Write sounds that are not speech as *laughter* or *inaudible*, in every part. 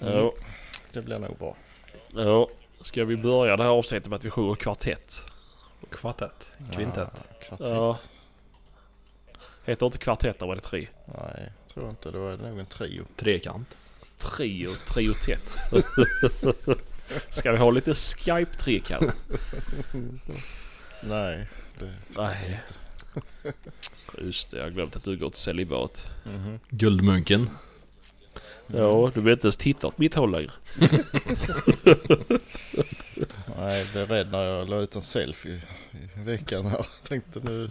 Ja, Det blir nog bra. ja. Ska vi börja det här avsnittet med att vi sjunger kvartett? Kvartett. Kvintett. Ja, kvartett. Ja. Heter inte kvartett när man är tre? Nej, tror inte. Då är det nog en trio. Trekant. Trio, triotett. *laughs* Ska vi ha lite Skype-trekant? *laughs* Nej, det Nej. Just det, jag glömt att du går till celibat. Mhm. Guldmunken. Ja, du vill inte ens titta åt mitt håll längre. *laughs* Nej, jag blev rädd när jag la ut en selfie i veckan här. Tänkte nu...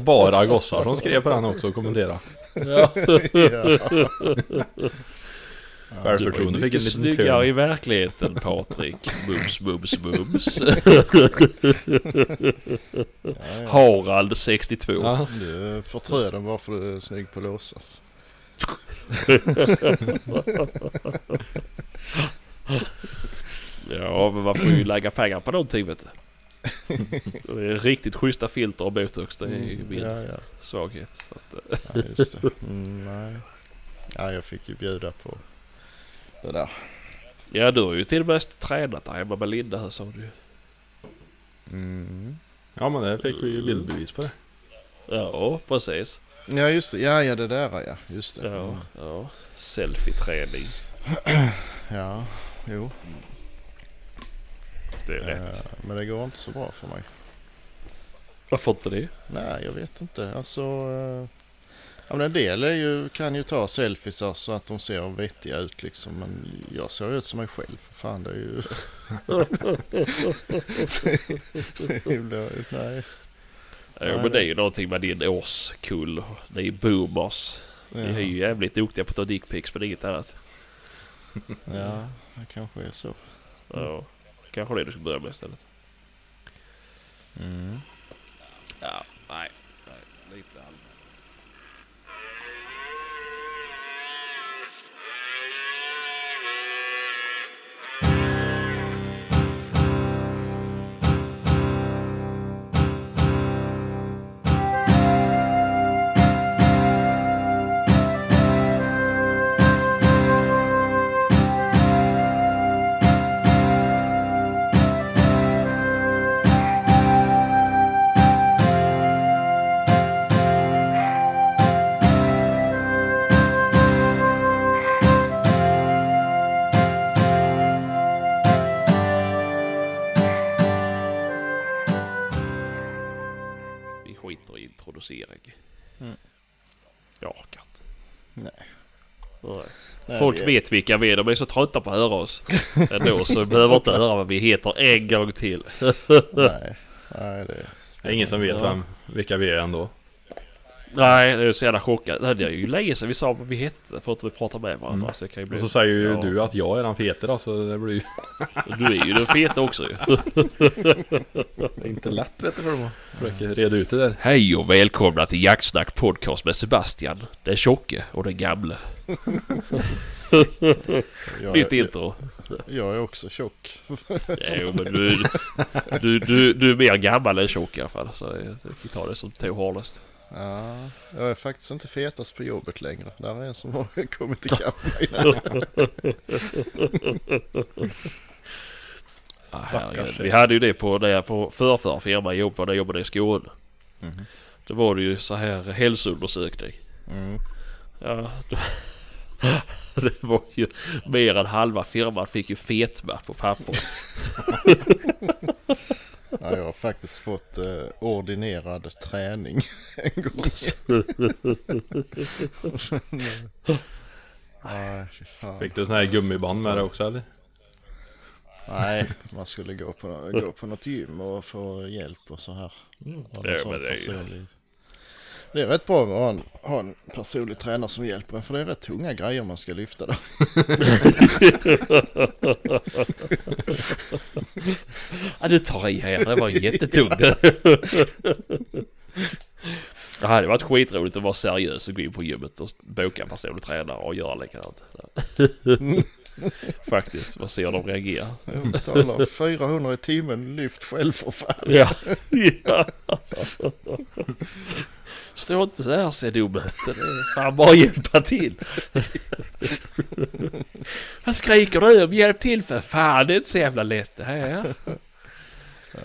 Bara gossar som skrev på den också och kommenterade. Ja. ja. Självförtroende fick en liten snyggare törn. i verkligheten Patrik. Bums, bums, bums. Harald 62. Ja. Du förtröd den bara för att du är snygg på låtsas. *laughs* Ja, men man får ju lägga pengar på någonting vet du. Det är riktigt schyssta filter och botox. Det är ju min Ja, ja. svaghet. Så att, eh, ja just det. Mm, nej. Ja, jag fick ju bjuda på det där. ja, du har ju till och med tränat där hemma med Linda här sa du. Mm. ja men det fick vi ju bildbevis på det. Ja, precis. Ja, just det. Ja, ja, det där ja. Just det. Ja, ja. Selfie-träning. *clears throat* Ja, jo. Det är rätt. Eh, men det går inte så bra för mig. Varför inte det? Nej, jag vet inte. Alltså... eh, Ja, men en del är ju, kan ju ta selfies så att de ser vettiga ut liksom. Men jag ser ut som mig själv. För fan, det är ju... *laughs* *laughs* det blir, nej. Ja, men det är ju någonting med din årskull. Ni är boomers. Ni är ju jävligt duktiga på att ta dickpics men inget annat. Ja, det kanske är så. Ja, kanske det du ska börja med istället. Mm. Ja, nej. nej Nej. Folk vi- vet vilka vi är. De är så trötta på att höra oss. Ändå så behöver inte höra vad vi heter en gång till. *laughs* Nej, nej det Det är ingen som vet vem, vilka vi är ändå. Nej, det är så jävla chockat. Nej, Det är ju länge sedan vi sa vad vi hette för att vi pratar med varandra. Mm. Så det bli... Och så säger ju Ja. du att jag är den fete då, så det blir ju *laughs* Du är ju den feta också ju. *laughs* inte lätt vet du för dem att försöka reda ut det där. Hej och välkomna till Jaktsnack podcast med Sebastian. Den tjocke och den gamle. *laughs* jag, Nytt intro. jag är också tjock. Jo men du, du, du, du är mer gammal än tjock i alla fall. Så vi tar det som två hårdast. Ja, jag är faktiskt inte fetast på jobbet längre. Där är en som har *laughs* kommit ikapp mig. *laughs* Ah, herregud. vi hade ju det på, där på förrförra firma jag jobbade, där jobbade i Skåne. Mhm. Då var det ju så här hälsoundersökning. Mm. Ja, då, det var ju mer än halva firman fick ju fetma på papper. Ja, jag har faktiskt fått eh, ordinerad träning *laughs* en gång. *laughs* Nej. Fick du sån här gummiband med dig också eller? Nej, man skulle gå på, gå på något gym och få hjälp och så här. Ja, sån men det är Det är rätt bra att ha en, ha en personlig tränare som hjälper en för det är rätt tunga grejer man ska lyfta där. *laughs* Ja, du tar i här. Det var jättetungt. *laughs* Det hade varit skitroligt att vara seriös och gå in på gymmet och boka en personlig tränare och göra likadant. *laughs* *laughs* Faktiskt, man ser de reagerar. Jag betalar 400 i timmen lyft själv för fan. Ja. ja. *laughs* Stå inte så här och se dum ut. Det är fan bara hjälpa till. Vad skriker du om? Hjälp till för fan! Det är inte så jävla lätt det här.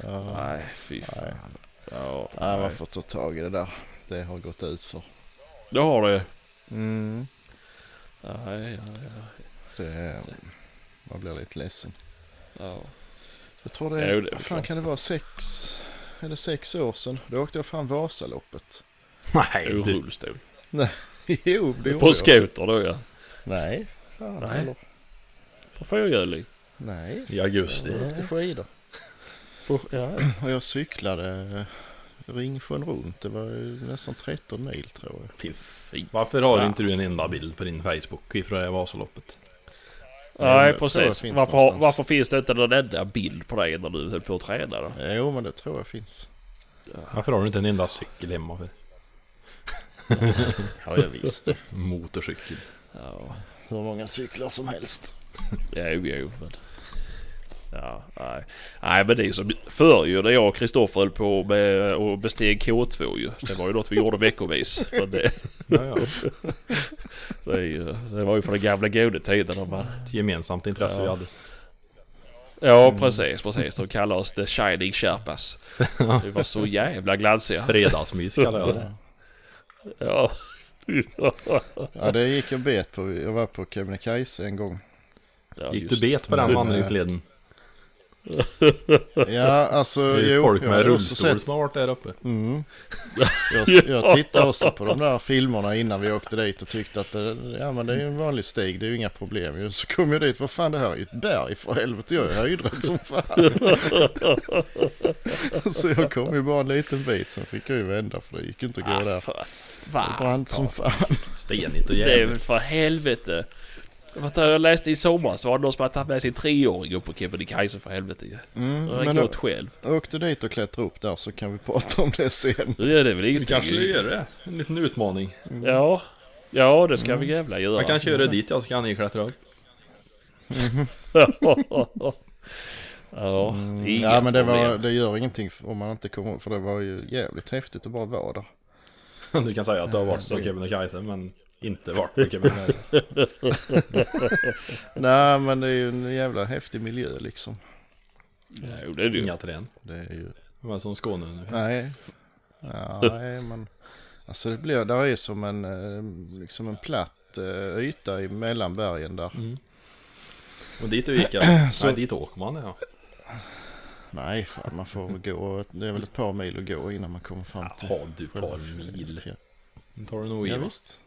Ja. Nej, fy fan. Ja, Nej, man får ta tag i det där. Det har gått ut för. Det har det. Mm. Nej, ja, ja. Det är, man blir lite ledsen. ja. Jag tror det Jo, är, det är vad fan klart. kan det vara, sex, eller sex år sedan? Då åkte jag fram Vasaloppet. Nej, Ur du. rullstol. *laughs* jo, det På jag. skoter då ja. Nej, fan Nej. eller? På fyrhjuling. Nej, I augusti. jag åkte skidor. På, ja. *clears throat* Och jag cyklade eh, Ringsjön runt. Det var ju nästan 13 mil tror jag. Finns. Fy Varför har fan. inte du en enda bild på din Facebook ifrån det Vasaloppet? Nej precis. finns Varför, någonstans. varför finns det inte någon enda bild på dig när du höll på att träna då? Jo, men det tror jag finns. Varför har du inte en enda cykel hemma för? *laughs* Ja, jag visste. Motorcykel. Ja, Hur många cyklar som helst. jo, jo men... Ja, nej. Nej men det är som förr ju när jag och Kristoffer höll på med och besteg K2 ju. Det var ju något vi gjorde veckovis. Men det, Ja, ja. *laughs* det, är ju, det var ju från den gamla goda tiden. Man, Ett gemensamt intresse Ja. vi hade. ja precis, precis. De kallar oss The Shining Sherpas. Vi var så jävla glansiga. Fredagsmys kallar jag det. *laughs* Ja. Ja, det gick jag bet på. Jag var på Kebnekaise en gång. Ja, Gick du bet på den vandringsleden? *laughs* Ja, alltså Det är ju jo. folk med rullstol som har varit där uppe. Mm. *laughs* Jag, jag tittade också på de där filmerna innan vi åkte dit och tyckte att det, ja, men det är ju en vanlig stig, det är ju inga problem. ju. Så kom jag dit, vad fan det här är ju ett berg för helvete, jag är höjdrädd som fan. *laughs* så jag kom ju bara en liten bit, sen fick jag ju vända för det gick inte att gå Ah, där. Det brant som fan. Stenigt och Det är jävligt. väl för helvete. Vad Jag läste i sommar så var det någon som hade tagit med sin treåring upp på Kebnekaise för helvete ju. Mm, men gått själv. åkte dit och klättra upp där så kan vi prata om det sen. Nu är det väl Vi ingenting. kanske gör det. En liten utmaning. Ja. Ja det ska vi jävla göra. Jag kan köra dit jag så kan ni klättra upp. *laughs* ja, Mm, inga ja men det, var, det gör ingenting om man inte kommer för det var ju jävligt häftigt att bara vara där. Du kan säga att du har varit på Kebnekaise men inte varit på Kebnekaise. *laughs* Nej men det är ju en jävla häftig miljö liksom. Jo, det är det ju. Inga träd. Det är ju, Men som Skåne nu. nej. Ja, nej men. Alltså det blir, där är som en, eh, liksom en platt eh, yta i mellan bergen där. Mm. Och dit du gick jag. Så- Nej dit åker man ja. Nej fan man får gå, det är väl ett par mil att gå innan man kommer fram till. Har du par själva mil? Den tar du nog i Ja, visst.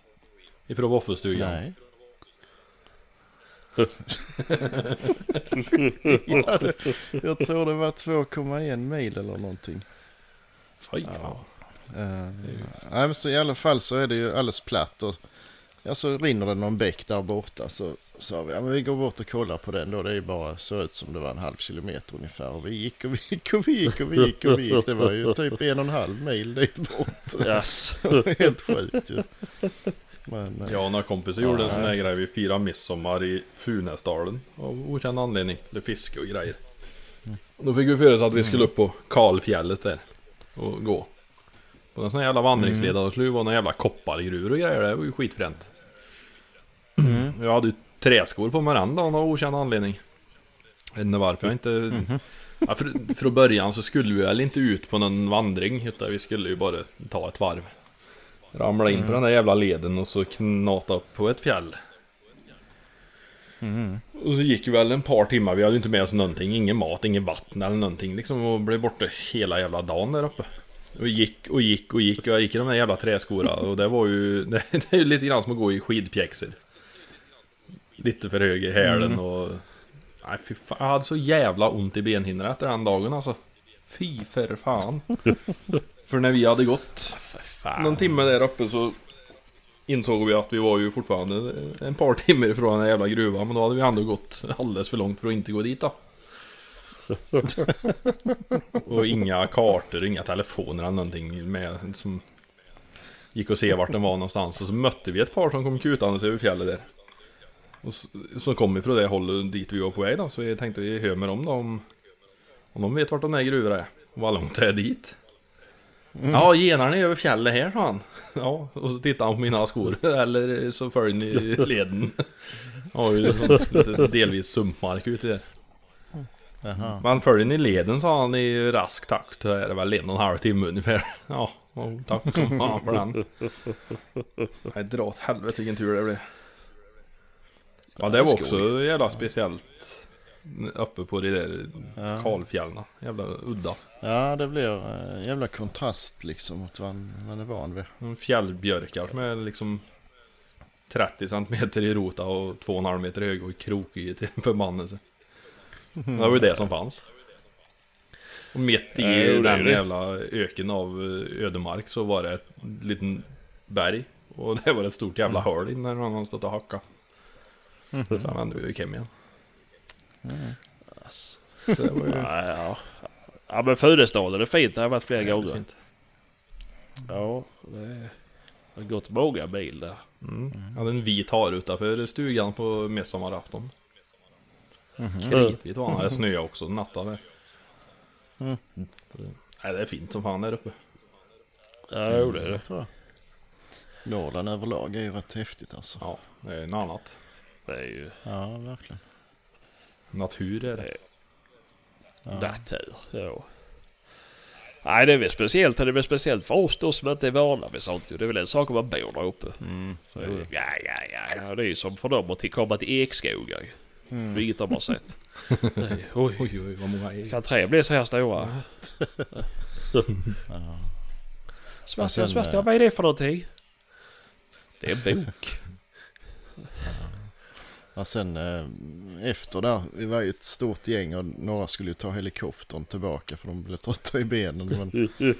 Ifrån våffelstugan. Nej. *laughs* ja, det, jag tror det var 2,1 mil eller någonting. Fy Ja. Uh, nej, men så I alla fall så är det ju alldeles platt och ja, så rinner det någon bäck där borta så sa vi ja, men vi går bort och kollar på den då. Det är bara så ut som det var en halv kilometer ungefär och vi gick och vi gick och vi gick och vi gick och vi gick. Det var ju typ en och en halv mil dit bort. Yes. *laughs* Det var helt sjukt ju. Men, Jag och några kompisar gjorde en Ja, sån här grej. Vi firade midsommar i Funäsdalen. Av okänd anledning. Det fiske och grejer. Och då fick vi för oss att vi skulle upp på Kalfjället där. Och gå. På en sån här jävla vandringsled. Mm. Det skulle ju vara några jävla koppargruvor och grejer. Det var ju skitfränt. mm. *clears throat* Jag hade ju träskor på mig den dagen av okänd anledning. Jag vet inte varför jag inte... Mhm. Ja, för, från början så skulle vi väl inte ut på någon vandring. Utan vi skulle ju bara ta ett varv. Ramla in på den där jävla leden och så knata upp på ett fjäll. Mm. Och så gick vi väl en par timmar, vi hade inte med oss någonting, ingen mat, ingen vatten eller någonting liksom och blev borta hela jävla dagen där uppe. Och gick och gick och gick och jag gick i de där jävla träskorna *laughs* och det var ju, *laughs* det, det är ju lite grann som att gå i skidpjäxor. Lite för hög i hälen Mm. och... Nej fy fan, jag hade så jävla ont i benhinnorna efter den dagen alltså. Fy för fan. *laughs* för när vi hade gått fan. någon timme där uppe så insåg vi att vi var ju fortfarande en par *laughs* timmar ifrån den här jävla gruvan. Men då hade vi ändå gått alldeles för långt för att inte gå dit då. *laughs* Och inga kartor, inga telefoner eller någonting med som gick och se vart den var någonstans. Och så mötte vi ett par som kom kutandes över fjället där. Och så, så kom vi från det hållet dit vi var på väg då. Så vi tänkte vi hör med dem då om, om de vet vart de där gruvorna är. Och vad långt det är dit. Ja, genarna är över fjället här sa han. Ja, och så tittar han på mina skor. *laughs* Eller så följer ni *laughs* leden. Ja, ju lite delvis sumpmark ute där. Jaha. Men följer ni leden sa han i rask takt. Så är det väl en och en halv timme ungefär. *laughs* Ja, och tack som fan för den. Nej, dra åt helvete vilken tur det blev. Ja, det var också jävla speciellt. Uppe på de där Ja. kalfjällena. Jävla udda. Ja, det blir eh, jävla kontrast liksom mot vad man är van vid. En Fjällbjörkar som är liksom 30 cm i rota och 2,5 meter hög och krokig till *laughs* förbannelse. Det var ju det som fanns. Och mitt i är den jävla öken av eh, ödemark så var det ett liten berg. Och *laughs* det var ett stort jävla hål in när någon hade stått och hackat. Så han vände vi gick hem igen. Ass. Så det var ju Ja, ja. Ja men Funäsdalen är fint. Det har varit flera jävligt gånger. fint. Ja, det har gått många mil där. Mm. Jag hade en vit hare utanför stugan på midsommarafton. Mhm. Kritvit var han. Det snöade också natten där. Mm. Nej, det är fint som fan där uppe. Ja, jo, det är det. tror jag. Norrland överlag är ju rätt häftigt alltså. Ja, det är något annat. Det är ju Ja, verkligen. Natur är det. Ja. natur. Ja. Nej, det är väl speciellt. Det är väl speciellt för oss då som inte är vana vid sånt. Det är väl en sak om man bor där uppe. Mm. Så, ja, ja, ja, ja. Det är ju som för dem att komma till ekskogar. ju. Mm. Vilket de har sett. *laughs* Nej, oj, Oj, oj, vad många är. kan träd bli så här stora? Ja. *laughs* Sebastian, Sebastian, eh, vad är det för någonting? Det är en bok. *laughs* Ja, sen eh, efter där, vi var ju ett stort gäng och några skulle ju ta helikoptern tillbaka för de blev trötta i benen. Men, *laughs*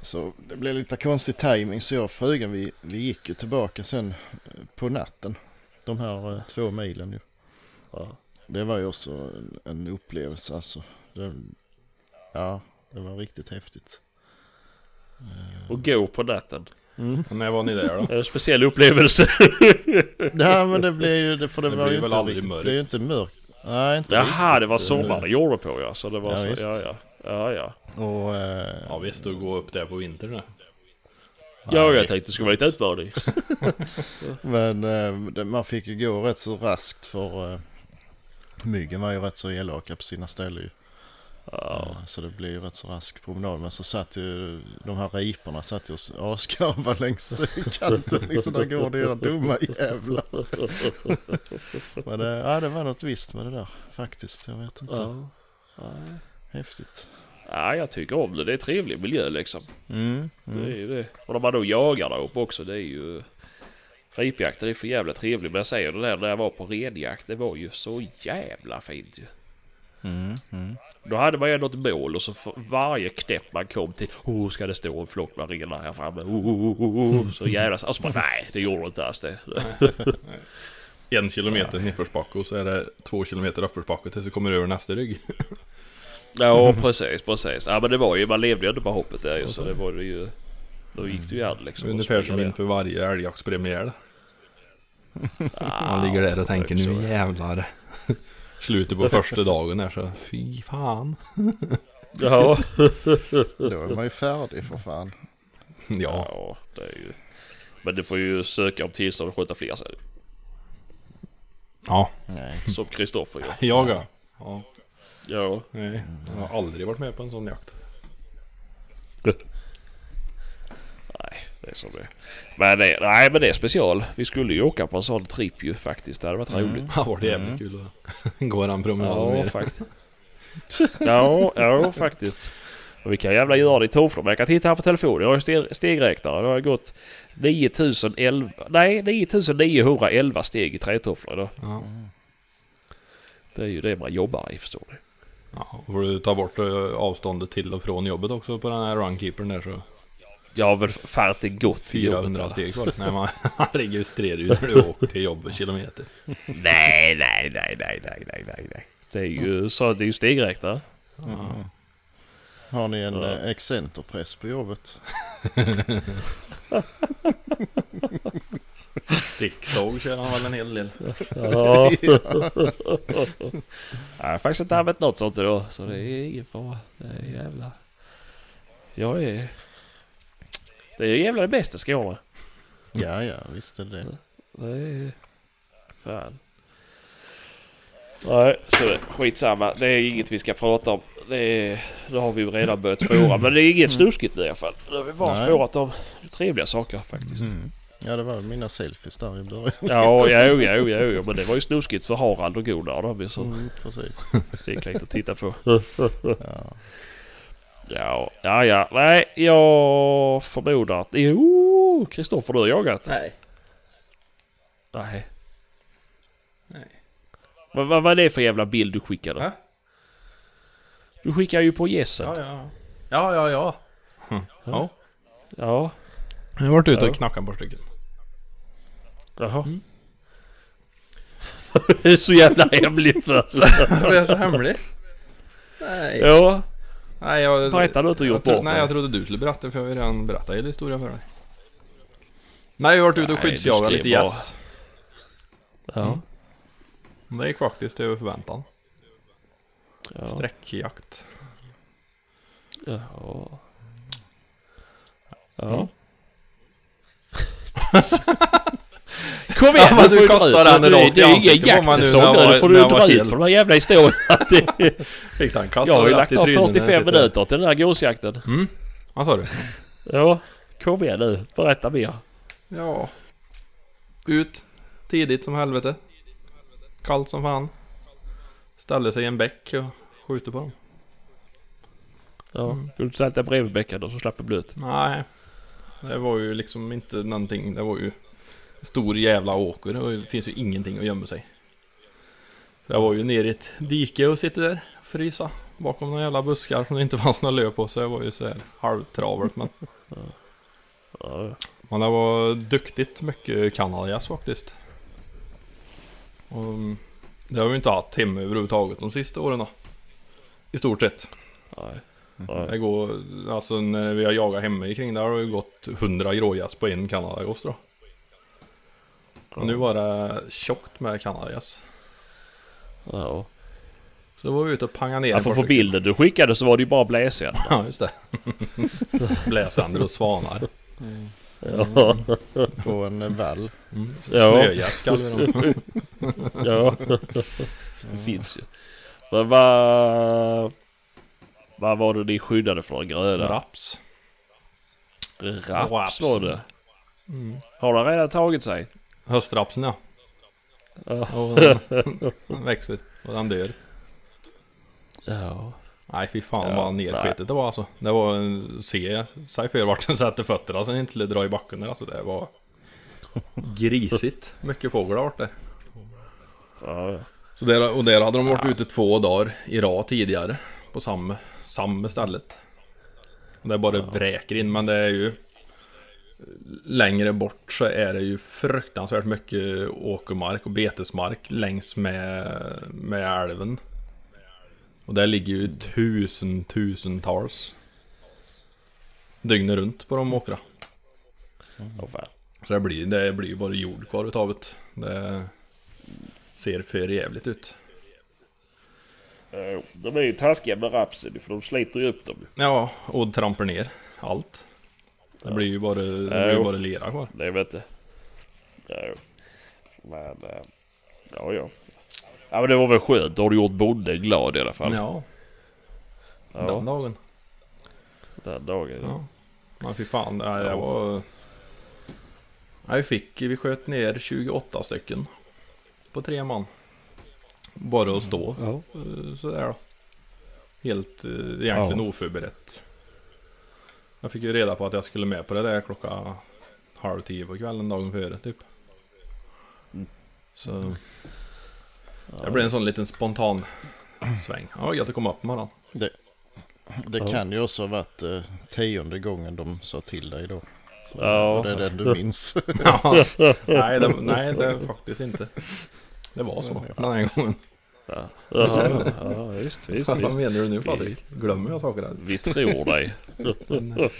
så det blev lite konstig timing så jag och frugan vi, vi gick ju tillbaka sen eh, på natten. De här eh, två milen ju. Ja. Det var ju också en, en upplevelse alltså. Det, ja, det var riktigt häftigt. Och gå på natten. Mm. När var ni där då? Det är en speciell upplevelse. *laughs* Nej men det blev ju, det, för det, Det var blir ju väl inte riktigt, mörkt. det blev ju inte mörkt. Nej inte Jaha, det var riktigt, sommar det gjorde på ja. Så det var Ja, så, visst. ja, ja. Ja, ja. Och, eh, Ja visst, att gå upp där på vintern. Ja, jag tänkte det skulle vara lite utmaning. *laughs* Men eh, det, man fick ju gå rätt så raskt för eh, myggen var ju rätt så elaka på sina ställen ju. Ja. Eh, Så det blev ju rätt så rask promenad. Men så satt ju de här riporna satt ju och askarvade längs kanten. Liksom där går det era dumma jävlar. *laughs* Men det, ja, det var något visst med det där faktiskt. Jag vet inte. Ja. Nej. Häftigt. ja, jag tycker om det. Det är trevlig miljö liksom. Mm. Det är ju det. Och när man då jagar där uppe också. Det är ju... Ripjakten är för jävla trevlig. Men jag säger det där när jag var på renjakt. Det var ju så jävla fint ju. Mm. Mm. Då hade man ju något mål och så för varje knäpp man kom till. Oh, ska det stå en flock med renar här framme? Oh, oh, oh, oh. Så jävla... Alltså bara, nej, det gjorde inte alls det. *laughs* En kilometer nedförsbacke och så är det två kilometer uppförsbacke tills du kommer över nästa rygg. Ja, precis, precis. Ja, men det var ju, man levde ju inte på hoppet där ju. Så det var det ju... Då gick det ju an liksom. Ungefär som inför varje älgjaktspremiär. *laughs* Man ligger där och tänker nu jävlar. Slutet på första dagen är så fy fan. *laughs* Ja. Då är man ju färdig för fan. Ja, ja, det är ju... Men du får ju söka om tillstånd att skjuta fler sen. ja, Nej. *laughs* Som Kristoffer gör. *laughs* jag ja. ja. Ja. Nej, jag har aldrig varit med på en sån jakt. Det är som det är. Men det, nej, men det är special. Vi skulle ju åka på en sån tripp ju faktiskt. Det hade varit roligt. Det har varit jävligt kul att *laughs* gå den promenaden Ja, med. faktiskt. Ja, ja, faktiskt. Och vi kan jävla göra det i tofflor. Men jag kan titta här på telefonen. Jag har ju ste- stegräknare. Det har gått 9011... Nej, 9911 steg i trätofflor idag. Ja. Det är ju det man jobbar i, förstår du. Ja, får du ta bort eh, avståndet till och från jobbet också på den här runkeepern där så Jag har väl fan inte gått till jobbet 400 eller steg något. kvar. Nej, *laughs* man registrerar ju när du *laughs* åker till jobbet kilometer. Nej, nej, nej, nej, nej, nej, nej, nej. Det är ju så det är ju stegräknare. Ja. Har ni en ja. excenterpress på jobbet? *laughs* Sticksåg kör han väl en hel del. Ja. jag har faktiskt inte använt något sånt idag. Så det är ingen fara. Det är jävla... Jag är... Det är ju jävla det bästa Skåne. Ja, ja, visst är det Det är... Fan. Nej, så det, skitsamma. Det är inget vi ska prata om. Det, är, det har vi ju redan börjat spåra. Men det är inget snuskigt i alla fall. Det har vi bara Nej. spårat om trevliga saker faktiskt. Mm. Ja, det var mina selfies där i början. Ja, jo, jo, jo, jo, men det var ju snuskigt för Harald och Gunnar då. Så Mm, precis. *laughs* det gick lite att titta på. Ja. *laughs* Ja, ja, ja. Nej, jag förmodar att... Jo, Kristoffer, du har jagat? Nej. Nej. Nej. Vad, vad, vad är det för jävla bild du skickade? Va? Du skickar ju på gässen. Ja, ja. Ja, ja, ja. Hm. Ja. Ja. Jag har varit ute Ja. och knackat par stycken. Jaha. Mm. *laughs* det är så jävla hemligt för. Var jag så hemlig? Nej. ja. Nej, jag... Berätta du inte gjort bort Nej, jag trodde du skulle berätta för jag har ju redan berättat hela historien för dig. Nej, jag har varit ute och skyddsjagat lite gäss. Ja. Mm. Det gick faktiskt över förväntan. Ja. Sträckjakt. Ja. Ja. Mm. *laughs* *laughs* Kom igen Ja, nu du dra den ut. rakt i Det är ingen jaktsäsong jag nu. var- Nu får du jag dra ut på de här jävla historierna. *laughs* Det- Fick den Jag kastad har ju lagt i av trynet när jag 45 sitter. minuter till den här gåsjakten. Mm. Vad sa du? Ja. Kom igen nu. Berätta mer. Ja. Ut. Tidigt som helvete. Kallt som fan. Ställde sig i en bäck och skjuter på dem. Ja. Mm. Vill du sätta bredvid bäcken då så slapp det blöt? Nej. Det var ju liksom inte någonting. Det var ju en stor jävla åker och det finns ju ingenting att gömma sig. Så jag var ju nere i ett dike och sitter där och frysa. Bakom några jävla buskar som det inte *laughs* fanns några löv på. Så jag var ju så här halvtravert men. Men det var duktigt mycket kanadagäss faktiskt. Och mm, det har vi inte haft hemma överhuvudtaget de sista åren då. I stort sett. Nej. Det Nej. går, alltså när vi har jagat hemma kring där har det gått 100 grågäss på en kanadagäss då. Och nu var det tjockt med kanadagäss. Ja. Så då var vi ute och pangade ner Ja, för på bilden du skickade så var det ju bara bläsänder. *laughs* Ja just det. *laughs* Bläsänder och svanar. Ja. På en vall. Mm. Ja. Snögäss kallar vi dem. *laughs* ja. Det finns ju. Men vad... Vad var det ni skyddade från gröda? Raps. Raps Raps. var det. Mm. Har den redan tagit sig? Höstrapsen ja. Ja. Och den, *laughs* den växer och den dör. Ja. Nej fy fan Ja, vad nerskitet det var alltså. Det var en se sig för vart den sätter fötterna så den inte skulle dra i backen där alltså. Det var grisigt. Mycket fåglar varit där. Ja. Så där, och där hade de varit ute två dagar i rad tidigare. På samma, samma stället. Och det bara vräker in men det är ju Längre bort så är det ju fruktansvärt mycket åkermark och betesmark längs med, med älven. Och där ligger ju tusen, tusentals Dygnet runt på de åkra. Så det blir, det blir ju bara jord kvar utav det. Det ser för jävligt ut. De är ju taskiga med rapsen för de sliter ju upp dem. Ja, och trampar ner allt. Det blir ju bara, det blir Jo. ju bara lera kvar. Det vet jag. Ja, men... eh, Ja, ja. Ja men det var väl skönt. Då har du gjort bonden glad i alla fall. Ja, Ja, den dagen. den dagen. Ja. Ja. Men fy fan, det jag var... Nej, vi fick, vi sköt ner 28 stycken. På tre man. Bara att stå Ja. eh, sådär då. Helt eh, egentligen oförberett. Jag fick ju reda på att jag skulle med på det där klockan halv tio på kvällen dagen före typ. Mm. Så det blev en sån liten spontan sväng. Ja, gött att komma upp på morgonen. Det Ja. kan ju också ha varit eh, tionde gången de sa till dig då. Ja. Och det är den du minns. *laughs* Ja, *laughs* nej, det, nej, det är faktiskt inte. Det var så den här gången. Ja, ja, *laughs* ja visst, visst, Vad visst. menar du nu Patrik? Glömmer jag saker där? Vi tror dig. *laughs*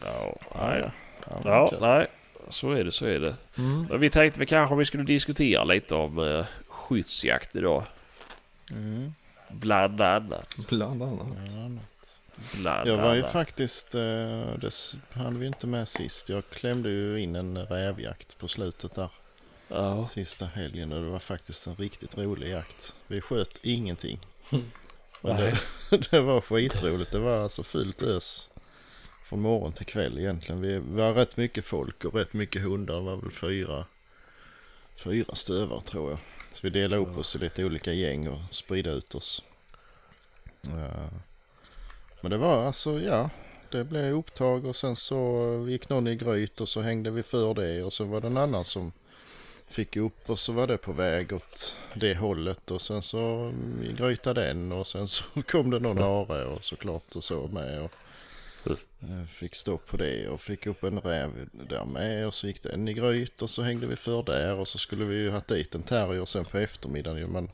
Ja, Ja, nej. ja. Nej. Så är det, så är det. Mm. Men vi tänkte vi kanske vi skulle diskutera lite om uh, skyddsjakt idag. Mm. Bland annat. Bland annat. Ja, Bland Jag var ju annat. faktiskt, eh, det hann vi inte med sist. Jag klämde ju in en rävjakt på slutet där. Ja. Sista helgen och det var faktiskt en riktigt rolig jakt. Vi sköt ingenting. *laughs* Men det, *laughs* det var skitroligt. Det var alltså fullt ös. Från morgon till kväll egentligen. Vi var rätt mycket folk och rätt mycket hundar. Det var väl fyra, fyra stövar tror jag. Så vi delade upp oss i lite olika gäng och spridde ut oss. Men det var alltså, ja. Det blev upptag och sen så gick någon i gryt och så hängde vi för det och så var det en annan som fick upp och så var det på väg åt det hållet och sen så grytade den och sen så *laughs* kom det någon hare och såklart och så med och eh, fick stopp på det och fick upp en räv där med och så gick den i gryt och så hängde vi för där och så skulle vi ju ha dit en terrier sen på eftermiddagen men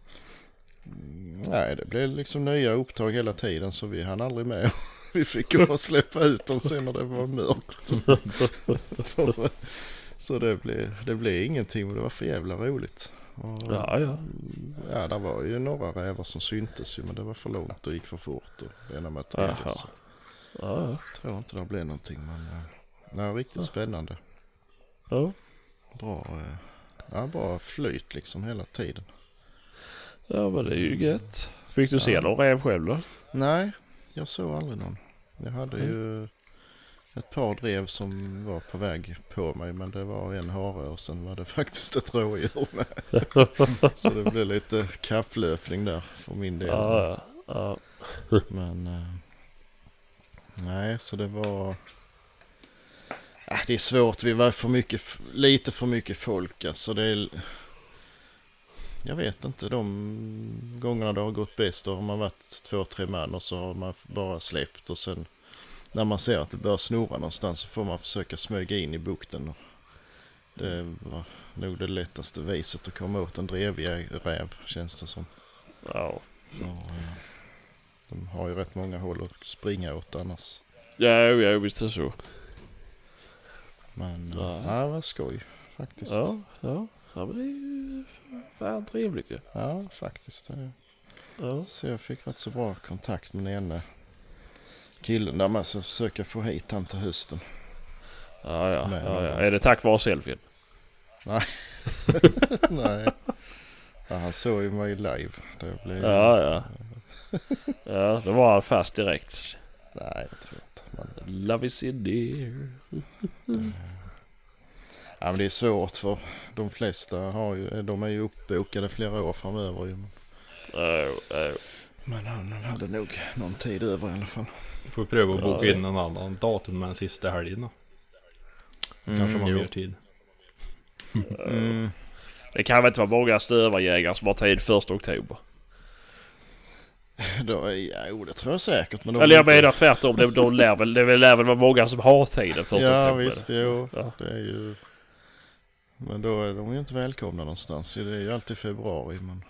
mm, nej det blev liksom nya upptag hela tiden så vi hann aldrig med. *laughs* Vi fick gå och släppa ut dem sen när det var mörkt. *laughs* Så det blev, det blev ingenting men det var för jävla roligt. Och, Ja, ja. ja, det var ju några rävar som syntes ju men det var för långt och gick för fort. Och ena med tredje. Ja, ja. tror inte det blev någonting men eh, ja, riktigt spännande. ja. Bra, eh, ja, bra flyt liksom hela tiden. Ja, men det är ju gött. Fick du se Ja. någon räv själv då? Nej, jag såg aldrig någon. Jag hade Mm. ju ett par drev som var på väg på mig men det var en hare och sen var det *laughs* faktiskt ett rådjur med. *laughs* Så det blev lite kapplöpning där för min del. Ja, ja. Men eh, nej, så det var... Det är svårt. Vi var för mycket, lite för mycket folk alltså. Det är... Jag vet inte. De gångerna det har gått bäst då har man varit två, tre man och så har man bara släppt och sen när man ser att det börjar snurra någonstans så får man försöka smyga in i bukten. Det var nog det lättaste viset att komma åt en drevig räv känns det som. ja. Ja, ja. De har ju rätt många håll att springa åt annars. Ja, ja, visst är det så. Men Ja. ja, det var skoj faktiskt. Ja, Ja, ja. Ja, men det är ju fan trevligt ju. faktiskt. Det- Ja. Så jag fick rätt så bra kontakt med den ena killen där med så försöker få hit han till hösten. Ja, ja, Nej, ja, nej, ja. nej. Är det tack vare selfien? *laughs* Nej. Ja, han såg ju mig live. Det blev... Ja, ja. Ja, då var han fast direkt. Nej, det tror jag inte. Men, Love is in there. ja, men det är svårt för de flesta har ju, de är ju uppbokade flera år framöver ju. Ja, ja. Men han hade nog någon tid över i alla fall. Får pröva att boka in en annan datum med den sista helgen då. Kanske man har mer tid. Mm. Det kan väl inte vara många stövarjägare som har tid första oktober? Då, jo, det tror jag säkert. Men Eller jag inte- menar tvärtom. Det, de lär väl, det lär väl vara många som har tiden första Ja oktober. visst, jo. Ja. Det är ju... Men då är de ju inte välkomna någonstans. Det är ju alltid februari men...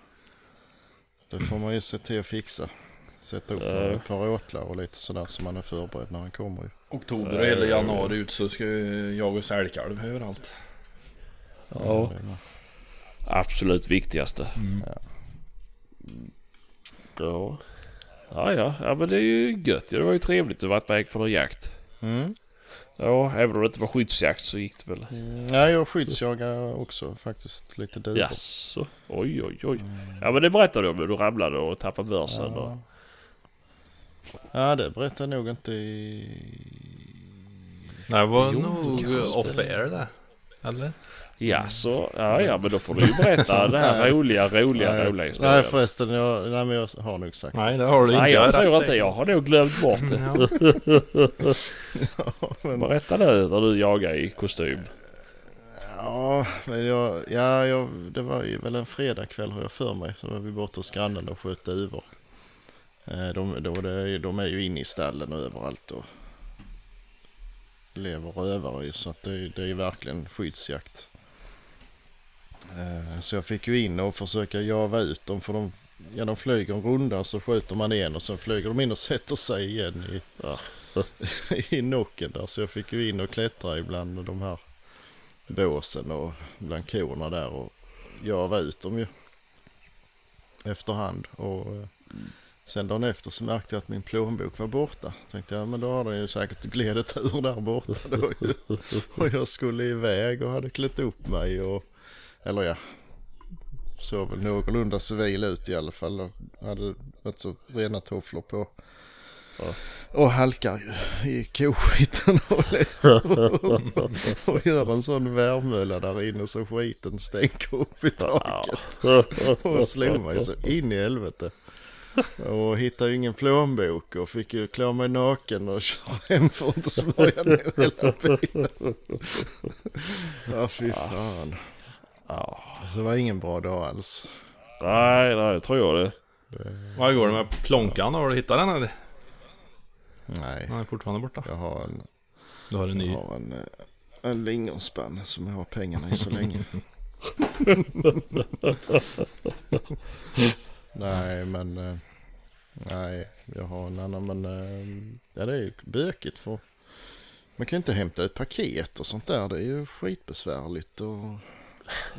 Det får man ju se till att fixa. Sätta upp Ja. ett par åtlar och lite sådär så man är förberedd när han kommer ju. Oktober och hela januari ut så ska ju jag och sälkalv överallt. Ja, absolut viktigaste. Mm. Ja. Ja, ja. Ja, men det är ju gött. Det var ju trevligt att varit med på någon jakt. Mm. Ja, även om det inte var skyddsjakt så gick det väl. Mm, Ja, jag skyddsjagar också faktiskt lite duvor. Jaså? Oj, oj, oj. Mm. Ja, men det berättade du om du ramlade och tappade börsen. Och... Ja. ja, det berättar jag nog inte i... Nej, det var Jo, nog kanske. off-air det. Eller? Jaså? Ja, ja, men då får du ju berätta *laughs* den här roliga, roliga, nej, roliga historien. nej förresten, jag, nej, men jag har nog sagt Nej, det har du inte. Nej, jag rätt tror inte. Jag har nog glömt bort det. Ja. *laughs* men, Berätta nu när du jagar i kostym. Ja, men jag, ja jag, det var ju väl en fredagkväll har jag för mig. Så var vi borta hos grannen och sköt duvor. Eh, de, De, är ju- de är ju inne i stallen och överallt och lever rövare ju. Så att det, är- det är ju verkligen skyddsjakt. Eh, så jag fick ju in och försöka java ut dem för de, ja, de flyger en runda så skjuter man en och sen flyger de in och *laughs* sätter sig igen i, Ja. *laughs* i nocken där. Så jag fick ju in och klättra ibland de här båsen och bland korna där och java ut dem ju efterhand. Och eh, Sen dagen efter så märkte jag att min plånbok var borta. Tänkte jag, men då har den ju säkert glidit *laughs* ur där borta då ju. *laughs* Och jag skulle iväg och hade klätt upp mig och, eller ja, såg väl någorlunda civil ut i alla fall. Och hade så rena tofflor på. Ja. Och halkar ju i koskiten och, *laughs* och gör en sån värmölla där inne så skiten stänker upp i taket. Och slog mig så in i helvete. Och hittade ju ingen plånbok och fick ju klä mig naken och *laughs* köra hem för att inte smörja ner hela bilen. Ja fy fan. Ja. Så det var ingen bra dag alls. Nej, nej, det tror jag det. Vad går det med plånkan? Har du hittat den eller? Nej, Den är fortfarande borta. jag har en, Du har en jag ny. har en, eh, en lingonspann som jag har pengarna i så länge. *laughs* *laughs* nej men, eh, nej jag har en annan men eh, ja, det är ju bökigt för man kan ju inte hämta ut paket och sånt där. Det är ju skitbesvärligt och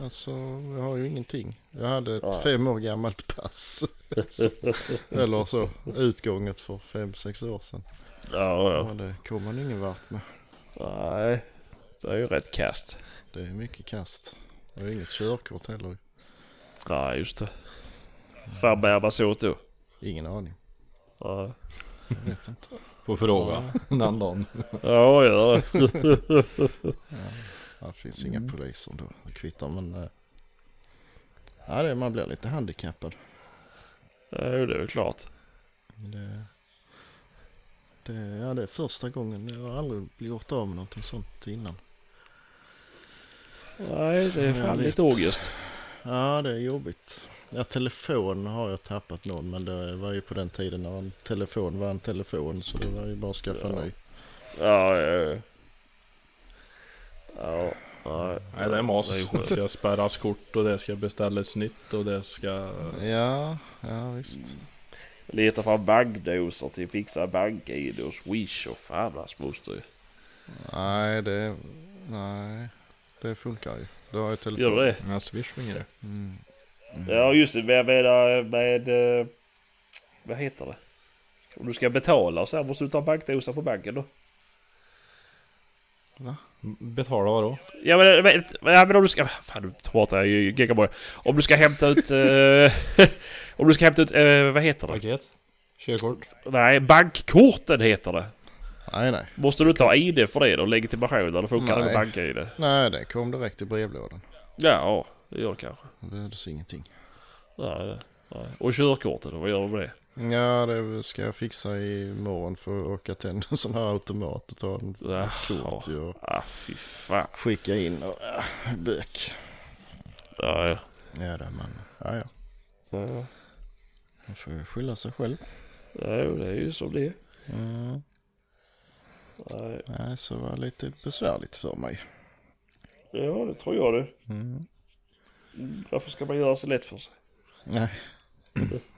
alltså jag har ju ingenting. Jag hade ett Ja. fem år gammalt pass. *laughs* Eller så utgånget för fem, sex år sedan. Ja, ja. Men det kommer man ingen vart med. Nej, det är ju rätt kast. Det är mycket kast. Jag har inget körkort heller. Nej, just det. Åt då? Ingen aning. Ja, Jag vet inte. Får fråga *laughs* den dagen. ja gör *laughs* det. Det finns inga poliser då. Det kvittar men... eh, Ja, det, man blir lite handikappad. Ja, jo, det är väl klart. Det, det, ja, det är första gången. Jag har aldrig gjort av med någonting sånt innan. Nej, det är fan lite ångest. Ja, det är jobbigt. Ja, telefon har jag tappat någon men det var ju på den tiden när en telefon var en telefon så det var ju bara att skaffa Ja. ny. Ja, ja, ja. Ja, nej. Nej det är mas. Det ska spärras kort och det ska beställas nytt och det ska... Ja, ja visst. Leta fram bankdoser till fixa bank-id och swish och fan hans moster. Nej, det, nej, det funkar ju. Du har ju telefon. Gör det? Ja, swish fungerar. Mm. Ja just det, med, med, med, vad heter det? Om du ska betala och så här måste du ta bankdosa på banken då. Betala vadå? Ja men, men, ja, men om du ska... Fan nu pratar jag ju gigaboy. Om du ska hämta ut... *laughs* eh, om du ska hämta ut... eh, vad heter det? Paket? Körkort? Nej, bankkorten heter det. Nej, nej. Måste du ha ID för det då? Legitimation eller funkar det med bank-ID? Nej, det kom direkt i brevlådan. Ja, det gör det kanske. Det behövdes ingenting. Nej, nej. Och körkortet, vad gör du med det? Ja, det ska jag fixa imorgon för att åka till en sån här automat och ta en ett kort och Ah, fy fan. skicka in och äh, bök. Ja, ja. Ja, det men ja, ja. Ja, ja. Man får skylla sig själv. Ja, jo, det är ju som det är. Mm. Nej. Nej, så det var lite besvärligt för mig. Ja, det tror jag det. Mm. Mm, Varför ska man göra så lätt för sig? Nej,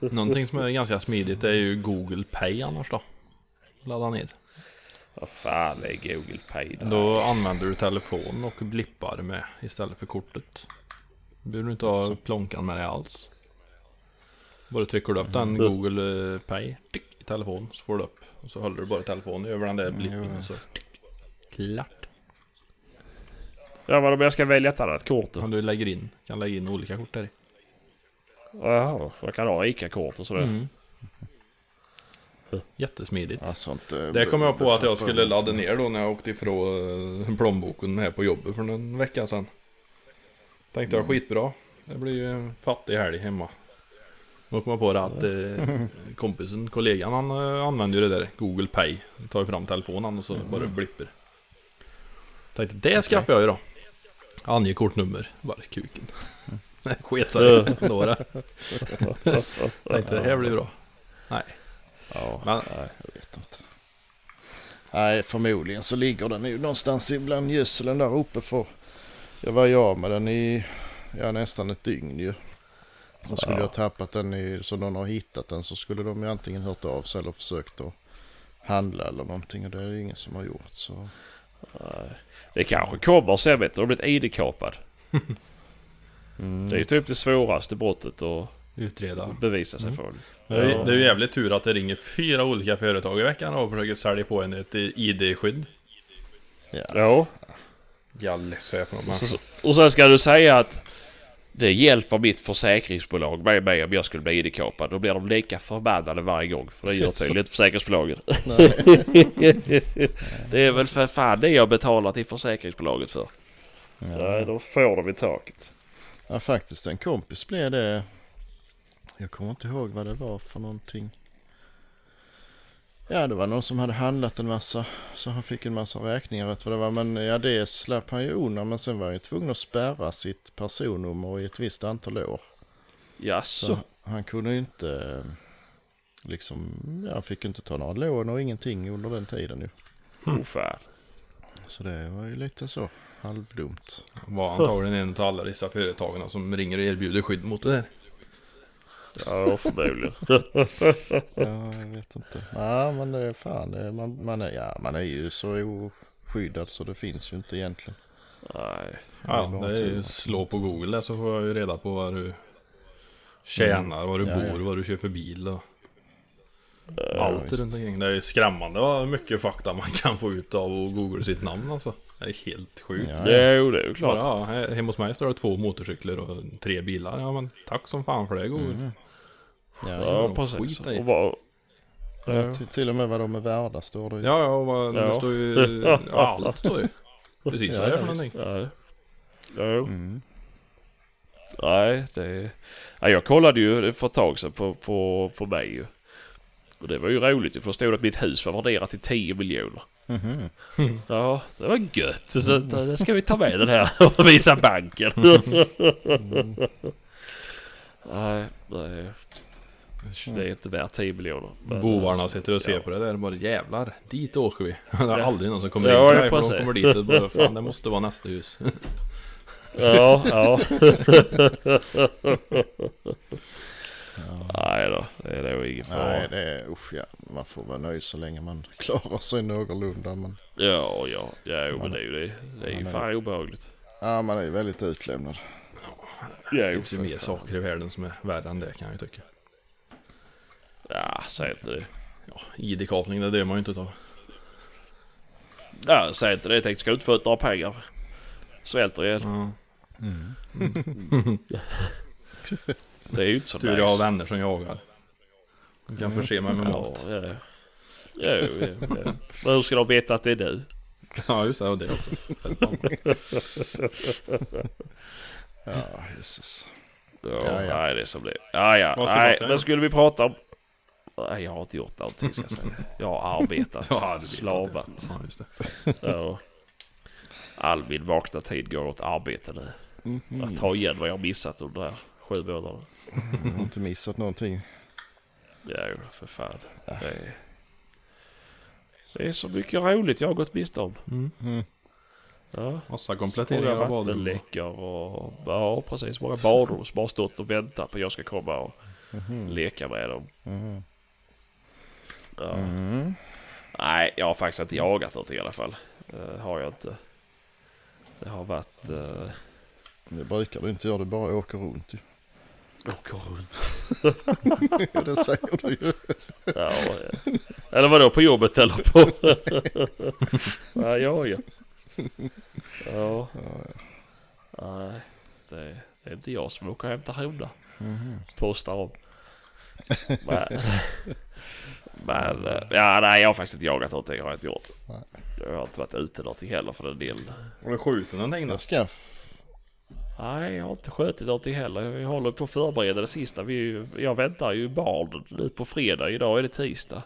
*clears throat* Någonting som är ganska smidigt är ju Google Pay annars då. Ladda ner. Vad fan är Google Pay där? Då använder du telefon och blippar med istället för kortet. Du behöver inte ha plånkan med dig alls. Bara trycker du upp den Mm. Google eh, Pay tick, i telefon så får du upp. Och så håller du bara telefonen över den där blippen jo. och så tick, klart. Ja, om jag ska välja ett annat kort? Om du lägger in, kan lägga in olika kort där. Jaha, jag kan ha ICA-kort och sådär. Mm. Jättesmidigt. ja, sånt. eh, Det kom jag på att jag skulle ladda ner då när jag åkte ifrån eh, plånboken här på jobbet för en vecka sedan. Tänkte jag skitbra. Det blir ju en fattig helg hemma. Då kom jag på det att eh, kompisen, kollegan, han eh, använder ju det där Google Pay. Tar ju fram telefonen och så bara blipper. Tänkte det skaffar jag ju då. Ange kortnummer. Bara kuken. Nej, Sket sig ändå det. Tänkte det här blir bra. Nej. Ja, Men nej. Jag vet inte. Nej, förmodligen så ligger den ju någonstans bland gödseln där uppe för jag var ju av med den i ja, nästan ett dygn ju. Och skulle Ja. jag tappat den i, så någon har hittat den så skulle de ju antingen hört av sig eller försökt att handla eller någonting och det är det ingen som har gjort så. Nej. Det kanske kommer sen vet du. Har blivit ID-kapad. *laughs* Mm. Det är ju typ det svåraste brottet och Utreda. bevisa sig Mm. för. Det är, Ja. det är ju jävligt tur att det ringer fyra olika företag i veckan och försöker sälja på en ett ID-skydd. Ja. Ja. Jag är ledsen på dem. Så, och sen ska du säga att det hjälper mitt försäkringsbolag med mig om jag skulle bli ID-kapad. Då blir de lika förbannade varje gång. För det gör tydligen inte försäkringsbolaget. *laughs* det är väl för fan det jag betalar till försäkringsbolaget för. Nej, Ja. då får de i taket. ja, faktiskt en kompis blev det. Jag kommer inte ihåg vad det var för någonting. Ja, det var någon som hade handlat en massa. Så han fick en massa räkningar rätt vad det var. Men ja, det slapp han ju undan. Men sen var han ju tvungen att spärra sitt personnummer i ett visst antal år. Så Jaså? han kunde ju inte liksom, ja, han fick ju inte ta några lån och ingenting under den tiden ju. Oh, fan. Så det var ju lite så halvdumt. Var antagligen en av alla dessa företagen som ringer och erbjuder skydd mot det där. Ja, förmodligen. *laughs* Ja, jag vet inte. Nej, men det är fan, det är, man, man, är, ja, man är ju så oskyddad så det finns ju inte egentligen. Nej. Ja, Det är det är ju slå på google så får jag ju reda på vad du tjänar, var du Ja, bor, ja. vad du kör för bil och Ja, allt visst. runt omkring. Det är ju skrämmande vad mycket fakta man kan få ut av att googla sitt namn alltså. Det är helt sjukt. Ja, ja. Jo, det är ju klart. ja, he- hemma hos mig står det två motorcyklar och tre bilar. Ja men tack som fan för det Google. Mm. Ja, Ja, precis. Och vad... ja. Till, till och med vad de är värda står det ju. Ja, ja, och vad, Ja. det står ju... *laughs* Ja, allt står ju. Precis vad Ja, det är för någonting. Ja. Jo. Mm. Nej, det... Ja, jag kollade ju för ett tag sedan på, på, på mig ju. Och det var ju roligt för det stod att mitt hus var värderat till 10 miljoner. Mhm. *laughs* Ja, det var gött. Så det ska vi ta med den här *laughs* och visa banken. Nej, nej, det är inte värt 10 miljoner. Men- Bovarna sitter och ser ja. på det där och bara jävlar, dit åker vi. *laughs* Det är aldrig någon som kommer till ja, för de kommer dit och bara fan det måste vara nästa hus. Ja, ja. Nej då, det är nog ingen fara. Nej, det är usch ja. Man får vara nöjd så länge man *laughs* klarar sig någorlunda. Men Ja, ja, ja, jo, men Man- det är ju det. Det är ju man är- fan obehagligt. ja, man är ju väldigt utlämnad. Ja, Det finns ju mer fan. saker i världen som är värre än det kan jag ju tycka. Ja, säg inte det. Ja, ID-kapning det dör man ju inte utav. Ja, säg inte det. Jag tänkte, ska du inte få ut några pengar? Svälter ihjäl. Ja. *laughs* *laughs* Det är ju inte så Tur jag har vänner som jagar. De kan förse mig med mat. ja. Ja, jo, ja, ja. Men hur ska de veta att det är du? *laughs* Ja just det, och det också. *laughs* Ja, Jesus. Ja, Ja, ja. Nej, det är som det. Ja, ja. Nej, men skulle vi prata om... Nej, jag har inte gjort någonting ska jag säga. Jag har arbetat, *laughs* Ja, slavat. det- Ja, just det. Ja. All min vakna tid går åt arbete nu. Mhm. Att ta igen vad jag missat under de här sju månaderna. Jag har inte missat någonting. Ja, jo, för fan. Det är, det är så mycket roligt jag har gått miste om. Mm. Mm. Ja. Massa kompletteringar av badrum. vattenläckor och... Ja, precis. Många badrum som har stått och väntat på att jag ska komma och Mhm. leka med dem. Mhm. Ja. Mm. Nej, jag har faktiskt inte jagat något i alla fall. Det har jag inte. Det har varit... Uh, Det brukar du inte göra, du bara åker runt ju. Åker runt. *laughs* Det säger du ju. Ja, ja. Eller vadå, på jobbet eller på... *laughs* ja, ja, ja. Ja. Nej, det, det är inte jag som åker och hämtar hundar. Mhm. Postar om. *laughs* Men, men ja, nej, jag har faktiskt inte jagat någonting. Har jag inte gjort. Nej. Jag har inte varit ute någonting heller för den delen. Har du skjutit någonting då? Jag ska... Nej, jag har inte skjutit någonting heller. Vi håller på att förbereda det sista. Vi, jag väntar ju barn nu på fredag. Idag är det tisdag.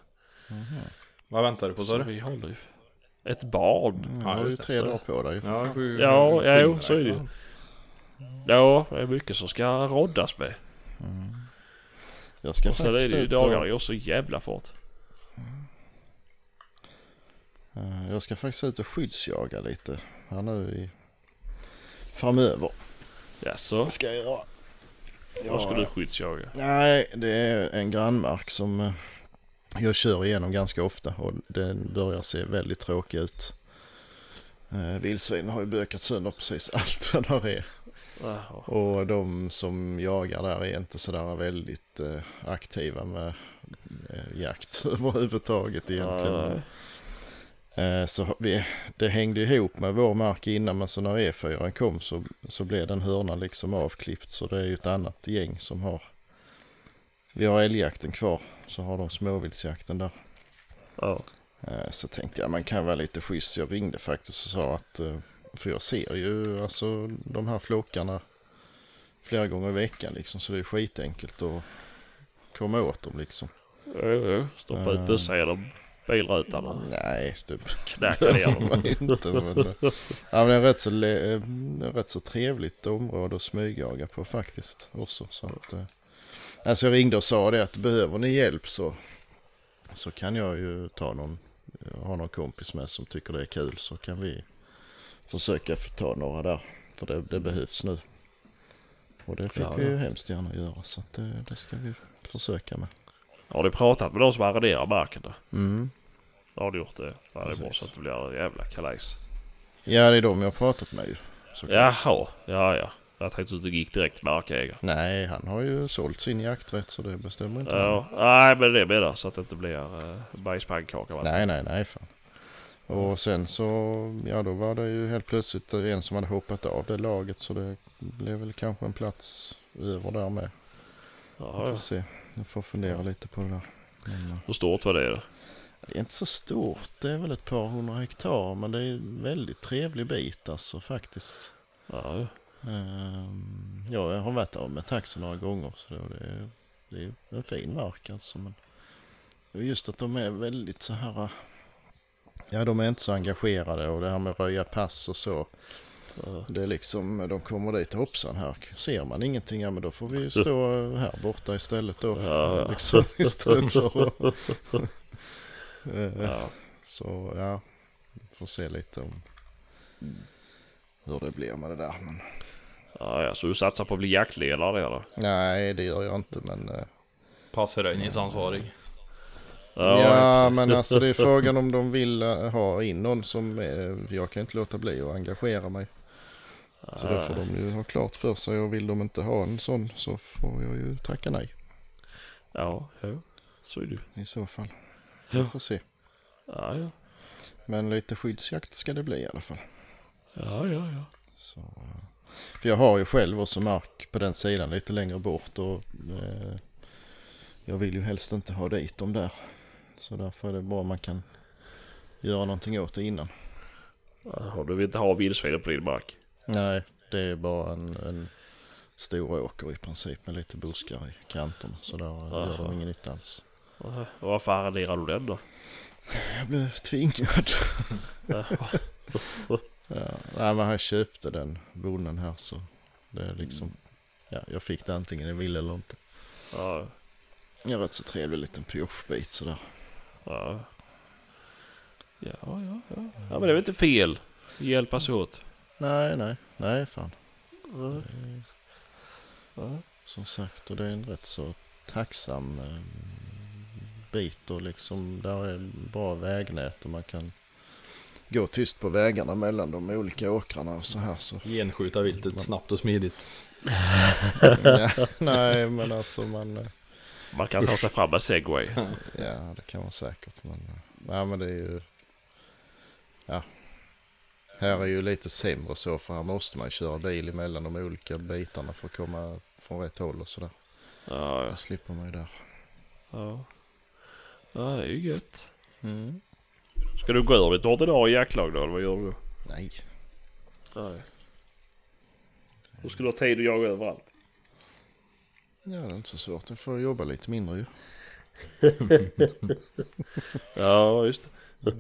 Vad väntar du på Så sa du? vi håller ju... Ett barn. Mm, Ja, har du det. tre dagar på dig. Ja, sju, Ja, sju- ja, jo, så är det ju. Ja, det är mycket som ska roddas med. Jag ska Och sen är det ju dagar och, går så jävla fort. eh, Jag ska faktiskt ut och skyddsjaga lite här nu i... Framöver Jaså? ska jag göra. Vad ska du skyddsjaga? Nej, det är en grannmark som eh, jag kör igenom ganska ofta och den börjar se väldigt tråkig ut. Eh, Vildsvinen har ju bökat sönder precis *laughs* allt vad där är. Jaha. Och de som jagar där är inte sådär väldigt eh, aktiva med jakt *laughs* överhuvudtaget egentligen. Nej. Så vi, det hängde ihop med vår mark innan men så när E4 kom så, så blev den hörnan liksom avklippt. Så det är ju ett annat gäng som har. Vi har älgjakten kvar så har de småviltsjakten där. Ja. Eh, Så tänkte jag man kan vara lite schysst. Jag ringde faktiskt och sa att, eh, för jag ser ju alltså de här flockarna flera gånger i veckan liksom. Så det är skitenkelt att komma åt dem liksom. Jo, jo. Stoppa ut Eh. bössa genom bilrutan Nej, det knacka ner dem. inte. Men, *laughs* ja, men det är rätt så, le- eh, rätt så trevligt område att smygjaga på faktiskt också. Så att, eh, alltså jag ringde och sa det att behöver ni hjälp så, så kan jag ju ta någon, ha någon kompis med som tycker det är kul så kan vi försöka få ta några där. För det, det behövs nu. Och det fick Ja, vi ju ja. hemskt gärna göra så att det, det ska vi försöka med. Har ni pratat med de som arrenderar marken då? Mm. Har ni gjort det? Ja, det är bra så att det blir en jävla kalajs. Ja det är de jag har pratat med ju. såklart. Jaha, ja ja. Jag tänkte att du gick direkt till markägare. Nej, han har ju sålt sin jakträtt så det bestämmer inte han. Ja, nej men det menar så att det inte blir uh, bajspannkaka. Nej, nej, nej fan. Och sen så, ja då var det ju helt plötsligt en som hade hoppat av det laget så det blev väl kanske en plats över där med. Ja, Vi får ja. se. Jag får fundera lite på det där. Men, eh, Hur stort var det då? det är inte så stort, det är väl ett par hundra hektar men det är en väldigt trevlig bit alltså faktiskt. Ja, ja. Ehm, ja, jag har varit där med taxi några gånger så det är, det är en fin mark alltså. Men just att de är väldigt så här, ja de är inte så engagerade och det här med att röja pass och så. Ja. Det är liksom, de kommer dit och hoppsan här ser man ingenting, ja men då får vi ju *laughs* stå här borta istället då. Ja, ja. Liksom, *laughs* istället för att... *laughs* Eh, ja. Så ja, får se lite om hur det blir med det där. Men... Ja, ja, så du satsar på att bli jaktledare då? Nej, det gör jag inte men... eh, Passröjningsansvarig. Ja, men alltså det är frågan om de vill eh, ha in någon som... eh, Jag kan inte låta bli att engagera mig. Så det får de ju ha klart för sig och vill de inte ha en sån så får jag ju tacka nej Ja, ja. Så är det. i så fall. Ja. Vi får se. Ja, ja. Men lite skyddsjakt ska det bli i alla fall. Ja, ja, ja. Så, eh, för jag har ju själv också mark på den sidan lite längre bort och eh, jag vill ju helst inte ha dit dem där. Så därför är det bra om man kan göra någonting åt det innan. Ja, Du vill inte ha vildsvin på din mark? Nej, det är bara en, en stor åker i princip med lite buskar i kanterna. Så där gör Aha. de ingen nytta alls. Och varför arrenderar du den då? Jag blev tvingad. Ja. Nej, men han köpte den bonden här så det är liksom, ja, jag fick det antingen jag ville eller inte. Ja, är rätt så trevlig liten pioschbit sådär. ja. Ja, ja, ja. Ja, men det är väl inte fel. Hjälpas åt. Nej, nej, nej fan. Ja. Ja. Som sagt, och det är en rätt så tacksam eh, bit och liksom där är bra vägnät och man kan gå tyst på vägarna mellan de olika åkrarna och så här så. Genskjuta viltet snabbt och smidigt. *laughs* ja, nej, men alltså man, eh, Man kan ta sig fram med segway. ja det kan man säkert. Men, eh, nej, men det är ju, ja. Här är ju lite sämre så för här måste man köra bil emellan de olika bitarna för att komma från rätt håll och sådär. Ja, ja. Jag slipper man ju där. Ja, ja det är ju gött. Mm. Ska du gå ur ditt ordinarie jaktlag då, eller vad gör du då? Nej, Nej. Då ska du ha tid att jaga överallt. ja det är inte så svårt. Jag får jobba lite mindre ju. *laughs* Ja, just det.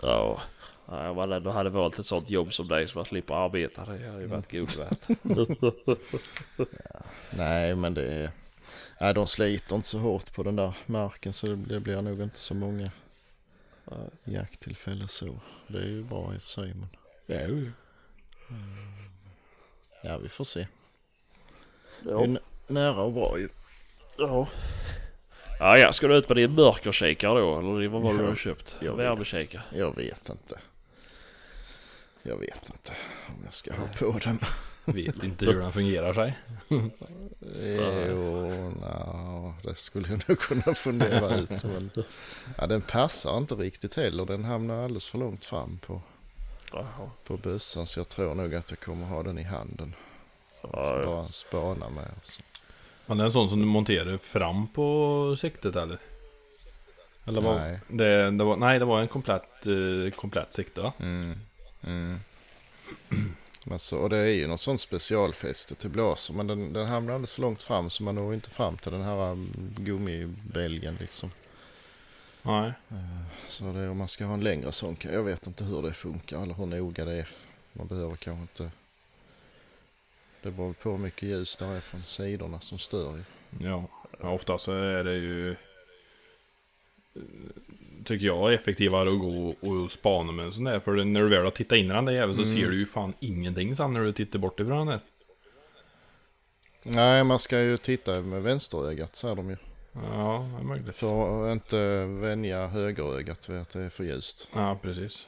Ja. Ja, om man ändå hade valt ett sånt jobb som dig så man slipper arbeta. Det hade ju varit guld värt. *laughs* Nej, men det är... Nej, de sliter inte så hårt på den där marken så det, blir nog inte så många Nej. jakttillfällen så. Det är ju bra i och för sig, men Ja, jo. ja, vi får se. Det är Ja. nära och bra ju. Ja. Ja, ja. Ska du ut med din mörkerkikare då? Eller vad var det du Ja, har köpt? jag. Värmekikare? Jag vet inte. Jag vet inte om jag ska ha på den. *laughs* Vet inte hur den fungerar sig. *laughs* Jo, no, det skulle jag nog kunna fundera ut. Men, ja, den passar inte riktigt heller. Den hamnar alldeles för långt fram på, på bössan. Så jag tror nog att jag kommer ha den i handen. Ja, ja. Bara spana med. Alltså. Men det är en sån som du monterar fram på siktet eller? Eller var, Nej. Det, det var, nej, det var en komplett, eh, komplett sikte? Mm. Mm. Men så, och det är ju något sånt specialfäste till blåsor. Men den, den hamnar alldeles för långt fram så man når inte fram till den här um, gummibälgen liksom. Nej. Så det är om man ska ha en längre sån. Jag vet inte hur det funkar eller hur noga det är. Man behöver kanske inte. Det beror på hur mycket ljus det är från sidorna som stör ju. Ja, ja ofta så är det ju eh, Tycker jag effektivare att gå och spana med en sån där För när du väl har tittat in i den där jäveln så Mm. ser du ju fan ingenting sen när du tittar bort ifrån den där. Nej, man ska ju titta med vänsterögat säger de ju. Ja, det är möjligt. För att inte vänja högerögat vid att det är för ljust. Ja, precis.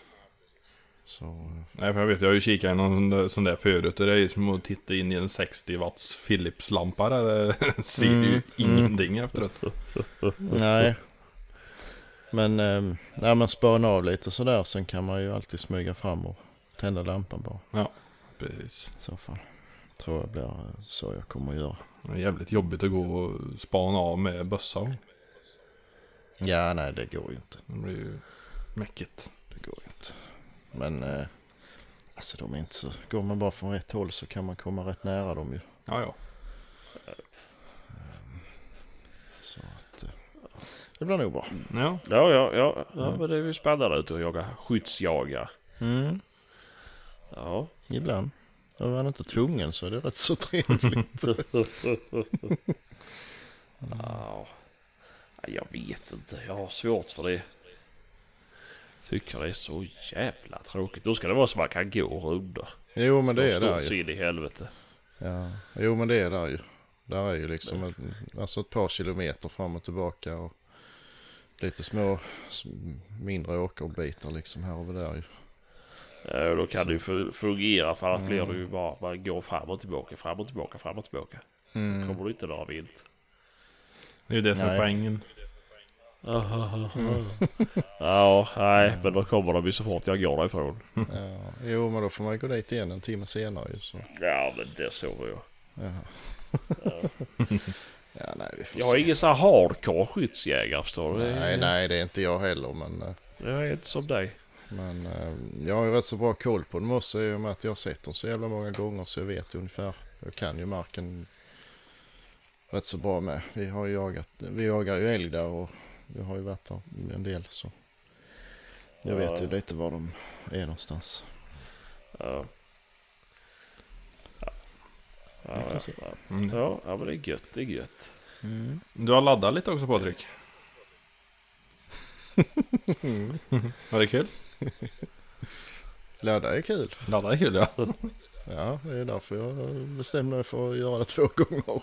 Så eh, Nej, för jag vet, jag har ju kikat i någon sån där, förut det är ju som att titta in i en 60 watts Philips-lampa. *laughs* Det ser ju Mm, ingenting efteråt. nej. Men, eh, nej, man spanar av lite sådär. Sen kan man ju alltid smyga fram och tända lampan bara. Precis. I så fall. Tror jag blir eh, så jag kommer att göra. Det är jävligt jobbigt att gå och spana av med bössa. Ja, nej det går ju inte. Det blir ju mäckigt. Det går ju inte. Men eh, alltså de är inte så... Går man bara från rätt håll så kan man komma rätt nära dem ju. Ja, ja. Så att... Eh, det blir nog bra. Ja, Ja, ja, ja. ja Mm. men det är ju spännande ut att jaga skyddsjaga. Mm, Ja. ibland. Om man inte tvungen så är det rätt så trevligt. *laughs* ja. Ja, Jag vet inte. Jag har svårt för det. Tycker det är så jävla tråkigt. Då ska det vara så man kan gå runder. jo men det är Så där ju. in i helvete. Ja. Jo men det är där ju. Där är ju liksom ett, alltså ett par kilometer fram och tillbaka. Och lite små mindre åkerbitar liksom här och där ju. Ja, och då kan det ju fu- fungera för annars Mm. blir det ju bara man går fram och tillbaka, fram och tillbaka, fram och tillbaka. Kommer du inte några vilt. det är ju det som är Nej. poängen. Ja, nej, men då kommer de ju så fort jag går därifrån. Ja. Jo men då får man ju gå dit igen en timme senare ju. Så. Ja, men det sover jag. Jaha. ja *laughs* nej vi får Jag är ingen så här hardcore skyddsjägare förstår du. Nej nej det är inte jag heller men. eh, Jag är inte som dig. Men eh, jag har ju rätt så bra koll på dem också i och med att jag har sett dem så jävla många gånger så jag vet ungefär. Jag kan ju marken rätt så bra med. Vi har ju jagat, vi jagar ju älg där och vi har ju varit där en del så. Jag vet ju Ja. lite var de är någonstans. Ja. Ja. Ja, får ja. Mm. ja, ja, men det är gött, det är gött. Du har laddat lite också Patrik? *laughs* Var det kul? *laughs* Ladda är kul. Ladda är kul ja. *laughs* Ja, det är därför jag bestämde mig för att göra det två gånger.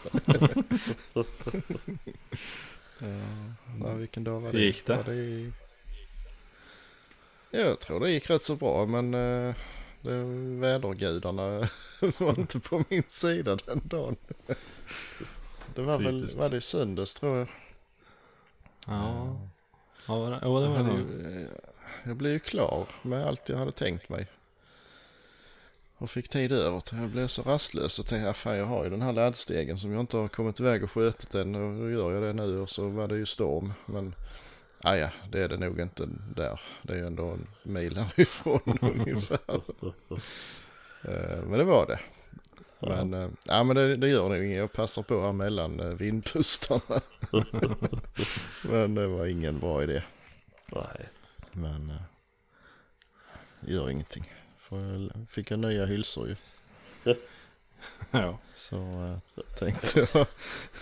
ja, vilken dag var det? Hur gick det? Var det i... Jag tror det gick rätt så bra men eh, det, vädergudarna *laughs* var inte på min sida den dagen. Det var väl, Typiskt. var det i söndags tror jag. Ja. Ja, var det, ja, det Jag, var det. ju, eh, jag blev ju klar med allt jag hade tänkt mig. Och fick tid över till jag blev så rastlös och tänkte, "Ja, fan jag har ju den här laddstegen som jag inte har kommit iväg och skjutit än och då gör jag det nu och så var det ju storm. Men ah, ja, det är det nog inte där. Det är ju ändå en mil härifrån *laughs* ungefär. Eh, Men det var det. Men, eh, ja, men det, det gör nog inget. Jag passar på här mellan eh, vindpustarna. *laughs* men det var ingen bra idé. Nej. Men eh, gör ingenting. Jag, fick jag nya hylsor ju. *laughs* *laughs* Ja. Så eh, tänkte jag.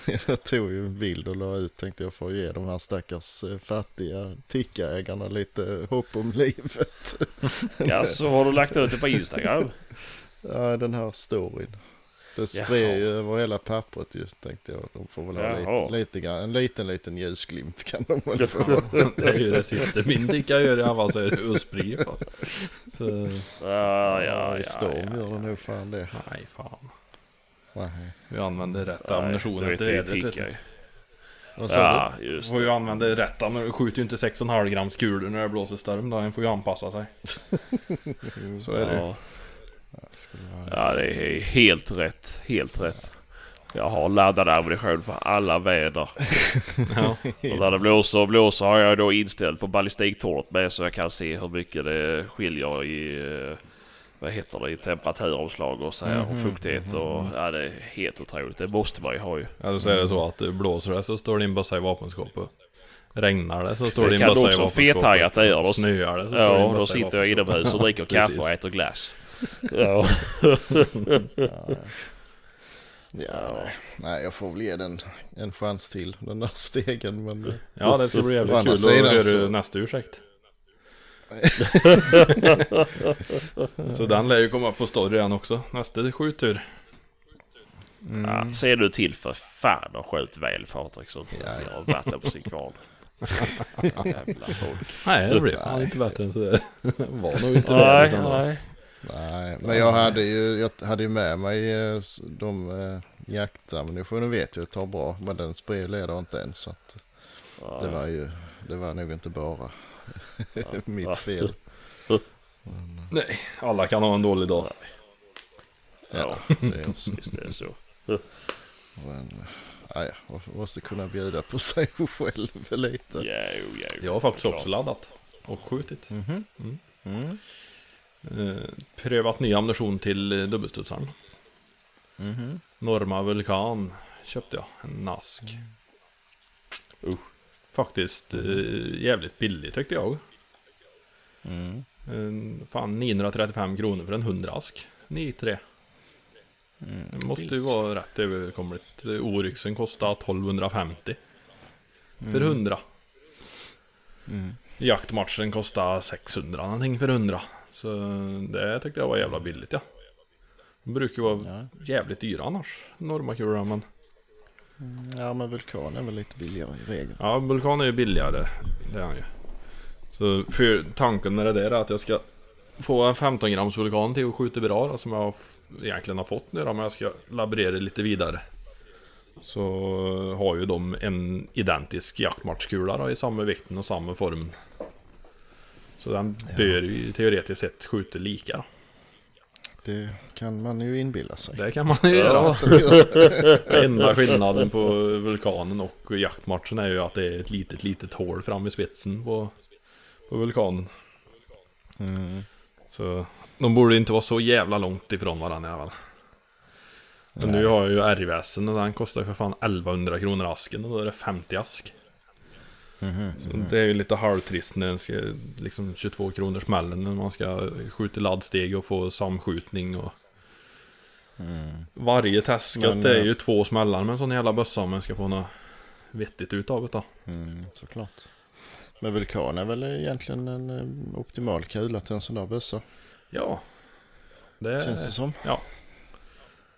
*laughs* jag tog ju en bild och la ut. Tänkte jag får ge de här stackars eh, fattiga tickaägarna lite hopp om livet. *laughs* Ja, så har du lagt ut det på Instagram? Ja, den här storyn. Det spred ju över hela pappret ju tänkte jag. De får väl ha lite, lite grann, en liten liten ljusglimt kan de väl få. *laughs* Det är ju det sista min ticka gör i alla fall är det Usbry. fan. Så, Ja, ja, I ja, storm ja, gör det nog fan det. nej fan. Nej. Vi använder rätt ammunition det efter vet vädret. vi vet du. ju. Vad sa Ja, just Får ju använda rätt ammunition. Skjuter ju inte 6,5 grams kulor när det blåser storm då. En får ju anpassa sig. *laughs* Så är det. Ja. Ja, det är helt rätt. Helt rätt. Jag har laddad ammunition för alla väder. *laughs* Ja. Och när det blåser och blåser har jag då inställt på ballistiktornet med så jag kan se hur mycket det skiljer i eh, vad heter det, i temperaturomslag och så här och Mhm, fuktighet och ja, det är helt otroligt. Det måste man ju ha ju. Eller så är det så att det blåser det så står din bössa i vapenskåpet. Regnar det så står Det din kan bössa i också vapenskåpet. fethajar det gör. Då, Snöar det så står din ja, då bössa i sitter jag vapenskåpet. inomhus och dricker *laughs* kaffe och äter glass. Ja. Ja, nej. nej, jag får väl ge den en chans till, den där stegen. Men Ja det ska bli jävligt kul sidan höra så- nästa ursäkt. *laughs* så den lär ju komma på story igen också. Nästa skjuttur. Ja, ser du till för fan och skjut väl Patrik så att Ja, ja. jag har vatten på sin kvarn. *laughs* Jävla folk. Nej det blev fan inte bättre än så det var nog inte Nej, det. nej. Nej, men jag hade ju, jag hade ju med mig eh, de eh, jaktammunitionen vet jag tar bra. Men den spred leder inte än så att det var ju, det var nog inte bara *laughs* mitt fel. *laughs* Nej, alla kan ha en dålig dag. Ja, *laughs* Det är också. visst är det så. Men, ja, man måste kunna bjuda på sig själv lite. Jo, jo. Jag har faktiskt också laddat. Och skjutit. Mhm. Mm. Mm. Eh, prövat ny ammunition till eh, dubbelstudsaren. Mhm. Norma Vulkan köpte jag. En Nask. Usch. Faktiskt eh, jävligt billig tyckte jag. Mm. Fan 935 kronor för en 100 ask. 9-3. Mm. Det måste ju vara rätt överkomligt. Oryxen kostar 1250 för Mm. 100. Mm. Jaktmatchen kostar 600 någonting för 100. Så det tyckte jag var jävla billigt ja. De brukar ju vara Ja. jävligt dyra annars. Normakulorna men. Ja men vulkan är väl lite billigare i regel. Ja, Vulkan är ju billigare. Det är han ju. Så för tanken med det där är att jag ska få en 15 grams vulkan till att skjuta bra. Som jag egentligen har fått nu då, men jag ska laborera lite vidare. Så har ju de en identisk jaktmatchkula då, i samma vikten och samma form. Så den bör ju teoretiskt sett skjuta lika. Det kan man ju inbilla sig. Det kan man ju göra. *laughs* Enda skillnaden på vulkanen och jaktmatchen är ju att det är ett litet, litet hål fram i spetsen på, på vulkanen. Mm. Så de borde inte vara så jävla långt ifrån varandra i alla fall. Men nu Nej. har jag ju RVSen och den kostar ju för fan 1100 kronor asken och då är det 50 ask. Mhm. Så det är ju lite halvtrist när den ska, liksom 22 kronor smällen när man ska skjuta laddsteg och få samskjutning och Mm. Varje testskat Men, är eh, ju två smällar med en sån jävla bössa om man ska få något vettigt ut av det då. Mm, såklart. Men vulkan är väl egentligen en eh, optimal kula till en sån där bössa. Ja. Det, Känns det som.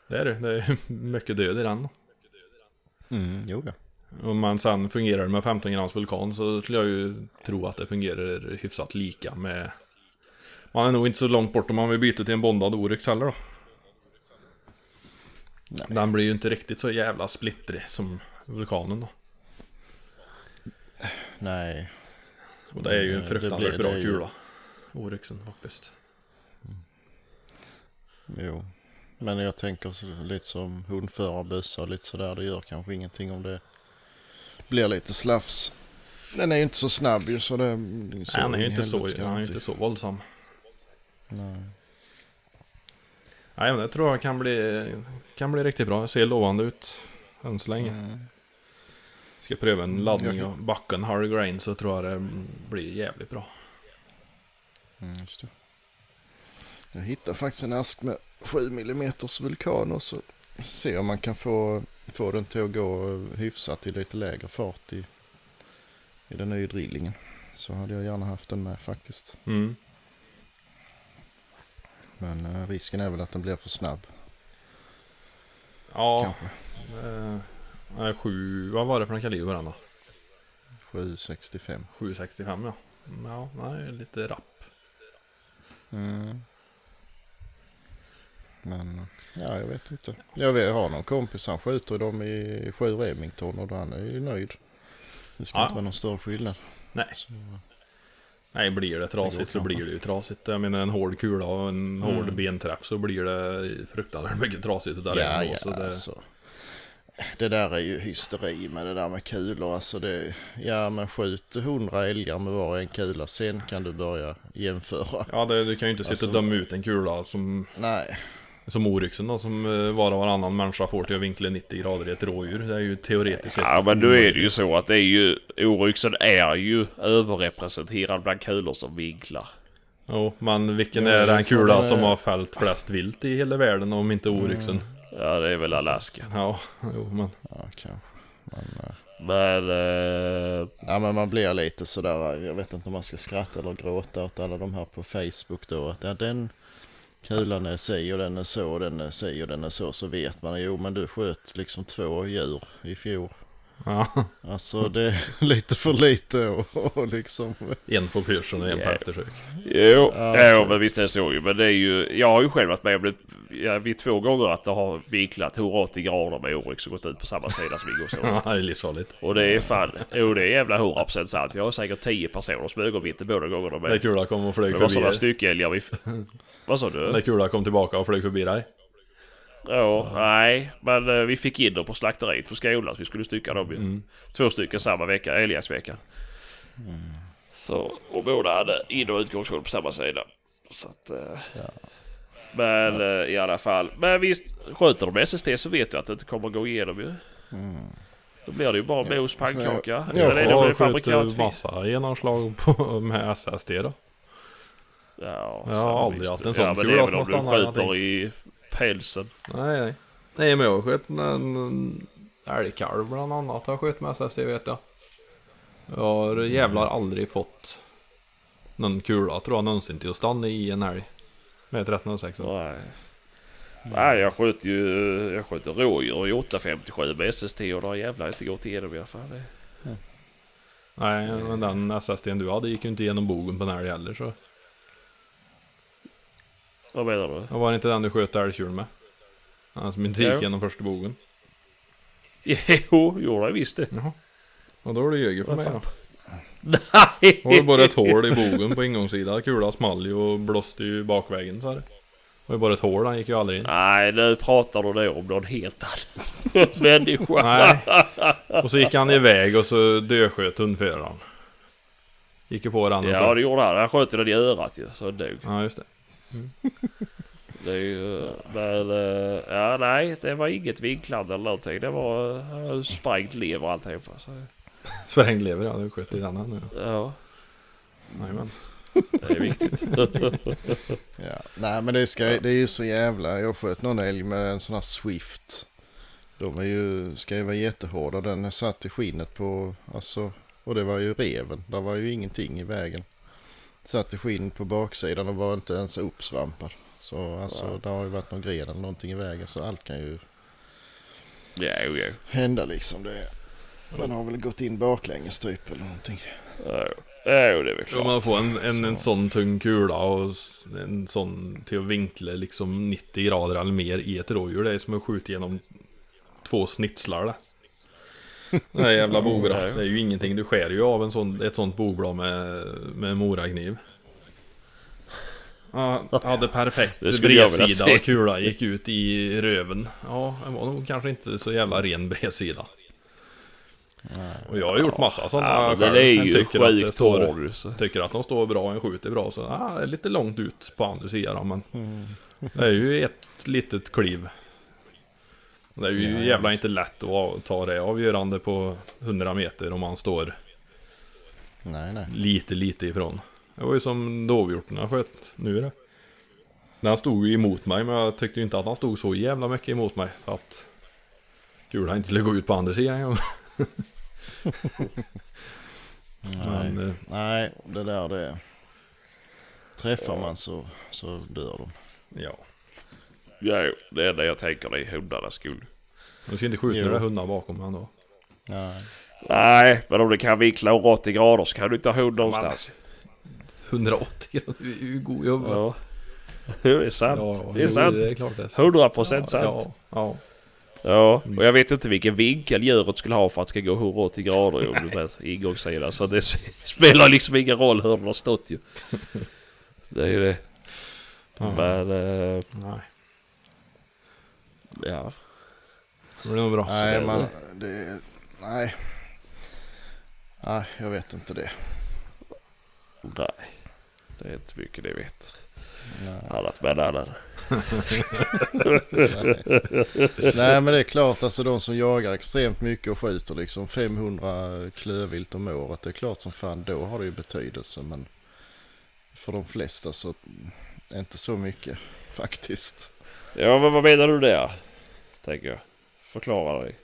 det är det. Det är *laughs* mycket död i den. Mm, jo ja. Om man sen fungerar med 15 grams vulkan så skulle jag ju tro att det fungerar hyfsat lika med Man är nog inte så långt bort om man vill byta till en bondad Oryx heller då. Nej. Den blir ju inte riktigt så jävla splittrig som vulkanen då. Nej. Och det är ju en fruktansvärt bra ju- kula. Oryxen faktiskt. Jo. Men jag tänker lite som hundförarbössa och lite sådär. Det gör kanske ingenting om det blir lite slafs. Den är ju inte så snabb ju så det... Så han är ju inte så, han är inte så våldsam. Nej. Nej men det tror jag kan bli, kan bli riktigt bra. Det ser lovande ut. Än så länge. Mm. Ska pröva en laddning och backa en Harry Grain så tror jag det blir jävligt bra. Mm, just det. Jag hittade faktiskt en ask med 7 mm vulkan och så se om man kan få, få den till att gå hyfsat i lite lägre fart i, i den nya drillingen. Så hade jag gärna haft den med faktiskt. Mm. Men eh, risken är väl att den blir för snabb. Ja. kanske. Eh, sju, vad var det för en kaliber den då? 765. 765 ja. Ja, nej, lite rapp. Mm. Men ja, jag vet inte. Jag vet, har någon kompis, han skjuter dem i 7 Remington och han är ju nöjd. Det ska Ja. inte vara någon större skillnad. Nej. Så, Nej, blir det trasigt går så blir det ju trasigt. Jag menar en hård kula och en hård Mm. benträff så blir det fruktansvärt mycket trasigt utav ja, det. ja, Så det alltså. Det där är ju hysteri med det där med kulor. Alltså det, ja men skjut 100 älgar med var en kula. Sen kan du börja jämföra. Ja, det, du kan ju inte sitta Alltså- och döma ut en kula som, Nej, som oryxen då, som eh, var och varannan människa får till att vinkla 90 grader i ett rådjur. Det är ju teoretiskt sett Ja men då är det ju så att det är ju oryxen är ju överrepresenterad bland kulor som vinklar. Jo, men vilken Ja, är den kula det- som har fällt flest vilt i hela världen om inte oryxen? Ja det är väl Alaska. Ja, *laughs* jo men. ja kanske. Men, eh, Men... Eh, ja men man blir lite sådär. Jag vet inte om man ska skratta eller gråta åt alla de här på Facebook då. Att ja, den kulan är si och den är så och den är si och den är så. Så vet man. Jo men du sköt liksom två djur i fjol. Ja, *laughs* Alltså det är *laughs* lite för lite och, och liksom. en på pyrschen och en på eftersök. jo, Ja, ja, så- men visst är det så ju. Men det är ju... Jag har ju själv varit med om det vid två gånger att det har vinklat 180 grader med oryx och gått ut på samma sida som vi går så. *laughs* Ja, det är livsfarligt. Och det är fan... Jo det är jävla 100% sant. Jag har säkert 10 personer som ögonvittne båda gångerna När med. kula kom och flög Det var förbi sådana dig. styckälgar vi... Vad sa du? När kula kom tillbaka och flög förbi dig. Ja, nej. Men eh, vi fick in dem på slakteriet på skolan så vi skulle stycka dem ju. Mm. Två stycken samma vecka, älgjaktsveckan. Så, och båda hade in och utgångsfågel på samma sida. Så att... Eh, Ja. Men eh, i alla fall. Men visst, sköter de SST så vet jag att det inte kommer gå igenom ju. Då blir det ju bara Ja, mos, pannkaka. Ja, det Jag för har massa genomslag på, med SSD då. Ja, Jag har aldrig haft en sån ja, men kula det är skjuter pälsen. Nej, nej. Nej, men jag har skjutit en älgkalv bland annat. Jag har skjutit med SSD vet jag. Jag har jävlar aldrig fått någon kula tror jag någonsin till att stanna i en älg. Med 1306. Nej. Nej, jag sköt ju... Jag sköt rådjur i 857 med SST och det har jävlar inte gått igenom i alla fall. Nej, men den SSDn du hade gick ju inte igenom bogen på en älg heller så. Vad menar du? Och var det inte den du sköt älgtjur med? Han som inte gick Jo. igenom första bogen. *laughs* Jo, gjorde jag visst det. Jaha. Och då har du ljugit för Vad mig fan? då. Nej! Det var ju bara ett hål i bogen på ingångssidan. Kulan small ju och blåste ju bakvägen så här. Det var ju bara ett hål, han gick ju aldrig in. Nej, nu pratar du då om någon helt annan *laughs* människa. Nej. Och så gick han iväg och så dösköt hundföraren. Gick ju på den och Ja, det gjorde han. Han sköt den i örat ju, så dog. Ja, just det. Det är ju... Men... eh, Ja, nej. Det var inget vinklande eller någonting. Det var uh, sprängt lever och alltihopa. Så, *laughs* Sprängd lever, ja. Du sköt i den här nu. ja, Jajamän. det är viktigt. *laughs* Ja. Nej men det, ska, det är ju så jävla. Jag sköt någon älg med en sån här Swift. De är ju, ska ju vara jättehårda. Den är satt i skinnet på, alltså. Och det var ju reven. Där var ju ingenting i vägen. Satt i skinnet på baksidan och var inte ens uppsvampad. Så alltså Ja. det har ju varit någon gren eller någonting i vägen. Så allt kan ju ja, jo, jo. hända liksom. Det, den har väl gått in baklänges typ eller någonting. Ja, jo, det är väl Om man klart. får en, en, en Så. sån tung kula och en sån till att vinkla liksom 90 grader eller mer i ett rådjur. Det är som att skjuta genom två snitslar det. Det här jävla bogra. Det är ju ingenting. Du skär ju av en sån, ett sånt bogblad med, med morakniv. Ja, hade perfekt bredsida och kula gick ut i röven. Ja, det var nog kanske inte så jävla ren bredsida. Och jag har gjort massa sådana Ja, själv. det är ju tycker att det står-. Tycker att de står bra, en skjuter bra så ah, det är lite långt ut på andra sidan men Det är ju ett litet kliv Det är ju Ja, jävla inte lätt att ta det avgörande på 100 meter om man står Nej nej. lite lite ifrån Det var ju som dovhjorten jag sköt nu det Den stod ju emot mig men jag tyckte ju inte att han stod så jävla mycket emot mig så att Kulan inte skulle gå ut på andra sidan ja. *laughs* Nej. Men, eh, Nej det där det. Träffar man så, så dör de. ja Ja, det enda jag tänker det är hundarnas skull. Du ska inte skjuta är hundar bakom ändå. Nej. Nej, men om det kan vinkla 80 grader så kan du inte ha hund någonstans. 180 grader, du är ju god i huvudet. Ja. Det är sant. Ja, det är sant. Det är klart det är sant. 100 procent sant. Ja, ja. Ja, och jag vet inte vilken vinkel djuret skulle ha för att det ska gå 180 grader om du *laughs* vet, ingångssida. Så det *laughs* spelar liksom ingen roll hur den har stått ju. *laughs* Det är ju det. ja. Men, eh, Nej, ja. det blir nog bra. Nej, det- man, det, nej. Nej, jag vet inte det. Nej. Det är inte mycket det vet. Nej. Annat med annan. *laughs* Nej men det är klart alltså de som jagar extremt mycket och skjuter liksom 500 klövvilt om året. Det är klart som fan då har det ju betydelse men för de flesta så är inte så mycket *laughs* faktiskt. Ja, men vad menar du där? Tänker jag. Förklara dig.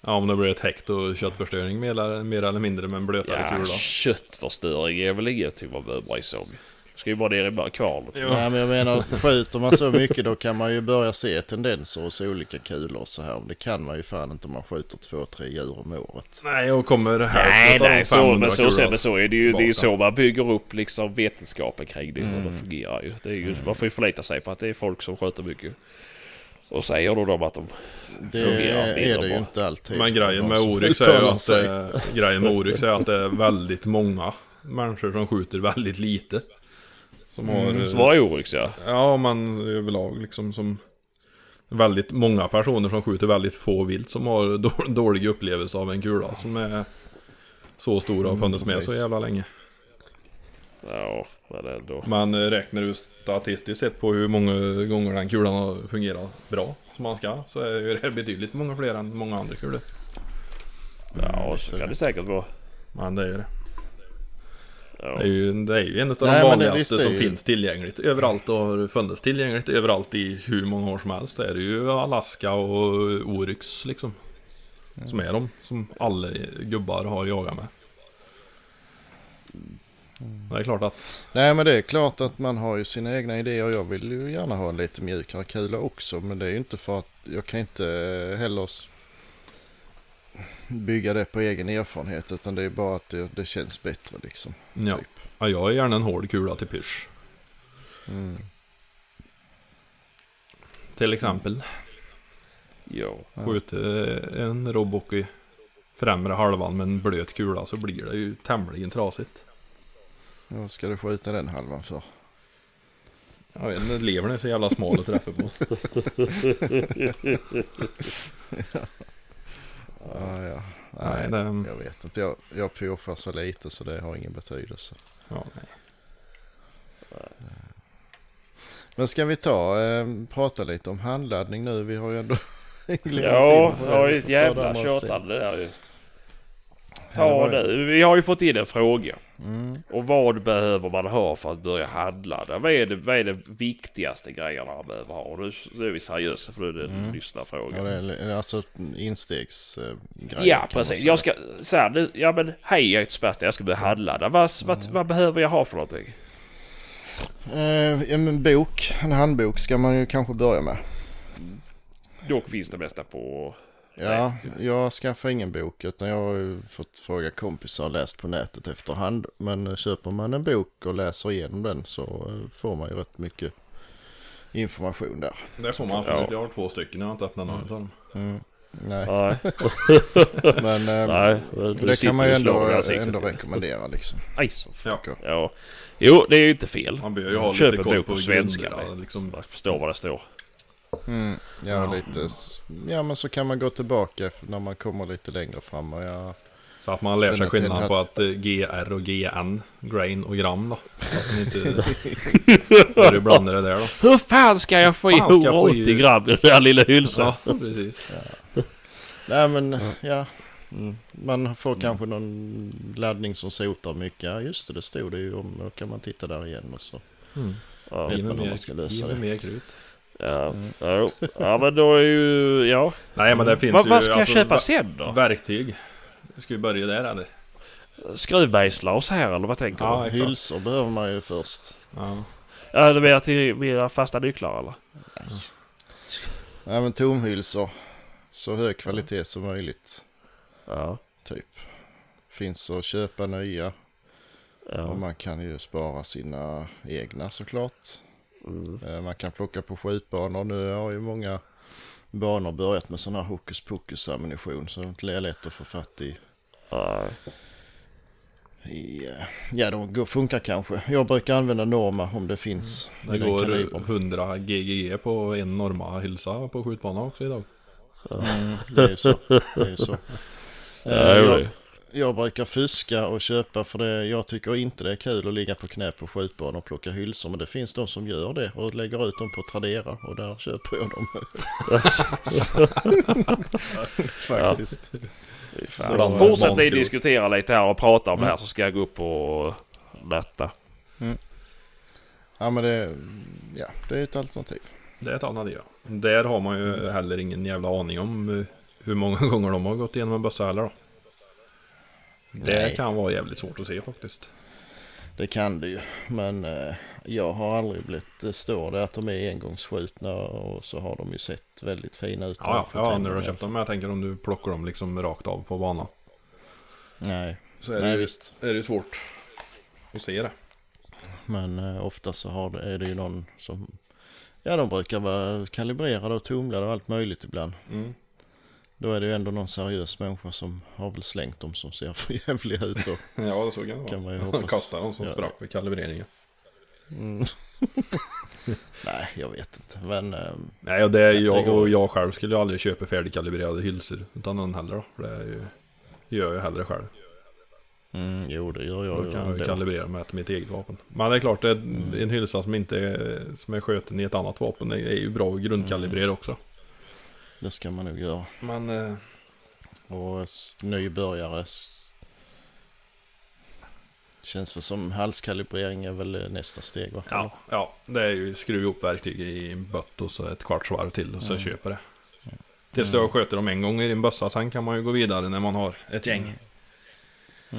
Ja, om det blir ett häkt och köttförstöring mer eller, mer eller mindre med en blötare Ja, kula. köttförstöring är väl ingenting man behöver bry sig om. Ska ju bara ner i bara kvarnen. Nej men jag menar skjuter man så mycket då kan man ju börja se tendenser hos olika kulor och så här. Men det kan man ju fan inte om man skjuter två, tre djur om året. Nej, och kommer Nej, hälften av nej, de så, 500 men så, kulorna men så är det ju. Det är ju så man bygger upp liksom vetenskapen kring det. Hur Mm. det fungerar ju. Det är ju. Man får ju förlita sig på att det är folk som sköter mycket. Och säger då de att de Det fungerar är mindre det ju inte alltid. Men grejen med Oryx är ju att, eh, grejen med Oryx är att det är väldigt många människor som skjuter väldigt lite. Som har... Mm, eh, Så var Oryx ja. Ja, man överlag liksom som... Väldigt många personer som skjuter väldigt få vilt som har *laughs* då- dålig upplevelse av en kula som är så stor och har funnits med så jävla länge. Ja, men. Man eh, räknar ju statistiskt sett på hur många gånger den kulan har fungerat bra som man ska så är ju det betydligt många fler än många andra kulor. Ja, så kan det säkert vara. Men det är det. Ja. Det är ju, det är ju en av de Nej, det- vanligaste det som ju- finns tillgängligt överallt och har funnits tillgängligt överallt i hur många år som helst. Det är det ju Alaska och Oryx liksom. Som är de som alla gubbar har jagat med. Det är klart att Nej men det är klart att man har ju sina egna idéer. Jag vill ju gärna ha en lite mjukare kula också. Men det är ju inte för att jag kan inte heller bygga det på egen erfarenhet. Utan det är bara att det, det känns bättre liksom. ja, Typ. ja, jag är gärna en hård kula till pysch. Mm. Till exempel. ja. Ja. Skjuter en robbock i främre halvan med en blöt kula så blir det ju tämligen trasigt. Vad ska du skjuta den halvan för? Jag vet inte, levern är så jävla smal att träffa på. *laughs* Ja, ja. Nej, Nej, det... jag vet inte. Jag, jag puffar så lite så det har ingen betydelse. Ja, nej. Men ska vi ta eh, prata lite om handladdning nu? Vi har ju ändå *laughs* Ja, det var ju ett jävla tjatande där ju. Ja, det nu. Vi har ju fått in en fråga. Mm. Och vad behöver man ha för att börja handla? Vad är det, vad är det viktigaste grejerna man behöver ha? Och Nu, nu är vi seriösa för nu är det en Mm. lyssnarfråga. Ja, Ja, det är alltså instegsgrejer. precis. Jag ska... Här, nu, ja men hej jag heter Sebastian, jag ska börja handladda. Vad, vad, vad behöver jag ha för någonting? Eh, en bok, en handbok ska man ju kanske börja med. Dock finns det mesta på... Ja, jag skaffar ingen bok utan jag har ju fått fråga kompisar och läst på nätet efterhand. Men eh, köper man en bok och läser igenom den så eh, får man ju rätt mycket information där. Det får man Ja. absolut. Jag har två stycken, jag har inte öppnat någon av dem. Mm. Nej, Nej, *laughs* men eh, nej. det kan man ju ändå, ändå rekommendera liksom. *laughs* Aj, så Ja. Ja. Jo, det är ju inte fel. Man bör ju ha Köp lite en koll bok på på svenska. liksom. Man förstår vad det står. Mm, ja, Ja. lite. Ja, men så kan man gå tillbaka när man kommer lite längre fram. Och jag, Så att man lär sig Den är skillnad till på att- eh, GR och GN, grain och gram då. Så att man inte *laughs* börjar blanda det där då. Hur fan ska jag få i Fan ska jag få i- 180 gram i den där lilla hylsan? Ja, precis. nej, men ja. Mm. Man får kanske någon laddning som sotar mycket. Ja, just det, det stod det ju om. Då kan man titta där igen och så. Mm. Ja, Vet man hur man ska lösa ge mig det. mer krut. Ja. Mm. Ja, ja, men då är ju... Ja. Nej men det finns Vad, ju vad ska jag alltså, köpa ver- sen då? Verktyg. Ska vi börja där eller? Skruvmejslar och så här eller vad tänker Ja, du? exakt. Hylsor behöver man ju först. Ja. Ja, du menar till mina fasta nycklar eller? Ja, men tomhylsor. så hög kvalitet som möjligt. Ja. Typ. Finns att köpa nya. Och Ja. man kan ju spara sina egna såklart. Mm. Eh, Man kan plocka på skjutbanor. Nu har ju många banor börjat med sån här hokus pokus ammunition. Så det är lätt att få fatt i. Ja. i eh, ja, de funkar kanske. Jag brukar använda Norma om det finns. Det i den går kalibern. 100 GGG på en Norma hylsa på skjutbanan också idag. Mm, det är ju så. Det är så. Eh, *laughs* Ja, jo, jag, det. Jag brukar fuska och köpa för det. Jag tycker inte det är kul att ligga på knä på skjutbanor och plocka hylsor. Men det finns de som gör det och lägger ut dem på Tradera och där köper jag dem. *laughs* Faktiskt. Bland Fortsätt ni diskutera lite här och prata om det här Mm. så ska jag gå upp och natta. Ja men det, ja, det är ett alternativ. Det är ett alternativ ja. Där har man ju heller ingen jävla aning om eh, hur många *laughs* gånger de har gått igenom en bössa heller då. Det Nej. kan vara jävligt svårt att se faktiskt. Det kan det ju. Men eh, jag har aldrig blivit, det står det att de är engångsskjutna och så har de ju sett väldigt fina ut. Ja, ja, när du har köpt dem. Jag tänker om du plockar dem liksom rakt av på banan. Nej, Så är det, nej ju, visst. är det svårt att se det. Men eh, ofta så har det, är det ju någon som, ja de brukar vara kalibrerade och tumlade och allt möjligt ibland. Mm. Då är det ju ändå någon seriös människa som har väl slängt dem som ser *laughs* för jävliga ut och *laughs* Ja, det så kan det vara. kan man ju kastar dem som Ja. sprack vid kalibreringen. Mm. *laughs* Nej, jag vet inte. Men eh, Nej, och det är jag och jag själv skulle ju aldrig köpa färdigkalibrerade hylsor utan någon heller då. För det är ju, gör jag hellre själv. mm, jo det gör jag Då kan jag ju kalibrera med mitt eget vapen. Men det är klart, det är Mm. en hylsa som inte är, som är sköten i ett annat vapen. Det är ju bra att grundkalibrera Mm. också. Det ska man nog göra. Men eh, Och nybörjare Känns väl som halskalibrering är väl eh, nästa steg va? ja, ja, det är ju skruva ihop verktyg i en bött och så ett kvarts varv till och så Mm. köper det. Tills du har sköter dem en gång i din bössa, sen kan man ju gå vidare när man har ett gäng. Eh,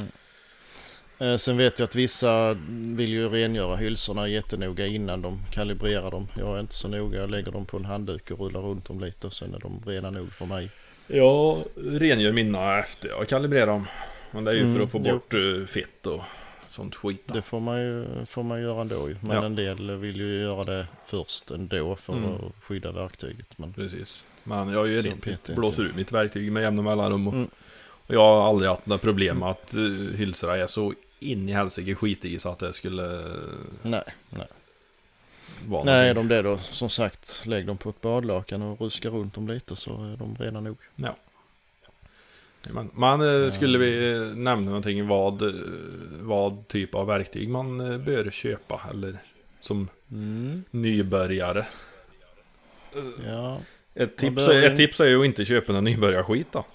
sen vet jag att vissa vill ju rengöra hylsorna jättenoga innan de kalibrerar dem. Jag är inte så noga. Jag lägger dem på en handduk och rullar runt dem lite och sen är de rena nog för mig. Jag rengör mina efter jag kalibrerar dem. Men det är ju Mm, för att få jo. bort eh, fett och sånt skit. Det får man ju, får man göra ändå ju. Men Ja. en del vill ju göra det först ändå för Mm. att skydda verktyget. Men Precis. Men jag gör petar jag blåser inte. ur mitt verktyg med jämna mellanrum. Och, Mm. Och jag har aldrig haft några problem med att uh, hylsorna är så in i helsike skit i så att det skulle uh, nej, nej. vara Nej, är de det då som sagt lägg dem på ett badlakan och ruska runt dem lite så är de rena nog. Ja. Men, men eh, skulle vi eh, nämna någonting vad, eh, vad typ av verktyg man eh, bör köpa eller som Mm. nybörjare? Ja, Ett tips, bör är, ju- ett tips är ju att inte köpa någon nybörjarskit då.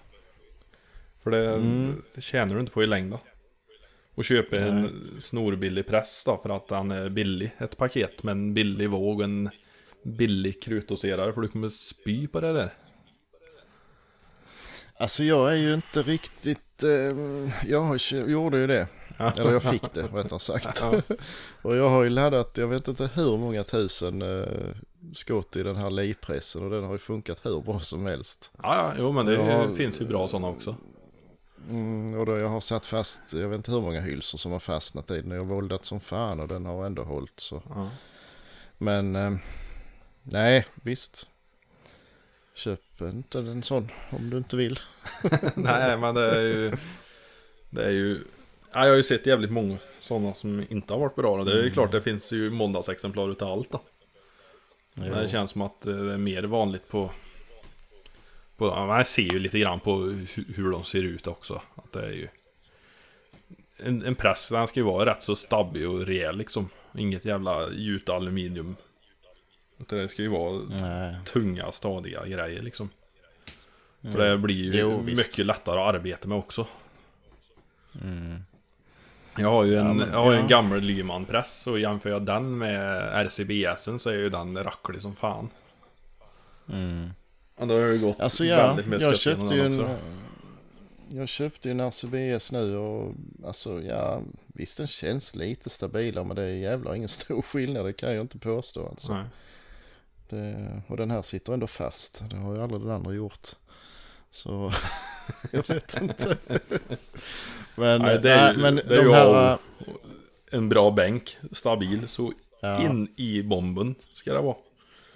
För det Mm. tjänar du inte på i längden. Och köpa Nej. en snorbillig press då för att den är billig. Ett paket med en billig våg och en billig krutdoserare för du kommer spy på det där. alltså jag är ju inte riktigt, eh, jag gjorde ju det. Eller jag fick det rättare sagt. *laughs* Och jag har ju laddat, jag vet inte hur många tusen eh, skott i den här livpressen och den har ju funkat hur bra som helst. Ja, ja, jo men det har- finns ju bra sådana också. Mm, och då jag har satt fast, jag vet inte hur många hylsor som har fastnat i den. Jag har våldat som fan och den har ändå hållit så. Ja. Men eh, nej, visst. Köp inte en sån om du inte vill. *laughs* Nej men det är ju... Det är ju... Ja, jag har ju sett jävligt många sådana som inte har varit bra. Det är ju Mm. klart det finns ju måndagsexemplar utav allt då. Men det känns som att eh, det är mer vanligt på... på ja, man ser ju lite grann på hu- hur de ser ut också. Att det är ju... En, en press, den ska ju vara rätt så stabbig och rejäl liksom. Inget jävla gjut aluminium. Det ska ju vara Nej. tunga, stadiga grejer liksom. För Mm. det blir ju Jo, visst. mycket lättare att arbeta med också. Mm. Jag har ju en, Ja, men- ju en ja. gammal Lyman-press och jämför jag den med RCBSen så är ju den racklig som fan. Mm. Och då har det ju gått Alltså ja, väldigt mycket jag köpte ju en... Jag köpte ju en RCBS nu och alltså ja, visst den känns lite stabilare men det är jävlar ingen *laughs* stor skillnad, det kan jag inte påstå alltså. Nej. Det, och den här sitter ändå fast, det har ju aldrig den andra gjort. Så *laughs* jag vet inte. Men, Nej, det är nej, ju- men det är ju här... En bra bänk, stabil, så Ja, in i bomben ska det vara.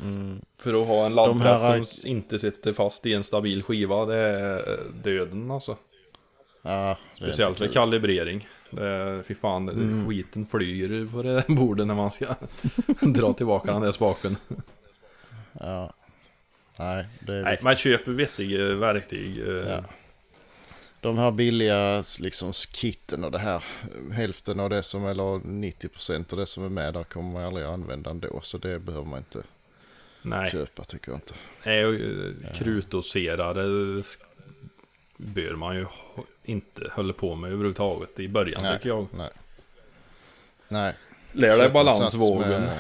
Mm, För att ha en De här- laddpress som inte sitter fast i en stabil skiva, det är döden alltså. ja, Speciellt kul. kalibrering. Det fy fan, Mm. skiten flyger på det *laughs* bordet när man ska *laughs* dra tillbaka den där spaken. Ja. Nej, det är Nej, man köper vettiga verktyg. eh, Ja. De här billiga liksom kitten och det här. Hälften av det som, eller 90% av det som är med där kommer man aldrig använda ändå. Så det behöver man inte Nej, köpa tycker jag inte. Nej, och, eh, krutdoserare bör man ju inte hålla på med överhuvudtaget i början Nej. tycker jag. Nej. Nej. Lär dig Köp en balansvågen. med-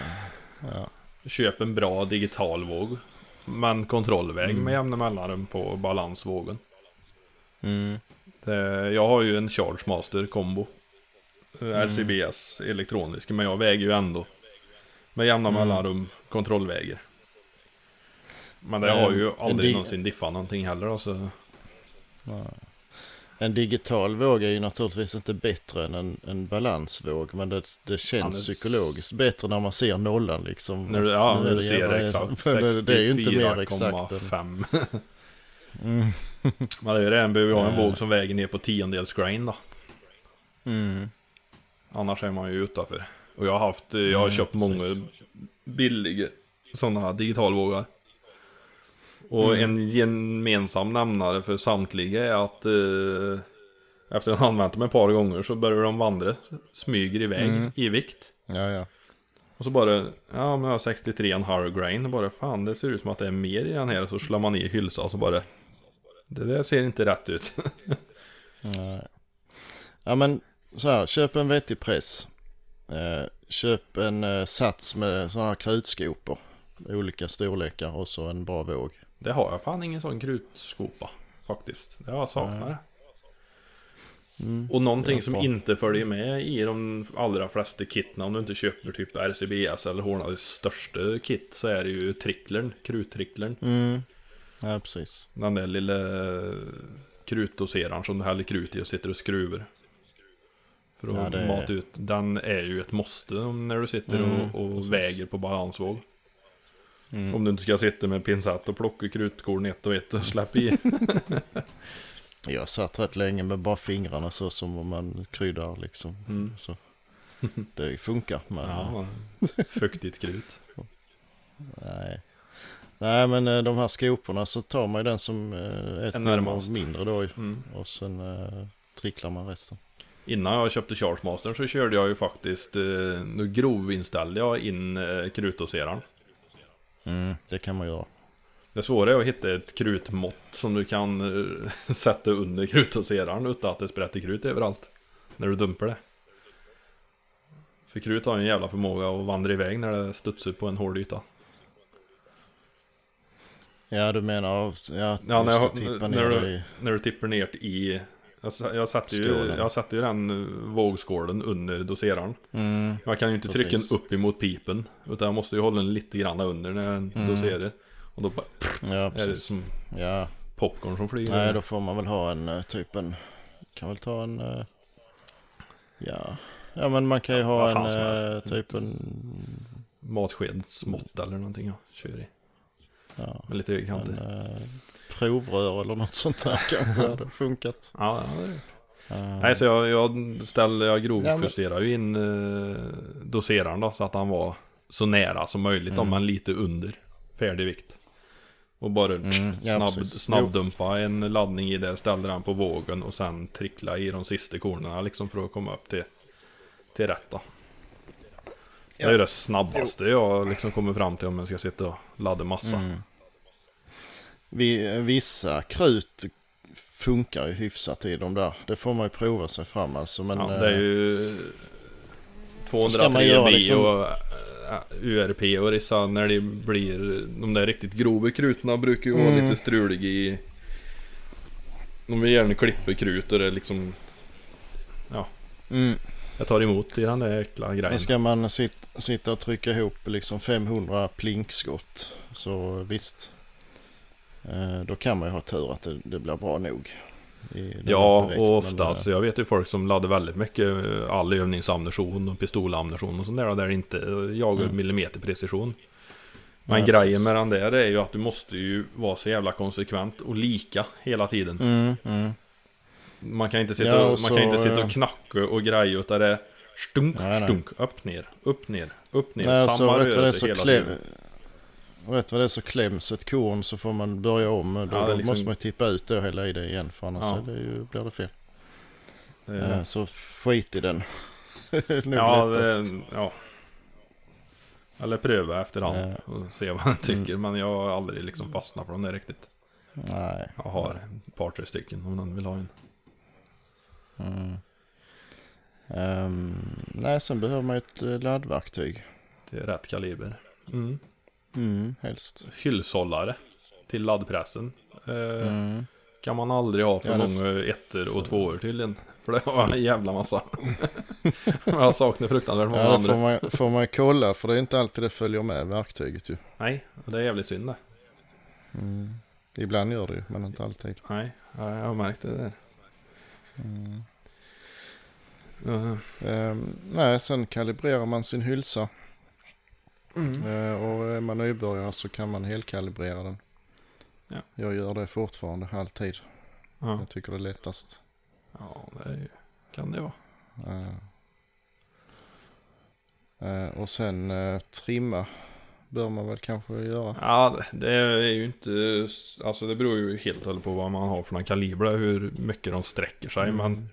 Ja. Köp en bra digital våg. Men kontrollväg Mm. med jämna mellanrum på balansvågen. Mm. Det, jag har ju en Charge Master kombo. Eh, Mm. RCBS elektronisk. Men jag väger ju ändå med jämna Mm. mellanrum kontrollväger. Men det Eh, har ju en aldrig någonsin diffat någonting heller alltså. Nej. En digital våg är ju naturligtvis inte bättre än en, en balansvåg. Men det, det känns Ja, psykologiskt bättre när man ser nollan liksom. När du, ja, nu när du ser det exakt. det, *laughs* det är ju inte mer exakt. Än, 64,5. *laughs* mm. Men det är ju det, en behöver ju ha en Eh. våg som väger ner på tiondels grain då. Mm. Annars är man ju utanför. Och jag har haft, eh, jag har Mm, köpt många precis. billiga sådana digitalvågar. Och Mm. en gemensam nämnare för samtliga är att eh, efter att ha använt dem ett par gånger så börjar de vandra, smyger iväg Mm. i vikt. Ja, ja. Och så bara, ja men jag har 63,5 grain och bara fan det ser ut som att det är mer i den här och så slår man i hylsan och så bara Det där ser inte rätt ut. *laughs* Nej. Ja men så här, köp en vettig press. Eh, köp en eh, sats med sådana här krutskopor. Olika storlekar och så en bra våg. Det har jag fan ingen sån krutskopa faktiskt. Det har jag saknar det. Mm. Och någonting som inte följer med i de allra flesta kitna om du inte köper typ RCBS eller Hornadys största kit så är det ju tricklern, kruttricklern. Mm. Ja precis. Den där lilla krutdoseraren som du häller krut i och sitter och skruvar. För att Ja, det mata ut. Den är ju ett måste när du sitter Mm, och, och väger på balansvåg. Mm. Om du inte ska sitta med pincett och plocka krutkorn ett och ett och släppa i. *laughs* Jag satt rätt länge med bara fingrarna så som om man kryddar liksom. Mm. Så. *laughs* Det funkar men Ja, fuktigt krut. nej. Nej men eh, de här skoporna så tar man ju den som eh, ett En nummer närmast. mindre då. Mm. Och sen eh, tricklar man resten. Innan jag köpte Charge Master så körde jag ju faktiskt, eh, nu grovinställde jag in eh, krutdoseraren. Mm, det kan man göra. Det svåra är att hitta ett krutmått som du kan eh, *laughs* sätta under krutdoseraren utan att det sprätter krut överallt. När du dumpar det. För krut har ju en jävla förmåga att vandra iväg när det studsar på en hård yta. Ja du menar, ja, Ja, när jag- när du- i... När du tippar ner i... Jag, jag satte ju, Skålen. jag satte ju den eh, vågskålen under doseraren. Mm, Jag kan ju inte trycka den Precis. upp emot pipen. Utan jag måste ju hålla den lite grann under när jag Mm. doserar. Och då bara ja är det precis. som Ja, popcorn som flyger. nej då får man väl ha en eh, typ en... Kan väl ta en... eh, Ja, ja men man kan ju ha en helst. typ en... Matskedsmått eller någonting jag kör i. Ja, Med lite en högerkanter. Provrör eller något sånt där *laughs* kanske hade funkat. Ja, ja. Eh, Nej, så jag, jag ställde, jag Ja, men- ju in eh, doseraren då, så att han var så nära som möjligt, Mm. om men lite under färdig vikt. Och bara Mm, ja, snabb, snabbdumpa en laddning i det, ställde den på vågen och sen trickla i de sista korna liksom för att komma upp till, till rätt då. Det är ju det snabbaste jag liksom kommer fram till om jag ska sitta och ladda massa. Mm. Vi, vissa krut funkar ju hyfsat i de där. Det får man ju prova sig fram alltså. Men, ja, det är eh, ju ska man göra 203 bi liksom- och äh, URP och vissa när det blir de där riktigt grova krutna brukar ju vara Mm. lite struliga i De vill gärna klippa krut och det är liksom mm, Jag tar emot i den där äckla grejen men ska man sit, sitta och trycka ihop liksom 500 plinkskott så visst. Eh, då kan man ju ha tur att det, det blir bra nog. Ja, direkt, och men, oftast. eh, Jag vet ju folk som laddar väldigt mycket eh, all övningsammunition och pistolammunition och sånt där. Där det inte jagar Mm. millimeterprecision. Men Ja, grejen precis. med den där är ju att du måste ju vara så jävla konsekvent och lika hela tiden. Mm, mm. Man kan inte sitta, Ja, och, man så, kan inte sitta och knacka och greja utan det är stunk, Nej, nej. stunk, upp ner, upp ner, upp ner. Nej, Samma rörelse hela tiden. Du vad det är så kläms ett korn så får man börja om. Då, Ja, då liksom- måste man tippa ut det och hälla i det igen för annars Ja. det ju, blir det fel. Det Så skit i den. *laughs* Ja, det, ja. Eller pröva efterhand Ja. och se vad han tycker. Men jag har aldrig liksom fastnat för dem där riktigt. Nej. Jag har ett par, tre stycken om någon vill ha en. Mm. Ehm, nej, sen behöver man ju ett eh, laddverktyg. Det är rätt kaliber. Mm. Mm, helst. Hylshållare till laddpressen. Eh, Mm. Kan man aldrig ha för Ja, det- många ettor och tvåor tydligen. *laughs* För det har en jävla massa. *laughs* jag saknar fruktansvärt många Ja, andra. får man, får man kolla för det är inte alltid det följer med verktyget ju. Nej, det är jävligt synd det. Mm. Ibland gör det ju, men inte alltid. Nej, ja, jag har märkt det där. Mm. Uh, Ehm, nej, sen kalibrerar man sin hylsa. Mm. Eh, och är man nybörjare så kan man helkalibrera den. Ja. Jag gör det fortfarande alltid. ja. Jag tycker det är lättast. ja, det kan det vara. Eh, eh, och sen eh, trimma bör man väl kanske göra. Ja, det är ju inte... Alltså det beror ju helt och på vad man har för någon kaliber, hur mycket de sträcker sig. Men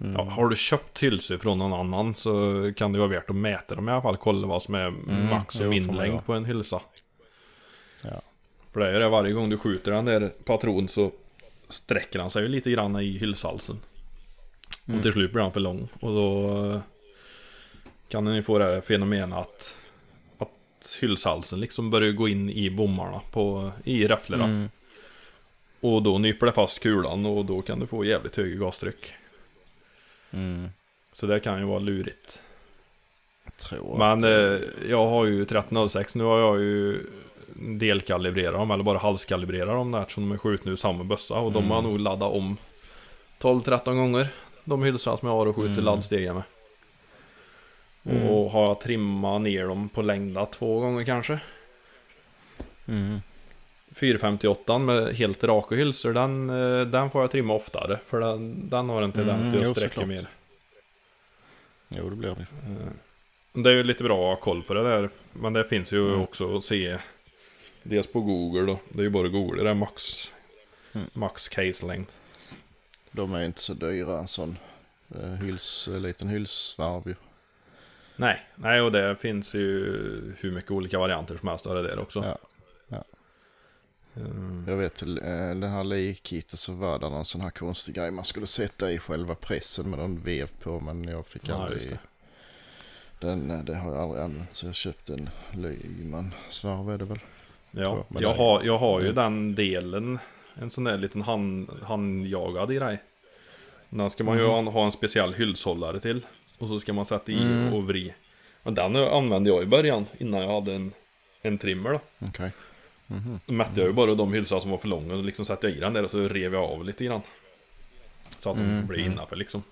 Mm. ja, har du köpt hylsor från någon annan så kan det vara värt att mäta dem i alla fall. Kolla vad som är Mm, max och minlängd på en hylsa. Ja. För det är det, varje gång du skjuter den där patron så sträcker han sig ju lite grann i hylshalsen. Mm. Och till slut blir han för lång. Och då eh, kan ju få det här fenomenet att, att hylshalsen liksom börjar gå in i bommarna på, i räfflorna. Mm. Och då nyper det fast kulan och då kan du få jävligt högt gastryck. Mm. Så det kan ju vara lurigt. Jag tror Men att, eh, jag har ju 1306, nu har jag ju delkalibrerat dem, eller bara halvkalibrerat dem där eftersom de är skjutna ur samma bössa. Och de har Mm. nog laddat om 12-13 gånger. De hylsar som jag har och skjuter Mm. laddstegen med. Mm. Och har jag trimmat ner dem på längda två gånger kanske. Mm. 458 med helt raka hylsor, den, eh, den får jag trimma oftare. För den, den har en tendens Mm, till att sträcka mer. Jo, det blir det. Eh, Det är ju lite bra att ha koll på det där. Men det finns ju Mm. också att se. Dels på Google då. Det är ju bara Google. Det är max. Mm. Max case length. De är inte så dyra en sån eh, hyls, liten hylsvarv ju. Nej, nej och det finns ju hur mycket olika varianter som helst av det där också. Ja. Mm. Jag vet väl, eh, den här Lee-kiten så var det någon sån här konstig grej man skulle sätta i själva pressen med någon vev på men jag fick Ja, aldrig... det. Den, det har jag aldrig använt så jag köpte en Lyman svarv är det väl. Ja, jag det- har, jag har ju Mm. den delen. En sån där liten hand, handjagad grej. Den ska man ju Mhm. ha- en speciell hylshållare till. Och så ska man sätta i Mm. och vri. Men den använde jag i början innan jag hade en, en trimmer då. Okej. Mhm. Då mätte jag ju bara de hylsar som var för långa och liksom satte jag i den där och så rev jag av lite grann. Så att de Mm, blev mm. innanför liksom.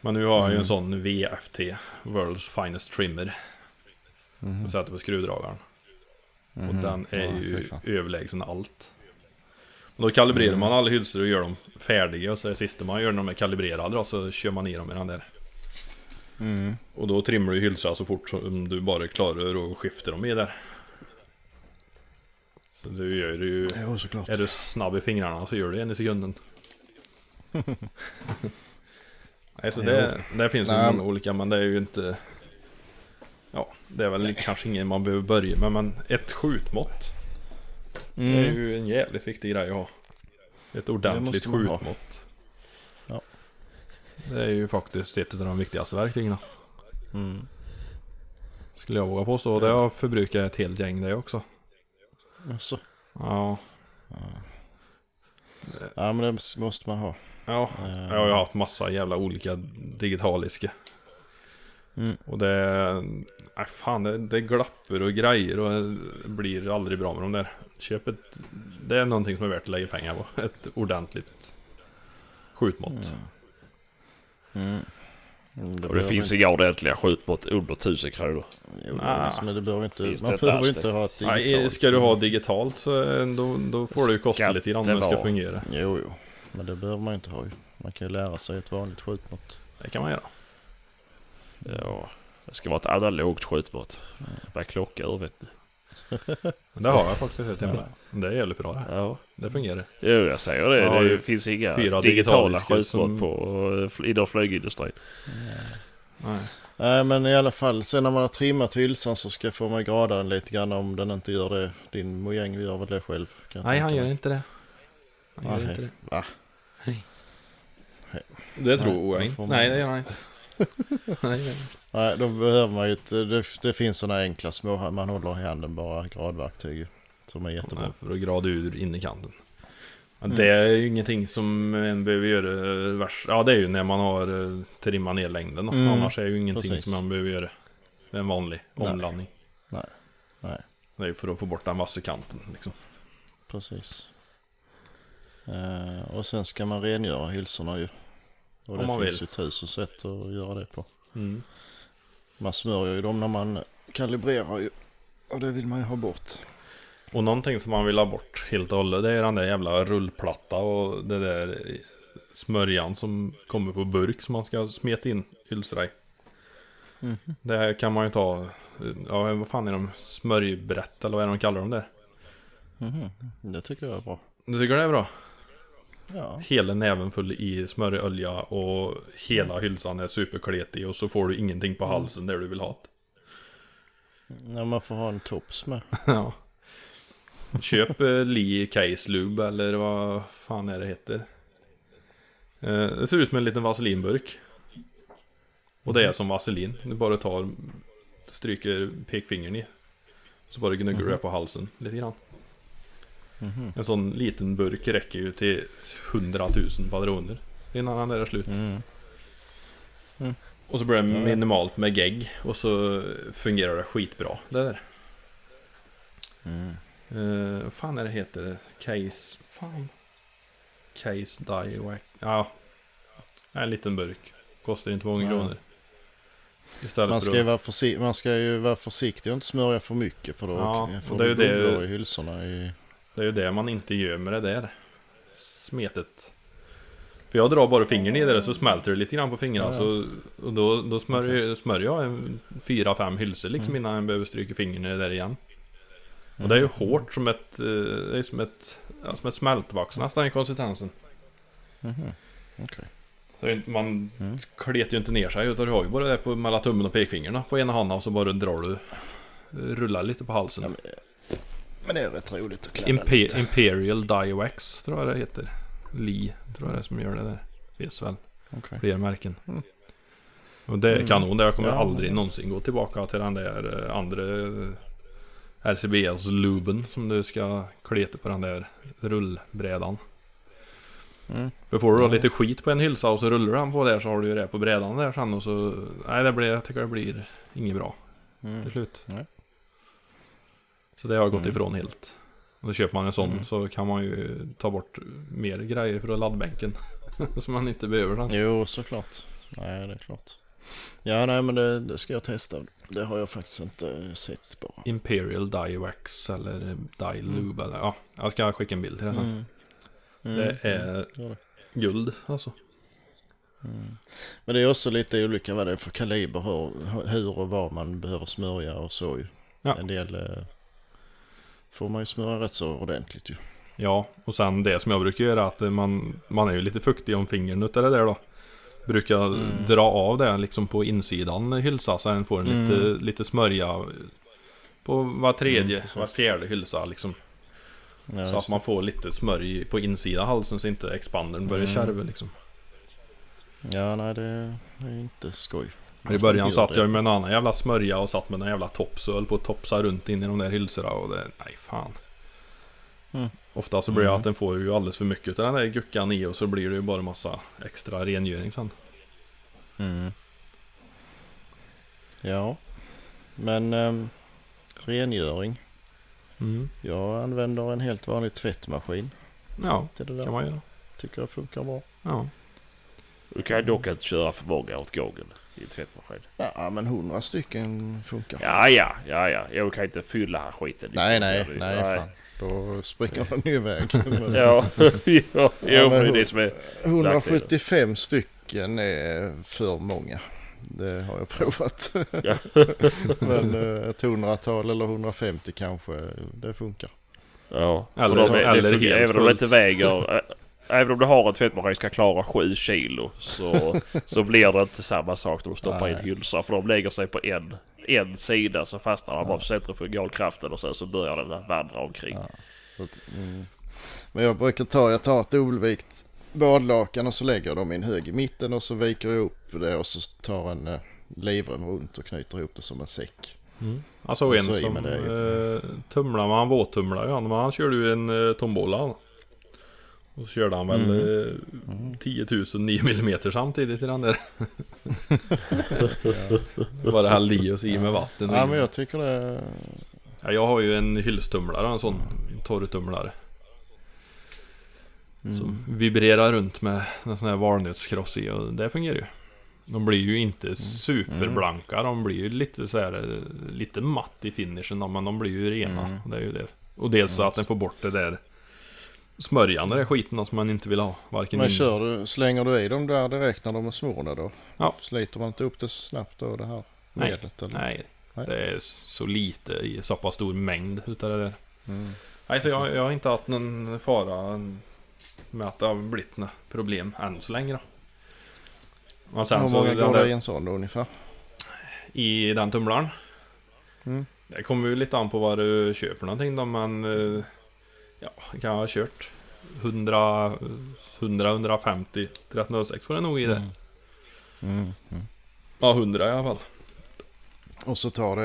Men nu har jag ju en Mm. sån VFT, World's Finest Trimmer. Mhm. Och sätter på skruvdragaren. Och Mhm. den är Ja, ju överlägsen allt. Och då kalibrerar Mm. man alla hylsor och gör dem färdiga och så är det sista man gör när de är kalibrerade då, så kör man i dem i den där. Mm. Och då trimmar du hylsor så fort som du bara klarar att skifta dem i där. Så du gör det ju... Jo, såklart. Är du snabb i fingrarna så gör du en i sekunden. *laughs* Nej, så det, det finns ju Nej. många olika, men det är ju inte... Ja, det är väl kanske ingen man behöver börja med, men ett skjutmått. Det är Mm. ju en jävligt viktig grej att ha. Ett ordentligt skjutmått. Ja. Det är ju faktiskt ett av de viktigaste verktygen. Mm. Skulle jag våga påstå. Det har förbrukat ett helt gäng det också. Alltså. Ja, Ja, men det måste man ha. ja. Jag har haft massa jävla olika digitaliska. Mm. Och det... nej fan det, det glappar och grejer och det blir aldrig bra med de där. Köp ett, det är någonting som är värt att lägga pengar på. Ett ordentligt skjutmått. Mm. Mm, Och det behöver finns inte, inga ordentliga skjutmått under 1000 kronor. jo, Ah. men det behöver inte, Finns det man behöver inte ha ett Nej, digitalt. ska du ha digitalt så eh, då, då får det ju kosta lite grann det om det ska fungera. Jo, jo. Men det behöver man inte ha ju. Man kan ju lära sig ett vanligt skjutmått. Det kan man göra. Ja, det ska vara ett analogt skjutmått. Med klocka ur vet ni. *laughs* Det har jag faktiskt ett hemma. Det är jävligt bra det. Ja, Det fungerar. jo, jag säger det. Det ju finns inga fyra digitala skjutmått som- på uh, inom flygindustrin. Nej. Nej men i alla fall, sen när man har trimmat hylsan så ska får man grada den lite grann om den inte gör det. Din mojäng gör väl det själv? Nej, han gör inte det. Han gör Nej. inte det. Va? Det tror Nej, jag inte. man- Nej, det gör han inte. Nej, *laughs* nej. Nej, då behöver man ju ett, det, det finns sådana enkla små, man håller i handen bara, gradverktyg Som är jättebra. Nej, för att grada ur in i kanten. Men Mm. det är ju ingenting som en behöver göra eh, värst. Ja, det är ju när man har eh, trimmat ner längden. Mm, Annars är ju ingenting precis. som man behöver göra. Det en vanlig Nej. omlandning. Nej, nej. Det är ju för att få bort den vassa kanten liksom. Precis. Eh, och sen ska man rengöra hylsorna ju. Och Om det man finns vill. ju tusen sätt att göra det på. Mm. Man smörjer ju dem när man kalibrerar ju. Och det vill man ju ha bort. Och någonting som man vill ha bort helt och hållet. Det är den där jävla rullplatta och det där smörjan som kommer på burk som man ska smeta in hylsor i. Mhm. Det kan man ju ta, ja vad fan är de, smörjbrett eller vad är det de kallar dem där? Mhm. Det tycker jag är bra. Du tycker det är bra? Ja, Hela näven full i smörjolja och hela hylsan är superkletig och så får du ingenting på halsen där du vill ha det. ja man får ha en tops med. *laughs* ja. Köp eh, Lee Case Lube eller vad fan är det heter. Eh, det ser ut som en liten vaselinburk. Och det är som vaselin. Du bara tar, stryker pekfingern i. Så bara gnuggar du det på halsen lite grann. Mhm. En sån liten burk räcker ju till 100 000 patroner. Innan där är slut. Mm. Och så blir det minimalt med gegg. Och så fungerar det skitbra. Det där. Mm. Uh, fan är det heter? Case... Fan. Case Diewack. Ja. En liten burk. Kostar inte många Ja. kronor. Istället Man för ska, vara försi- man ska ju vara försiktig och inte smörja för mycket för då Ja, får och det är du ju det- i hylsorna. I... Det är ju det man inte gör med det där. Smetet. För jag drar bara fingern i det så smälter det lite grann på fingrarna. Ja, ja. Så, och då, då smörjer, smörjer jag en fyra, fem hylsor liksom Mm. innan jag behöver stryka fingrarna där igen. Och det är ju hårt som ett, eh, det är som ett, ja, som ett smältvax nästan i konsistensen. Mhm. Okej. Så man Mm. kletar ju inte ner sig utan du har ju bara det på mellan tummen och pekfingrarna på ena handen och så bara drar du Rullar lite på halsen. Ja, men, men det är rätt roligt att klämma Impe lite. Imperial Diewax tror jag det heter. Lee tror jag det är som gör det där. Finns väl Okej. fler märken. Mm. Och det är Mm. kanon. Jag kommer Ja, aldrig men- någonsin gå tillbaka till den där eh, andra eh, RCBS luben som du ska kleta på den där rullbrädan. Mm. För får du då lite skit på en hylsa och så rullar du den på där så har du ju det på brädan där sen och så... Nej det blir, jag tycker det blir inget bra Mm. till slut. Nej. Så det har jag gått Mm. ifrån helt. Och då köper man en sån Mm. så kan man ju ta bort mer grejer för laddbänken. *laughs* som man inte behöver sen. Jo, såklart. Nej, det är klart. Ja, nej, men det, det ska jag testa. Det har jag faktiskt inte sett bara. Imperial Diewax eller Die Lube eller ja. Jag ska skicka en bild till det sen. Mm. Mm. Det är Gör det. guld alltså. Mm. Men det är också lite olika vad det är för kaliber, hur, hur och vad man behöver smörja och så ju. Ja. En del eh, får man ju smörja rätt så ordentligt ju. Ja, och sen det som jag brukar göra är att man, man är ju lite fuktig om fingern utav det där då. Brukar Mm. dra av det liksom på insidan hylsa så den får en Mm. lite, lite smörja på var tredje, Mm, var fjärde hylsa liksom. Ja, så att man får lite smörj på insidan halsen så inte expandern börjar Mm. kärva liksom. Ja, nej det är inte skoj. I början satt det. jag med en annan jävla smörja och satt med en jävla tops och höll på att topsa runt in i de där hylsorna och det, nej fan. Mm. Ofta så blir det Mm. att den får ju alldeles för mycket av den där guckan i och så blir det ju bara massa extra rengöring sen. Mm. Ja. Men ehm, rengöring. Mm. Jag använder en helt vanlig tvättmaskin Ja, till det kan man göra. Tycker jag funkar bra. Ja. Du kan dock inte köra för många åt gången i tvättmaskin. Ja men hundra stycken funkar. Ja, ja, ja, ja. Jag kan inte fylla här skiten. Nej nej Det- nej fan. Då springer *laughs* den ju iväg. *laughs* Ja, ja, jo, men det är det som är... 175 stycken är för många. Det har jag provat. *laughs* Ja. Men eh, ett hundratal eller 150 kanske, det funkar. Ja, Eller- de eller Även om det inte väger... Även om du har en tvättmaskin ska klara 7 kilo så, så blir det inte samma sak när du stoppar in hylsor. För de lägger sig på en, en sida så fastnar de bara på centrifugalkraften och sen så börjar den vandra omkring. Ja. Mm. Men jag brukar ta, jag tar ett ovikt badlakan och så lägger jag dem i en hög i mitten och så viker jag upp det och så tar en eh, livrem runt och knyter ihop det som en säck. Mm. Alltså en som eh, tumlar, men han våttumlar han, men han körde ju en eh, tombola. Och så körde han väl Mm. eh, 10 000 9 mm samtidigt i den där. *laughs* Bara hällde i oss i med vatten. Ja men jag tycker det, Ja, jag har ju en hyllstumlare, en sån torrtumlare. Mm. Som vibrerar runt med en sån här valnötskross i och det fungerar ju. De blir ju inte Mm. superblanka, de blir ju lite så här eh, lite matt i finishen men de blir ju rena. Mm. Det är ju det. Och dels så att den får bort det där smörjan, det där skiten som man inte vill ha. Varken men kör du, slänger du i dem där direkt när de är små då? Ja. Sliter man inte upp det snabbt då det här Nej. medlet? Eller? Nej, Nej. det är så lite i så pass stor mängd utav det där. Mm. Nej, så jag, jag har inte haft någon fara med att det har blivit några problem än så länge då. Och sen Hur många den går det i en sån då ungefär? i den tumlaren. Mm. Det kommer ju lite an på vad du kör för någonting då, men ja, jag kan ha kört 100, 100, 150, 1306 får det nog i det. Mm. Mm. Mm. Ja, 100 i alla fall. Och så tar det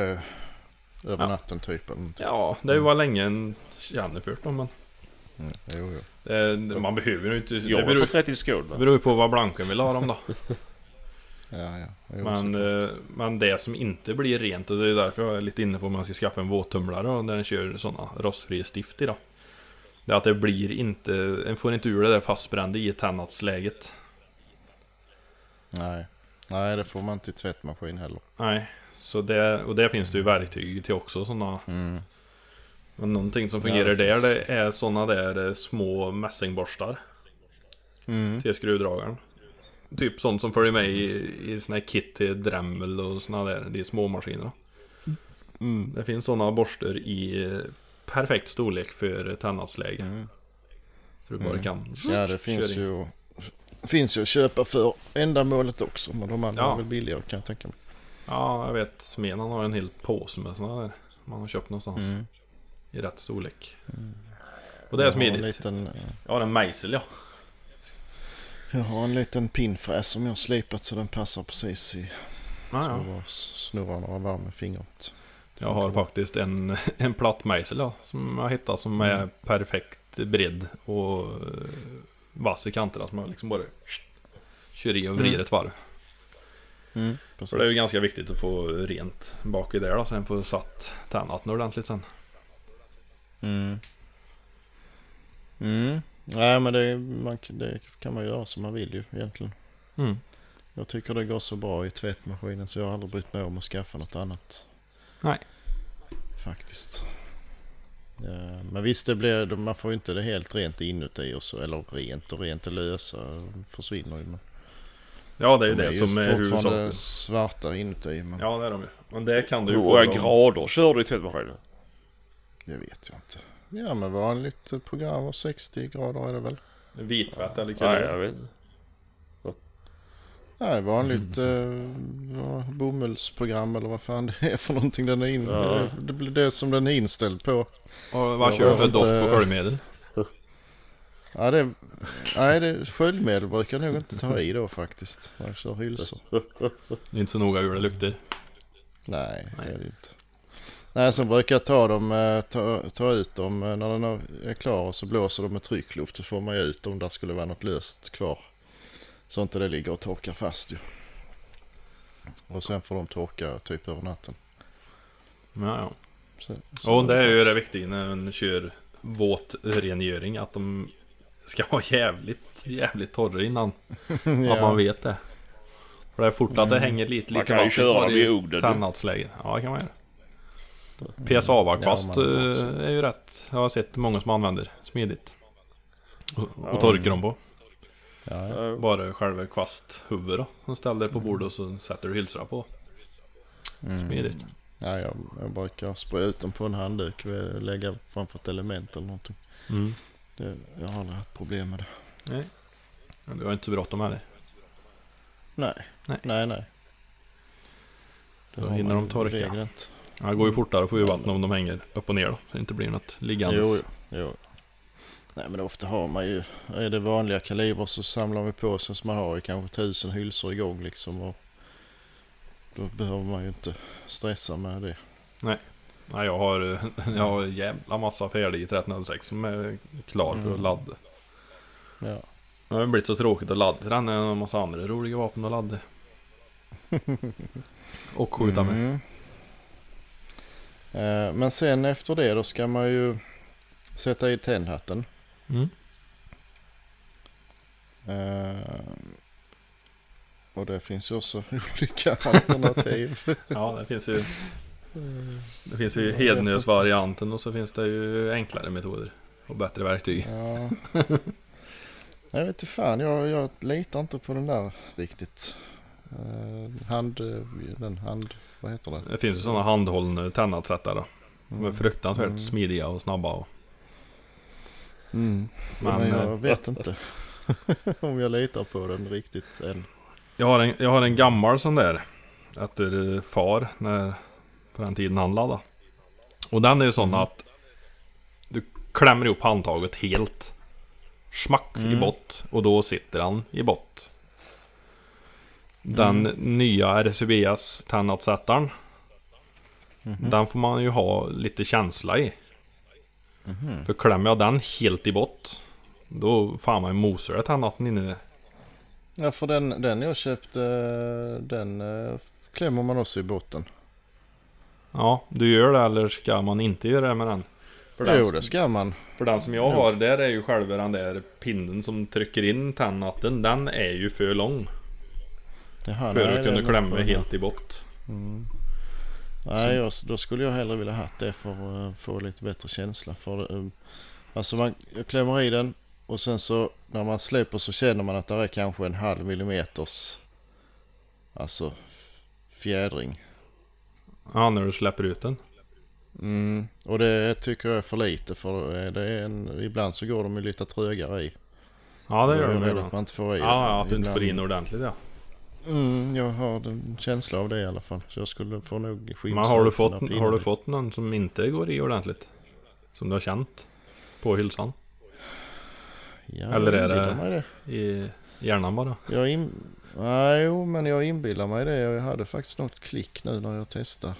över Ja. natten typ eller någonting. Ja, det var länge en genomfört då, men Mm. Jo, jo. det, man behöver ju inte... Det Jag är beror, på 30 det sekunder. beror ju på vad blanken vill ha dem då. *laughs* Ja, ja. Jo, Men, eh, men det som inte blir rent och det är därför jag är lite inne på om man ska skaffa en våttumlare och där den kör sådana rostfria stift i då. Det är att det blir inte, en får inte ur det där fastbrända i tändnadsläget. Nej. Nej, det får man inte i tvättmaskin heller. Nej, så det, och det finns det ju verktyg till också sådana. Mm. Men någonting som Ja, fungerar det där finns. det är sådana där eh, små mässingborstar Mm. till skruvdragaren. Typ sånt som följer med i, i såna här kit till Dremel och såna där, de små maskinerna. Mm. Det finns sådana borstar i eh, perfekt storlek för tändnadsläge. Mm. Så du bara Mm. kan Ja, det finns in. ju, finns ju att köpa för ändamålet också. Men de andra Ja. är väl billigare kan jag tänka mig. Ja, jag vet. Smeden har en hel påse med sådana där. Man har köpt någonstans. Mm. I rätt storlek. Och det är har en smidigt. liten, eh, Jag har en mejsel ja. jag har en liten pinnfräs som jag har slipat så den passar precis i. Ah, Så ja. jag bara snurrar några varv med fingret. Jag har faktiskt en, *laughs* en platt mejsel ja, som jag hittade som är Mm. perfekt bredd och eh, vass i kanterna som jag liksom bara kör i och vrider Mm. ett varv. Mm. För det är ju ganska viktigt att få rent bak i där då, sen få satt tändnatten ordentligt sen. Mm. Mm. Nej men det, man, det kan man göra som man vill ju egentligen. Mm. Jag tycker det går så bra i tvättmaskinen så jag har aldrig brytt mig om att skaffa något annat. Nej. Faktiskt. Ja, men visst det blir, man får ju inte det helt rent inuti och så, eller rent och rent det lösa försvinner ju. Men Ja, det är ju de det som är fortfarande huvudsaken. svarta inuti men Ja, det är de ju. Men det kan du Hur ju få bra. grader kör du i tvättmaskinen? det vet jag inte. Ja men vanligt program av 60 grader är det väl. Vittvätt eller Nej, kulör. jag vet inte. Nej, vanligt eh, vad- bomullsprogram eller vad fan det är för någonting den är in, Ja. Det blir det som den är inställd på. Och vad kör du för doft på sköljmedel? Ja, det, nej, det, sköljmedel brukar jag nog inte ta i då faktiskt. När jag kör hylsor. Det är inte så noga hur det luktar. Nej, det Nej. är det inte. Nej, sen brukar jag ta dem, eh, ta, ta ut dem eh, när den är klar och så blåser de med tryckluft så får man ut om där skulle vara något löst kvar. Så inte det ligger och torkar fast ju. Och sen får de torka typ över natten. Ja, ja. Så, så Och det är ju det viktiga när man kör våtrengöring att de ska vara jävligt, jävligt torra innan. *laughs* Att ja. man vet det. För det är fort att det Mm. hänger lite, lite köra kvar i ugnen. Tandnadsläge. Ja, det kan man göra. PSA-kvast Ja, man- eh, är ju rätt. Jag har sett många som använder. Smidigt. Och, och Ja. torkar dem på. Ja. Ja. Bara själva kvasthuvudet då. Som ställer på bordet och så sätter du hylsra på. Mm. Smidigt. Ja, jag, jag brukar spraya ut dem på en handduk. och Lägga framför ett element eller någonting. Mm. Det, jag har aldrig haft problem med det. Nej. Men du har inte så bråttom heller. Nej, Nej. nej, nej. Då har hinner de torka. inte. Ja, det går ju fortare att få ur vatten om de hänger upp och ner då. Så det inte blir något liggandes. Jo, jo. Nej men ofta har man ju, är det vanliga kalibrer så samlar man på sig så man har ju kanske tusen hylsor igång liksom. Och då behöver man ju inte stressa med det. Nej, jag har, *laughs* jag har en jävla massa färdig i 1306 som är klar för att Mm. ladda. Ja. Det har blivit så tråkigt att ladda den. Det är en massa andra roliga vapen att ladda. *laughs* Och skjuta med. Mm. Eh, Men sen efter det då ska man ju sätta i tändhatten. Mm. Eh, Och det finns ju också *laughs* olika alternativ. *laughs* Ja, det finns ju, det finns ju hednösvarianten och så finns det ju enklare metoder. Och bättre verktyg. Ja. *laughs* Jag vet inte fan, jag, jag litar inte på den där riktigt. Eh, hand, eh, den hand, vad heter det? Det finns ju sådana handhållna tändnadssättare. De är Mm. fruktansvärt Mm. smidiga och snabba. Och, Mm. men Men eh, jag vet inte *laughs* om jag litar på den riktigt än. jag, har en, jag har en gammal sån där. Efter eh, far, när, på den tiden han laddade. Och den är ju sån Mm. att du klämmer ihop handtaget helt. Smack i Mm. bott och då sitter han i bott. Den Mm. nya RCBS tändnadssättaren. Mhm. Den får man ju ha lite känsla i. Mhm. För klämmer jag den helt i bott. Då fan man mosar det tändnatten inne. Ja för den, den jag köpte den eh, klämmer man också i botten. Ja, du gör det eller ska man inte göra det med den? För den, Jo det ska man. för den som jag Jo. har, där är ju själva den där pinnen som trycker in tändnatten. Den är ju för lång. Jaha, För nej, att kunna klämma här. helt i bott. Mm. Nej, jag, då skulle jag hellre vilja haft det för att eh, få lite bättre känsla. För, eh, alltså man jag klämmer i den och sen så när man släpper så känner man att det är kanske en halv millimeters alltså fjädring. Ja, när du släpper ut den. Mm. Och det tycker jag är för lite för det är en, ibland så går de ju lite trögare i. Ja, det gör är de jag rädd ibland. att man inte får i Ja, ja, att du inte får in ordentligt ja. Mm, jag har en känsla av det i alla fall. Så jag skulle få nog Men har du, fått, har du fått någon som inte går i ordentligt? Som du har känt? På hylsan? Ja, Eller är det- det. I hjärnan bara? Jag in... Nej, jo, men jag inbillar mig det. Jag hade faktiskt något klick nu när jag testade.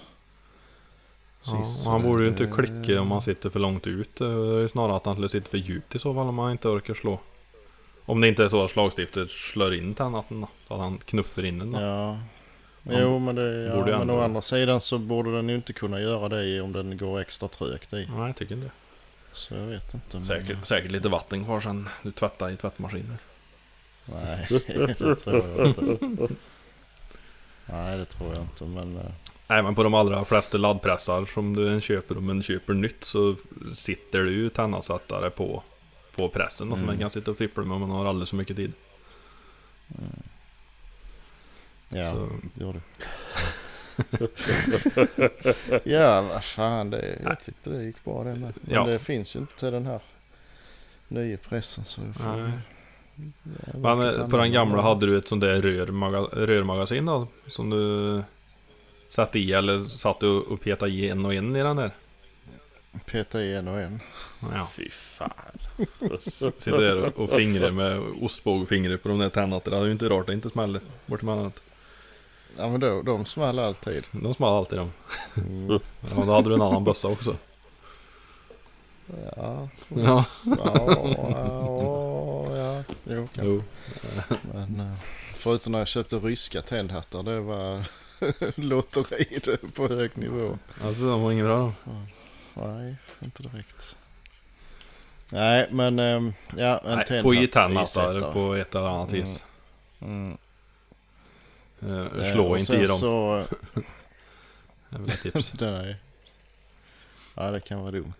Ja, Sist, han borde ju inte klicka om han sitter för långt ut. Det är snarare att han skulle sitta för djupt i så fall om han inte orkar slå. Om det inte är så att slagstiftet slår in tändnatten då. Så att han knuffar in den då. Ja. Han Jo, men, det, ja, men ändå- å andra sidan så borde den ju inte kunna göra det om den går extra trögt i. Nej, jag tycker inte. Så jag vet inte. Men... Säkert, säkert lite vatten kvar sen du tvättar i tvättmaskinen. Nej, *laughs* det tror jag inte. Nej, det tror jag inte. Men eh, Nej men på de allra flesta laddpressar som du köper, om man köper nytt så sitter det ju tändnadssättare på, på pressen. Mm. Mm. man kan sitta och fippla med om man har alldeles för mycket tid. ja, Så, det gör du. *laughs* ja, vad fan. Det, jag tyckte det gick bra det med. Men Ja. det finns ju inte den här nya pressen. Så jag får, Men eh, på den gamla hade du ett sånt där rörmaga, rörmagasin då? Som du satte i eller satt du och petade i en och en i den där? Peta i en och en. Ja. Fy fan. Sitter där och, och fingrar med ostbågfingrar på de där tändnaterna. Det är ju inte rart att det inte smäller bort emellanåt. Ja men då, de small alltid. De small alltid de. Mm. Ja, då hade du en annan bössa också. Ja, Ja. ja, ja, jo, kanske. Jo. Men eh, förutom när jag köpte ryska tändhattar, det var *laughs* lotteri på hög nivå. Alltså de var inget bra då. Nej, inte direkt. Nej, men ehm, ja, en Nej, i tenhats tennhattar på ett eller annat Mm. vis. Mm. Eh, Eh, slå och inte i dem. Så, *laughs* *laughs* Det är väl ett tips. nej. Ja, det kan vara dumt.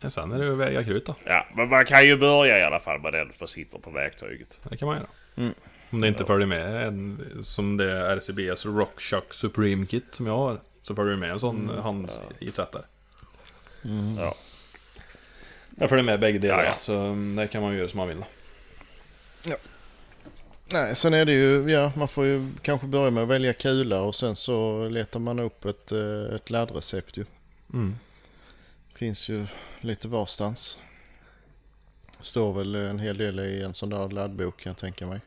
Ja, sen är det ju att väga krut då. Ja, men man kan ju börja i alla fall med den som sitter på verktyget. Det kan man göra. Mm. Om det inte följer med en, som det är RCBs RockShock Supreme Kit som jag har. Så följer det med en sån Mm. handgiftsättare. Mm. Ja. Jag följer med bägge delar. Ja, ja. Så mm, det kan man göra som man vill. Nej, sen är det ju, ja, man får ju kanske börja med att välja kula och sen så letar man upp ett, eh, ett laddrecept ju. Mm. Finns ju lite varstans. Står väl en hel del i en sån där laddbok kan jag tänka mig.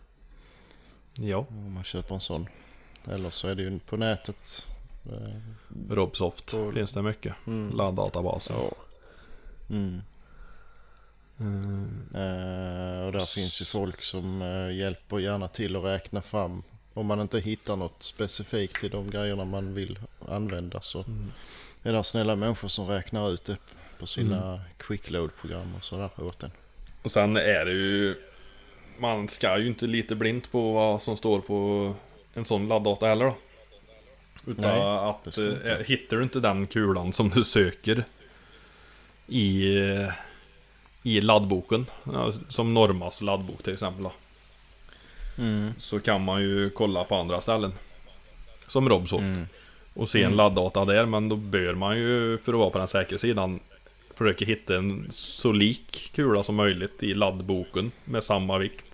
Ja, Om man köper en sån. Eller så är det ju på nätet. Robsoft På- finns det mycket. Mm. Laddatabaser. Ja. Mm. Mm. Eh, och där finns ju folk som eh, hjälper gärna till att räkna fram. Om man inte hittar något specifikt till de grejerna man vill använda så Mm. är det snälla människor som räknar ut det på sina quickload-program och sådär åt en. Och sen är det ju... Man ska ju inte lita blint på vad som står på en sån laddata heller då. Utan Nej, att eh, hittar du inte den kulan som du söker i, eh, i laddboken, som Normas laddbok till exempel då, så kan man ju kolla på andra ställen. Som Robsoft. Mm. Och se en Mm. laddata där, men då bör man ju för att vara på den säkra sidan försöka hitta en så lik kula som möjligt i laddboken med samma vikt.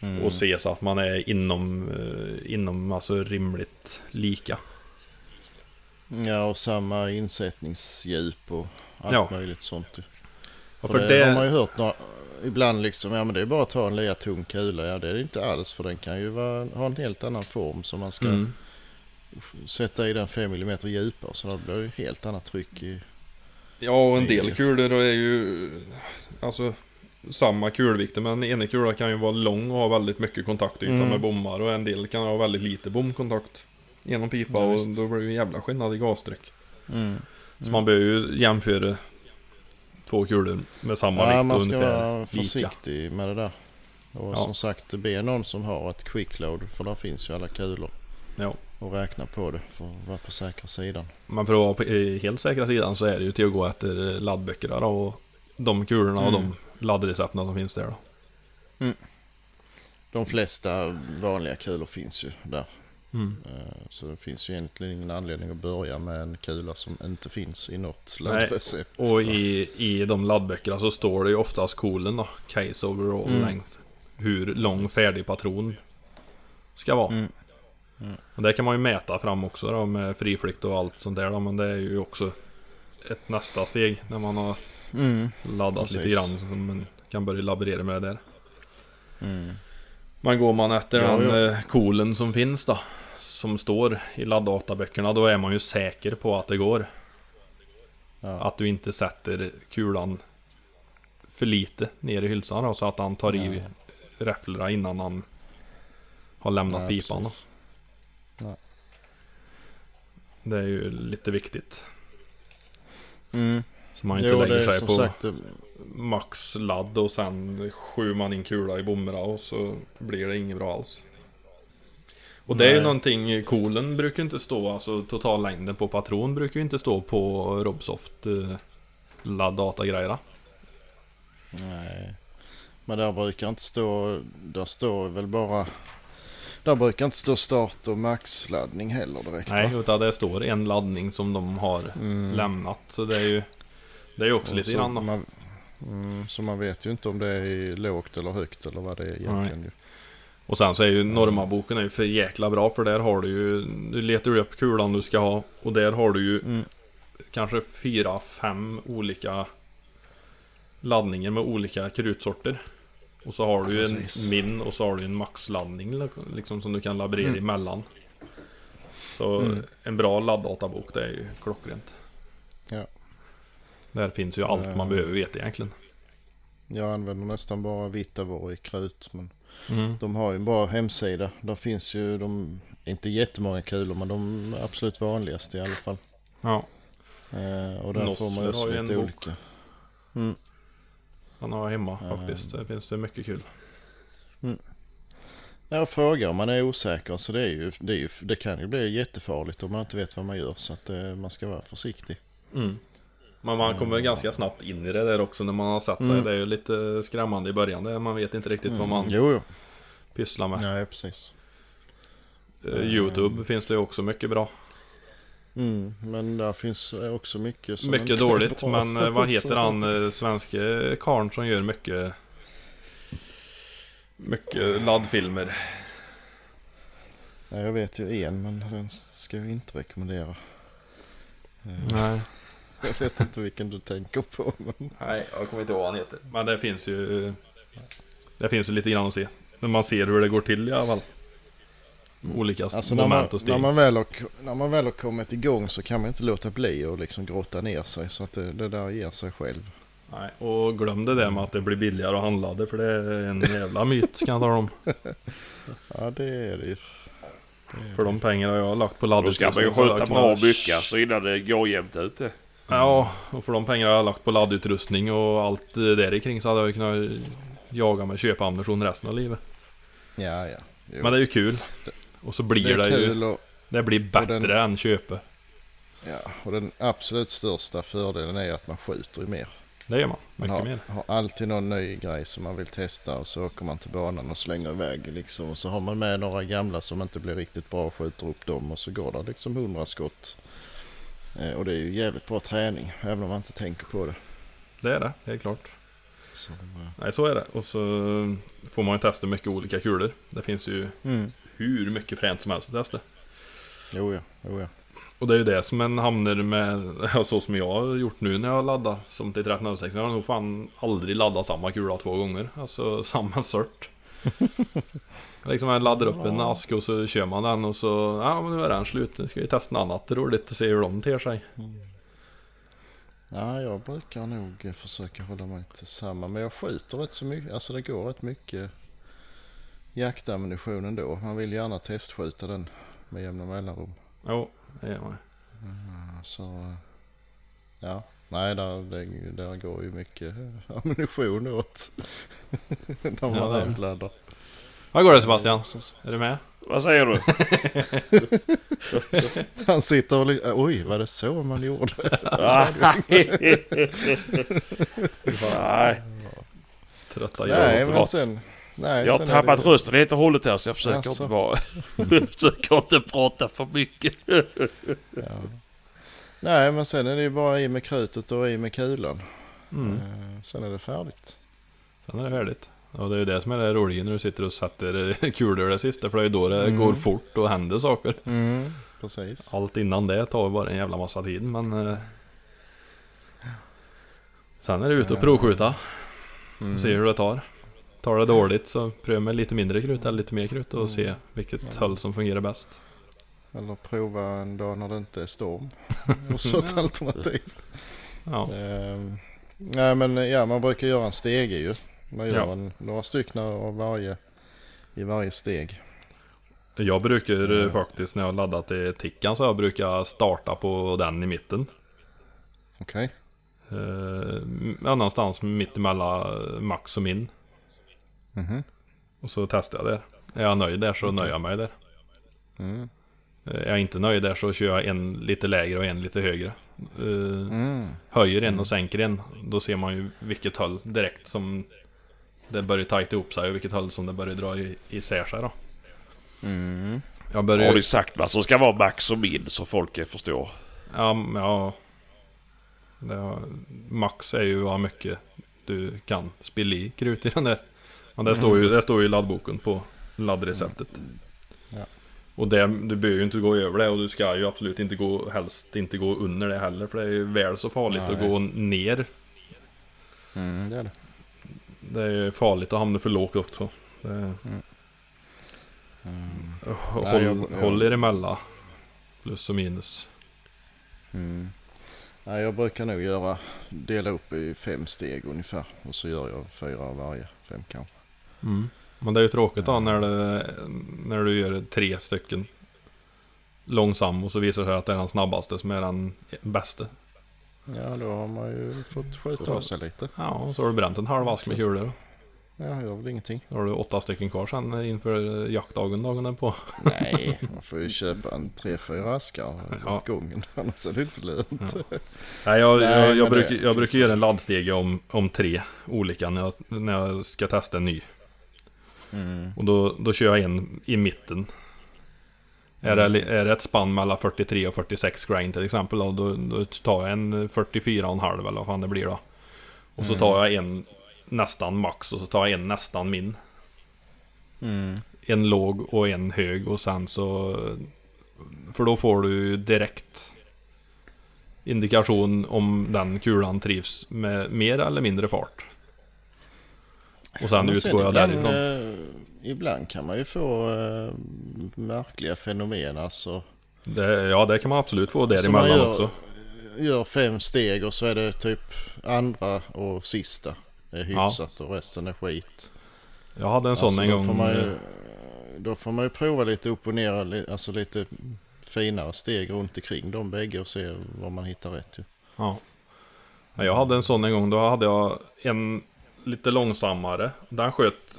Mm. Och se så att man är inom, eh, inom alltså rimligt lika. Ja och samma insättningsdjup och allt Ja. möjligt sånt. För för det, det- har man ju hört några, ibland liksom, ja men det är bara att ta en lika tung kula. Ja det är det inte alls för den kan ju vara, ha en helt annan form som man ska Mm. sätta i den 5 mm djupare. Så då blir det ju helt annat tryck i... Ja, och en del kulor är ju alltså samma kulvikter. Men en ena kula kan ju vara lång och ha väldigt mycket kontaktyta Mm. med bommar. Och en del kan ha väldigt lite bomkontakt genom pipa. Ja, och visst. då blir det ju en jävla skillnad i gastryck. Mm. Så man behöver ju jämföra två kulor med samma Ja vikt man ska vara lika. försiktig med det där. Och Ja. som sagt be någon som har ett quickload för där finns ju alla kulor. Ja. Och räkna på det för att vara på säkra sidan. Men för att vara på i helt säkra sidan så är det ju till att gå efter laddböckerna och de kulorna och Mm. de laddrecepten som finns där då. De flesta vanliga kulor finns ju där. Mm. Eh, Så det finns ju egentligen ingen anledning att börja med en kula som inte finns i något Nej, laddrecept. Och i, i de laddböckerna så står det ju oftast kolen då, case overall Mm. length. Hur lång färdig patron ska vara. Mm. Och det kan man ju mäta fram också då med friflykt och allt sånt där då, men det är ju också ett nästa steg när man har Mm. laddat lite Precis. grann. Så man kan börja laborera med det där. Mm. Men går man efter Ja, den ja. eh, kolen som finns då, som står i ladddataböckerna, då är man ju säker på att det går. Ja. Att du inte sätter kulan för lite ner i hylsan då, så att han tar i Nej. räfflorna innan han har lämnat Nej, pipan. Det är ju lite viktigt. Mm. Så man inte Jo, lägger sig på sagt det- max ladd och sen skjuter man in kula i bomberna och så blir det inget bra alls. Och det är ju någonting, kolen brukar inte stå, alltså totallängden på patron brukar ju inte stå på Robsoft eh, ladddatagrejerna. Nej. Men där brukar inte stå, där står väl bara, där brukar inte stå start och maxladdning heller direkt Nej, va? utan det står en laddning som de har Mm. lämnat. Så det är ju Det är ju också Och lite grann man, mm, så man vet ju inte om det är lågt eller högt eller vad det är egentligen. Ju. Och sen så är ju Normaboken är ju för jäkla bra för där har du ju Du letar upp kulan du ska ha och där har du ju Mm. kanske fyra, fem olika laddningar med olika krutsorter. Och så har du ju en min och så har du en maxladdning liksom som du kan laborera Mm. emellan. Så Mm. en bra ladddatabok det är ju klockrent. Där finns ju allt man Eh. behöver veta egentligen. Jag använder nästan bara Vitavor i krut men Mm. de har ju en bra hemsida. Där finns ju de inte jättemånga kulor men de absolut vanligaste i alla fall. Ja, Eh, och där får man ju Nossler också lite en bok. olika. han har hemma faktiskt. Det finns det mycket kul. Jag frågar om man är osäker så det, är ju, det, är ju, det kan ju bli jättefarligt om man inte vet vad man gör så att eh, man ska vara försiktig. Mm. Men man kommer ganska snabbt in i det där också när man har satt sig. Mm. Det är ju lite skrämmande i början. Man vet inte riktigt vad man Jo, jo. pysslar med. Nej, precis. Eh, Youtube finns det ju också mycket bra. Mm, men där finns eh, också mycket som mycket inte är dåligt. bra. Men eh, vad heter *laughs* han eh, svenske karln som gör mycket Mycket laddfilmer. Ja, jag vet ju en men den ska jag inte rekommendera. Eh, Nej. *laughs* Jag vet inte vilken du tänker på. Men... Nej, jag kommer inte ihåg vad han heter. Men det finns ju Det finns ju lite grann att se. När man ser hur det går till i alla fall. Olika Alltså när man, moment och steg. när, man väl har, när man väl har kommit igång så kan man inte låta bli att liksom grotta ner sig så att det, det där ger sig själv. Nej, och glöm det där med att det blir billigare att handla det för det är en jävla myt kan jag tala om. *laughs* Ja det är det ju. För de pengar jag har lagt på Då ska man ju laddutrustning skjuta jag bra mycket så innan det går jämnt ut det. Ja, och för de pengar jag lagt på laddutrustning och allt där kring så hade jag ju kunnat jaga med köpammunition resten av livet. Ja ja. Jo. Men det är ju kul. Och så blir det det, ju... och, Det blir bättre den- än köpe. ja, och den absolut största fördelen är att man skjuter ju mer. Det gör man. Man Mycket har, mer. har alltid någon ny grej som man vill testa och så åker man till banan och slänger iväg liksom. Och så har man med några gamla som inte blir riktigt bra och skjuter upp dem och så går det liksom hundra skott. Eh, och det är ju jävligt bra träning även om man inte tänker på det. Det är det, helt klart. Så, eh, Nej, så är det. Och så får man ju testa mycket olika kulor. Det finns ju mm. hur mycket fränt som helst att testa. Jo ja, jo ja. Och det är ju det som en hamnar med, *laughs* så som jag har gjort nu när jag laddar som till 1306. Jag har nog fan aldrig laddat samma kula två gånger. Alltså *laughs* samma sort. *laughs* liksom man laddar upp en ask och så kör man den och så, ja men nu är den slut. Nu ska vi testa något annat roligt och se hur de ter sig. Ja, jag brukar nog försöka hålla mig till samma. Men jag skjuter rätt så mycket. Alltså det går rätt mycket jaktammunition ändå. Man vill gärna testskjuta den med jämna mellanrum. Jo, det gör man. Ja, Så ja, nej där, det, där går ju mycket *laughs* ammunition åt. *laughs* När man Ja, det är det. handladdar. Vad går det Sebastian? Är du med? Vad säger du? *laughs* Han sitter och li- oj var det så man gjorde? Nej, Trötta nej jag men sen. Nej, jag har tappat det, rösten helt och hållet här så jag försöker Jaså? inte vara... jag försöker inte prata för mycket. ja. Nej men sen är det ju bara i med krutet och i med kulan. Mm. Eh, Sen är det färdigt. Sen är det färdigt. Och det är ju det som är det roliga när du sitter och sätter eh, *laughs* kulor det sista. För det är ju då det Mm. går fort och händer saker. Precis. Allt innan det tar ju bara en jävla massa tid men... eh, Sen är det ut och provskjuta. Mm. Se hur det tar. Tar det dåligt så pröva med lite mindre krut eller lite mer krut och Mm. se vilket Ja. håll som fungerar bäst. Eller prova en dag när det inte är storm. Och så ett alternativ. Ja, Ehm, nej men ja man brukar göra en stege ju. Man gör Ja. en, några stycken av varje i varje steg. jag brukar Mm. faktiskt när jag har laddat till Tickan så jag brukar starta på den i mitten. Okej? Eh, ja, någonstans mitt emellan max och min. Mhm. Och så testar jag där. Är jag nöjd där så Okej. nöjer jag mig där. Mm. Eh, Är jag inte nöjd där så kör jag en lite lägre och en lite högre. Eh, Mm. Höjer en och sänker en. Då ser man ju vilket håll direkt som det börjar tajta ihop sig och vilket håll som det börjar dra i- isär sig då. Mm. Jag börjar Har ju... du sagt vad som ska vara max och min så folk förstår? Ja, ja. Det har, max är ju vad mycket du kan spilla i krut i den där. Men det står ju, det står ju i laddboken på laddreceptet. Och det, du behöver ju inte gå över det och du ska ju absolut inte gå, helst inte gå under det heller. För det är ju väl så farligt att Nej. gå ner. Mm, det är det. Det är ju farligt att hamna för lågt också. Det, Mm. håll, Nej, jag- jag- håll er emellan. Plus och minus. Mm. Nej, jag brukar nog göra, dela upp i fem steg ungefär. Och så gör jag fyra av varje, fem kanske. Mm. Men det är ju tråkigt då när, det, när du gör tre stycken långsam och så visar det sig att det är den snabbaste som är den bästa. Ja, då har man ju fått skjuta av sig lite. Ja, och så har du bränt en halv ask med kulor. Ja, gör väl ingenting. Då har du åtta stycken kvar sen inför jaktdagen dagen därpå. Nej, *laughs* man får ju köpa en tre, fyra askar Ja. åt gången. *laughs* Annars är det inte lönt. Nej, jag, Nej, jag, jag, brukar, jag brukar göra en laddstege om, om tre olika när jag, när jag ska testa en ny. Mm. Och då, då kör jag en i mitten. Är, det, li- är det ett spann mellan 43 och 46 grind till exempel då, då, då tar jag en 44,5 eller vad fan det blir då. Och så tar jag en nästan max och så tar jag en nästan min. Mm. En låg och en hög och sen så... För då får du direkt indikation om den kulan trivs med mer eller mindre fart. Och sen utgår jag ibland, därifrån. eh, ibland kan man ju få eh, märkliga fenomen alltså. Det, ja, det kan man absolut få Så man däremellan gör, också. gör fem steg och så är det typ andra och sista är hyfsat och resten är skit. Jag hade en sån Alltså, en gång. Får man ju, eh, då får man ju prova lite upp och ner, alltså lite finare steg runt omkring de bägge och se var man hittar rätt. Ja. Ja, Jag hade en sån en gång. Då hade jag en lite långsammare. Den sköt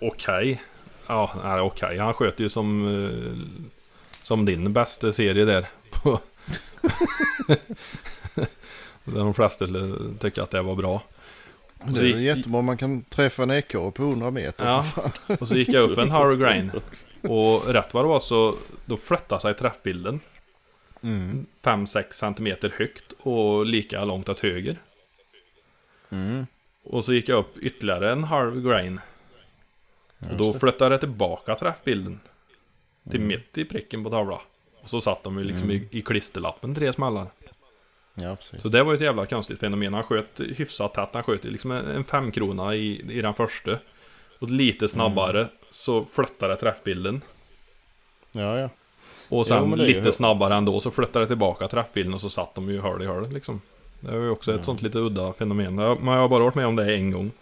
okej. Ja, nej okej. Han sköt ju som, eh, som din bästa serie där. *laughs* De flesta tycka att det var bra. Det är gick- jättebra man kan träffa en ekorre på 100 meter. Ja. *laughs* Och så gick jag upp en Harrow Grain. Och rätt vad det var så då flyttade sig träffbilden. Mm. 5-6 cm högt och lika långt åt höger. Mm. Och så gick jag upp ytterligare en halv grain. Och då flyttade jag tillbaka träffbilden. Till Mm. mitt i pricken på tavlan. Och så satt de ju liksom i, i klisterlappen tre smällar. Ja, precis. Så det var ju ett jävla konstigt fenomen. Han sköt hyfsat tätt. Han sköt liksom en en femkrona i, i den första. Och lite snabbare Mm. så flyttade träffbilden. Ja, ja. Och sen Jo, lite snabbare ändå så flyttade jag tillbaka träffbilden och så satt de ju hål i hål liksom. Det var ju också ett sånt lite udda fenomen. Jag har bara varit med om det en gång.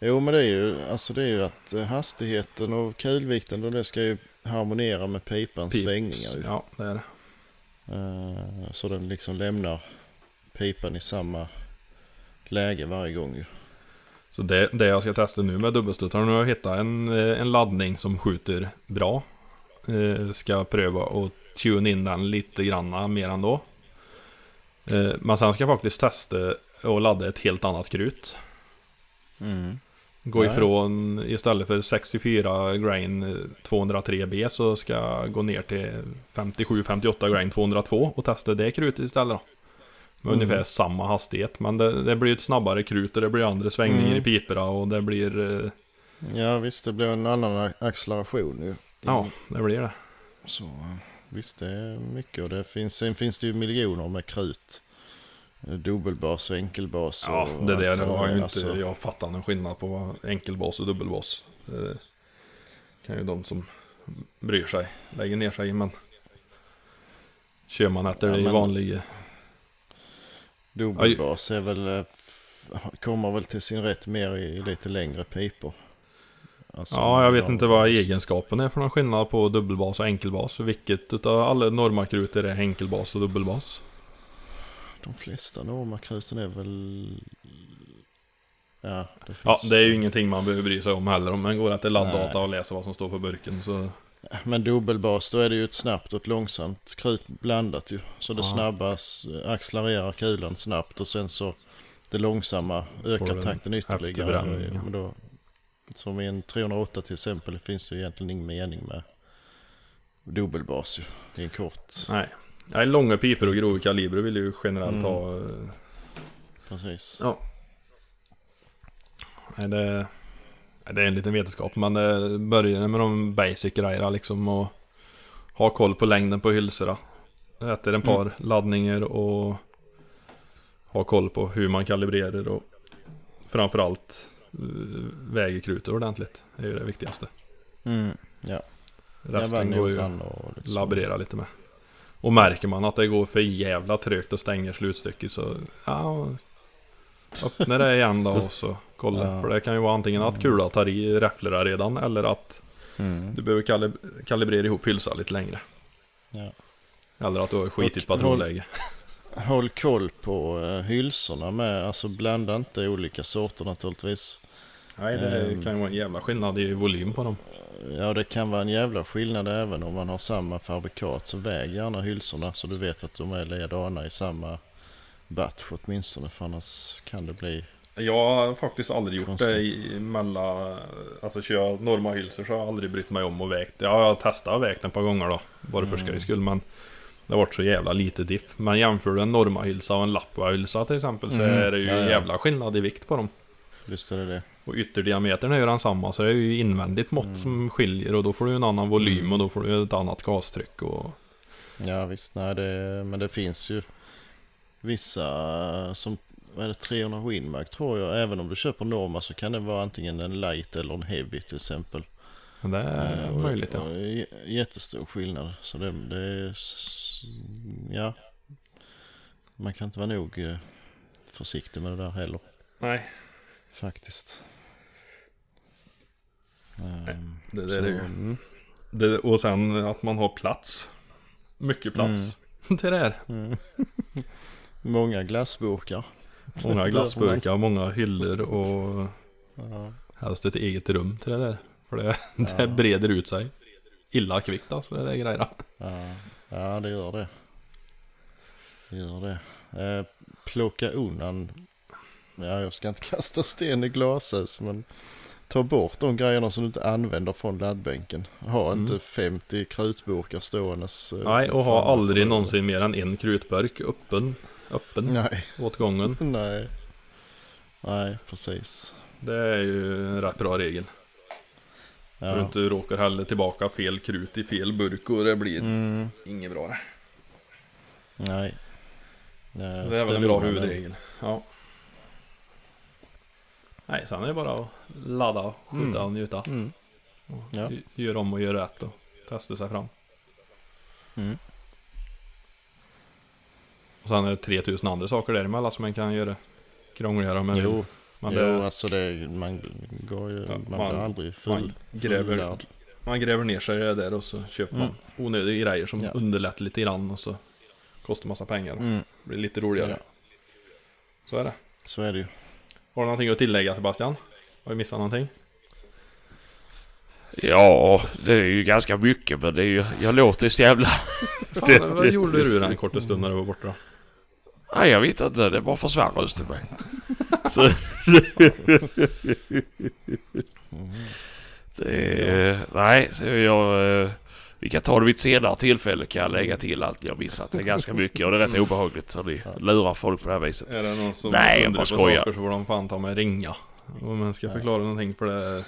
Jo, men det är ju, alltså det är ju att eh, hastigheten och kulvikten och det ska ju harmonera med pipans Pips. svängningar. Ju. Ja, det är det. Eh, så den liksom lämnar pipan i samma läge varje gång ju. Så det, det jag ska testa nu med dubbelstuttaren, har jag hittat en, eh, en laddning som skjuter bra. Ska pröva att tune in den lite granna mer ändå. Eh, men sen ska jag faktiskt testa och ladda ett helt annat krut. Mm. Gå Ja, ifrån, istället för 64 grain eh, 203B så ska jag gå ner till 57-58 grain 202 och testa det krutet istället då. Med Mm. ungefär samma hastighet. Men det, det blir ett snabbare krut och det blir andra svängningar Mm. i piporna och det blir... eh, Ja, visst det blir en annan acceleration ju. Ja, det blir det. Så eh, visst det är mycket och det finns, sen finns det ju miljoner med krut. Dubbelbas och enkelbas Ja, och det allt det vad har ju är. inte Alltså, jag fattar någon skillnad på enkelbas och dubbelbas. Det kan ju de som bryr sig lägga ner sig i men... Kör man efter Ja, det vanliga... Dubbelbas är väl, eh, kommer väl till sin rätt mer i lite längre pipor. Alltså, Ja, jag vet inte vad egenskapen är för någon skillnad på dubbelbas och enkelbas. Vilket utav alla normakrut är enkelbas och dubbelbas? De flesta normakruten är väl... Ja, det finns... Ja, det är ju ingenting man behöver bry sig om heller. Om man går laddata Nej. och läser vad som står på burken så... Men dubbelbas, då är det ju ett snabbt och ett långsamt krut blandat ju. Så det Ja. snabbas accelererar kulan snabbt och sen så det långsamma ökar en takten ytterligare. Men då, som i en 308 till exempel finns det egentligen ingen mening med dubbelbas är en kort. Nej. Nej, långa pipor och grova kalibrer vill ju generellt Mm. ha... Precis. Ja. Nej, det... Det är en liten vetenskap, men det börjar med de basic grejerna liksom och ha koll på längden på hylsorna. Efter en par Mm. laddningar och ha koll på hur man kalibrerar och framförallt väger krutet ordentligt. Det är ju det viktigaste. Mm. Ja, Resten går ju och liksom. laborera lite med. Och märker man att det går för jävla trögt och stänger slutstycket så ja, öppna det igen då och så kolla. *laughs* Ja. För det kan ju vara antingen att kulan tar i räfflorna redan eller att Mm. Du behöver kalib- kalibrera ihop hylsan lite längre. Ja. Eller att du har skitit patronläge. *laughs* Håll koll på uh, hylsorna med. Alltså blanda inte olika sorter naturligtvis. Nej, det Ehm. kan ju vara en jävla skillnad i volym på dem. Ja det kan vara en jävla skillnad även om man har samma fabrikat. Så väg gärna hylsorna så du vet att de är likadana i samma batch åtminstone. För annars kan det bli... Jag har faktiskt aldrig gjort Konstigt. det i, mellan... Alltså kör jag normahylsor så har jag aldrig brytt mig om att vägt. Ja, jag har testat att vägt ett par gånger då. Bara för Mm. skojs skull. Men det har varit så jävla lite diff. Men jämför du en normahylsa och en lappahylsa till exempel så Mm. är det ju Ja, ja. jävla skillnad i vikt på dem. Visst är det det. Och ytterdiametern är ju densamma så det är ju invändigt mått Mm. som skiljer och då får du en annan volym Mm. och då får du ett annat gastryck och... Ja visst, nej det, men det finns ju vissa som, vad är det, 300 Winmark tror jag. Även om du köper Norma så kan det vara antingen en light eller en heavy till exempel. Det är Eh, möjligt ja. det är j- Jättestor skillnad. Så det, det är, ja. Man kan inte vara nog eh, försiktig med det där heller Nej. faktiskt. Ehm, Det, det så, är det ju. mm, Det, och sen att man har plats. Mycket plats. Till *laughs* det här. mm. *laughs* Många glassburkar. Många glassburkar, *laughs* många hyllor och Ja. helst ett eget rum till det där. För det, *laughs* Ja. det breder ut sig. Illa kvickt alltså, det där grejerna. Ja, ja det gör det. Det gör det. Eh, plocka undan. Ja, jag ska inte *laughs* kasta sten i glashus men ta bort de grejerna som du inte använder från laddbänken. Ha Mm. inte 50 krutburkar ståendes. eh, Nej, och ha aldrig någonsin mer än en krutburk öppen. Öppen Nej, åt gången. *laughs* nej. Nej, precis. Det är ju en rätt bra regel. Så du Ja. inte råkar heller tillbaka fel krut i fel burk och det blir Mm, inget bra det. nej. Så det är väl en bra huvudregel. Ja. Nej, sen är det bara att ladda, skjuta Mm. och njuta. Mm. Ja. g- Göra om och göra rätt och testa sig fram. Mm. Och sen är det 3000 andra saker däremellan som man kan göra krångligare. Men, Jo, men jo det, alltså det, man går ju, Ja, man, man- blir aldrig full. man gräver, fullärd. man gräver ner sig där och så köper man onödiga grejer som Ja. underlättar lite grann och så kostar massa pengar. Mm. blir lite roligare. Ja, Så är det. så är det ju. Har du någonting att tillägga Sebastian? Har vi missat någonting? Ja, det är ju ganska mycket men det är ju, jag låter ju så jävla... *laughs* Fan, vad gjorde du den korta stund när du var borta? Nej jag vet inte, det bara försvann rösten mig. *laughs* Så... det är, nej, så jag... eh, Vi kan ta det vid ett senare tillfälle kan jag lägga till allt jag missat. Det är ganska mycket och det är rätt obehagligt så ni lurar folk på det här viset. Är det någon som Nej, jag undrar bara skojar. saker så får de fan ta mig ringa. Om man ska förklara någonting för det.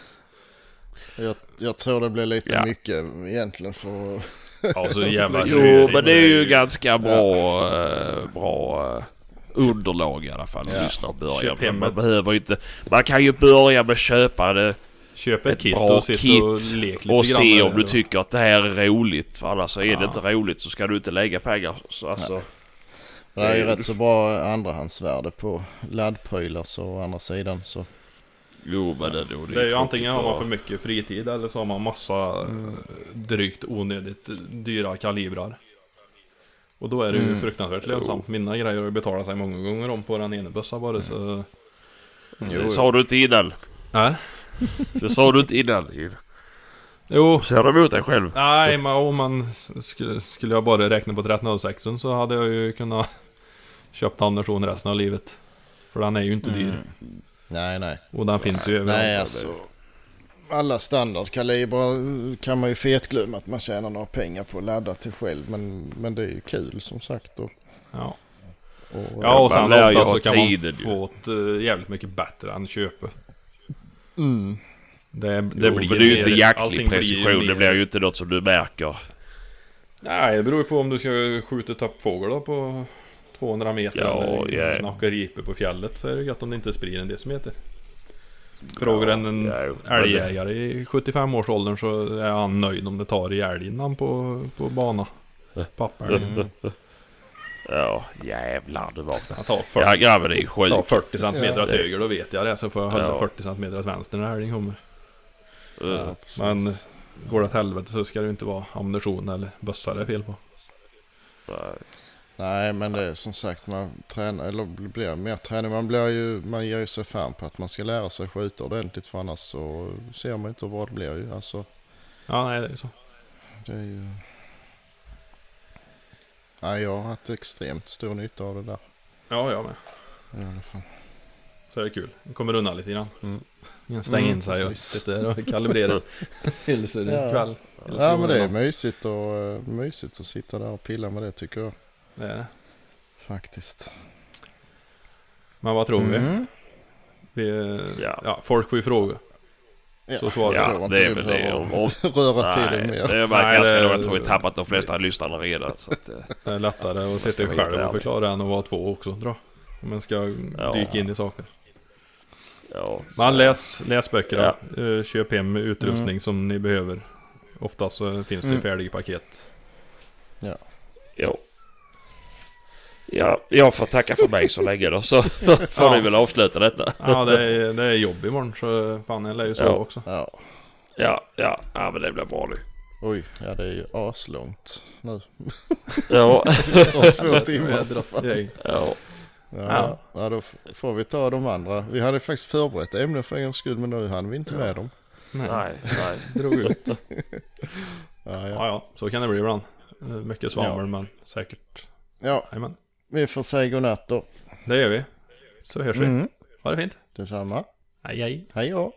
Jag, jag tror det blir lite Ja. mycket egentligen för Ja, så jävla *laughs* Jo men det är ju ganska bra, eh, bra eh, underlag i alla fall att Ja. lyssna och börja med. Man behöver inte... Man kan ju börja med att köpa det Köp ett, ett kit bra och kit och lek lite och se om det du då. tycker att det här är roligt. För annars så är det Ja. inte roligt så ska du inte lägga pengar. Så alltså, det är ju Det rätt så bra andrahandsvärde på laddprylar så å andra sidan så. Jo men det, då, Det är ju antingen har man för mycket fritid eller så har man massa Mm. eh, drygt onödigt dyra kalibrar. Och då är det ju Mm. fruktansvärt lönsamt. Mina grejer har ju betalat sig många gånger om på den ena bössan bara så... Det sa du inte innan. Nej. Det sa du inte innan. Jo. Ser du emot dig själv? Nej, men om man skulle, skulle jag bara räkna på 1306 så hade jag ju kunnat *laughs* köpt ammunition resten av livet. För den är ju inte dyr. Mm. Nej nej. Och den finns ju överallt. Nej alltså. Alla standardkalibrar kan man ju fetglömma att man tjänar några pengar på att ladda till själv. Men, men det är ju kul som sagt. Och, Ja. och, ja, och sen ofta så kan man få ett uh, jävligt mycket bättre än köpa. Mm. Det, det jo, blir men det är ju inte jaktlig precision. Det blir ju inte något som du märker. Nej, det beror ju på om du ska skjuta toppfågel då på 200 meter Ja, eller ja. snacka ripe på fjället så är det gött om det inte sprider en decimeter. Frågar en, en Ja, älgjägare i 75-årsåldern så är han nöjd om det tar i älginnan på, på bana. Pappa. Mm. Ja, jävlar det var Han tar 40, Ja grabben det är sjuk. tar 40 cm Ja. åt höger då vet jag det så får jag hålla Ja. 40 cm åt vänster när älgen kommer. Precis. Men går det åt helvete så ska det ju inte vara ammunition eller bössa det är fel på. Nej. Nej men det är som sagt man tränar eller blir mer träning. Man blir ju, man ger ju sig fan på att man ska lära sig skjuta ordentligt för annars så ser man inte hur bra det blir ju. Alltså Ja, nej det är ju så. det är ju... Nej jag har haft extremt stor nytta av det där. Ja, jag med. I alla fall. Så är det kul. Det kommer undan lite grann. Mm. Stänga Mm, in sig och precis. sitta där och kalibrera *laughs* hylsor Ja. ikväll. Eller Ja men det är mysigt och uh, mysigt att sitta där och pilla med det tycker jag. Det är det. Faktiskt. Men vad tror vi? Mm. vi Ja. ja. folk får ju fråga. Ja, Så svarar jag Ja, tror inte det är vi väl det. Om- röra till Nej, det mer. det är Nej, bara ganska nog. Jag tror vi tappat de flesta lyssnarna redan. Så att, eh, Det är lättare att sitta själv och förklara än att vara två också tror jag. Om man ska Ja. dyka in i saker. ja, Men så- läs, läs böckerna. Eh, Köp hem utrustning som ni behöver. Oftast så finns det Mm. färdiga paket. Ja. Ja, jag får tacka för mig så länge då. Så *laughs* får Ja. ni väl avsluta detta. Ja, det är, det är jobb imorgon så fan jag lär ju sova Ja. också. Ja. Ja, ja, ja men det blir bra nu. Oj, ja det är ju aslångt nu. Ja, *laughs* Snart två timmar. Gäng. ja. Ja, ja, då får vi ta de andra. Vi hade faktiskt förberett ämnen för en gångs skull men nu hann vi inte med dem. Nej, Nej, nej. *laughs* drog ut. Ja, Ja, ja. ja, så kan det bli ibland. Eh, Mycket svammel Ja. men säkert. ja, Jajamän. Vi får säga godnatt då. Det gör vi. Så hörs vi. Mm, Ha det fint. detsamma. Hej hej. Hej då.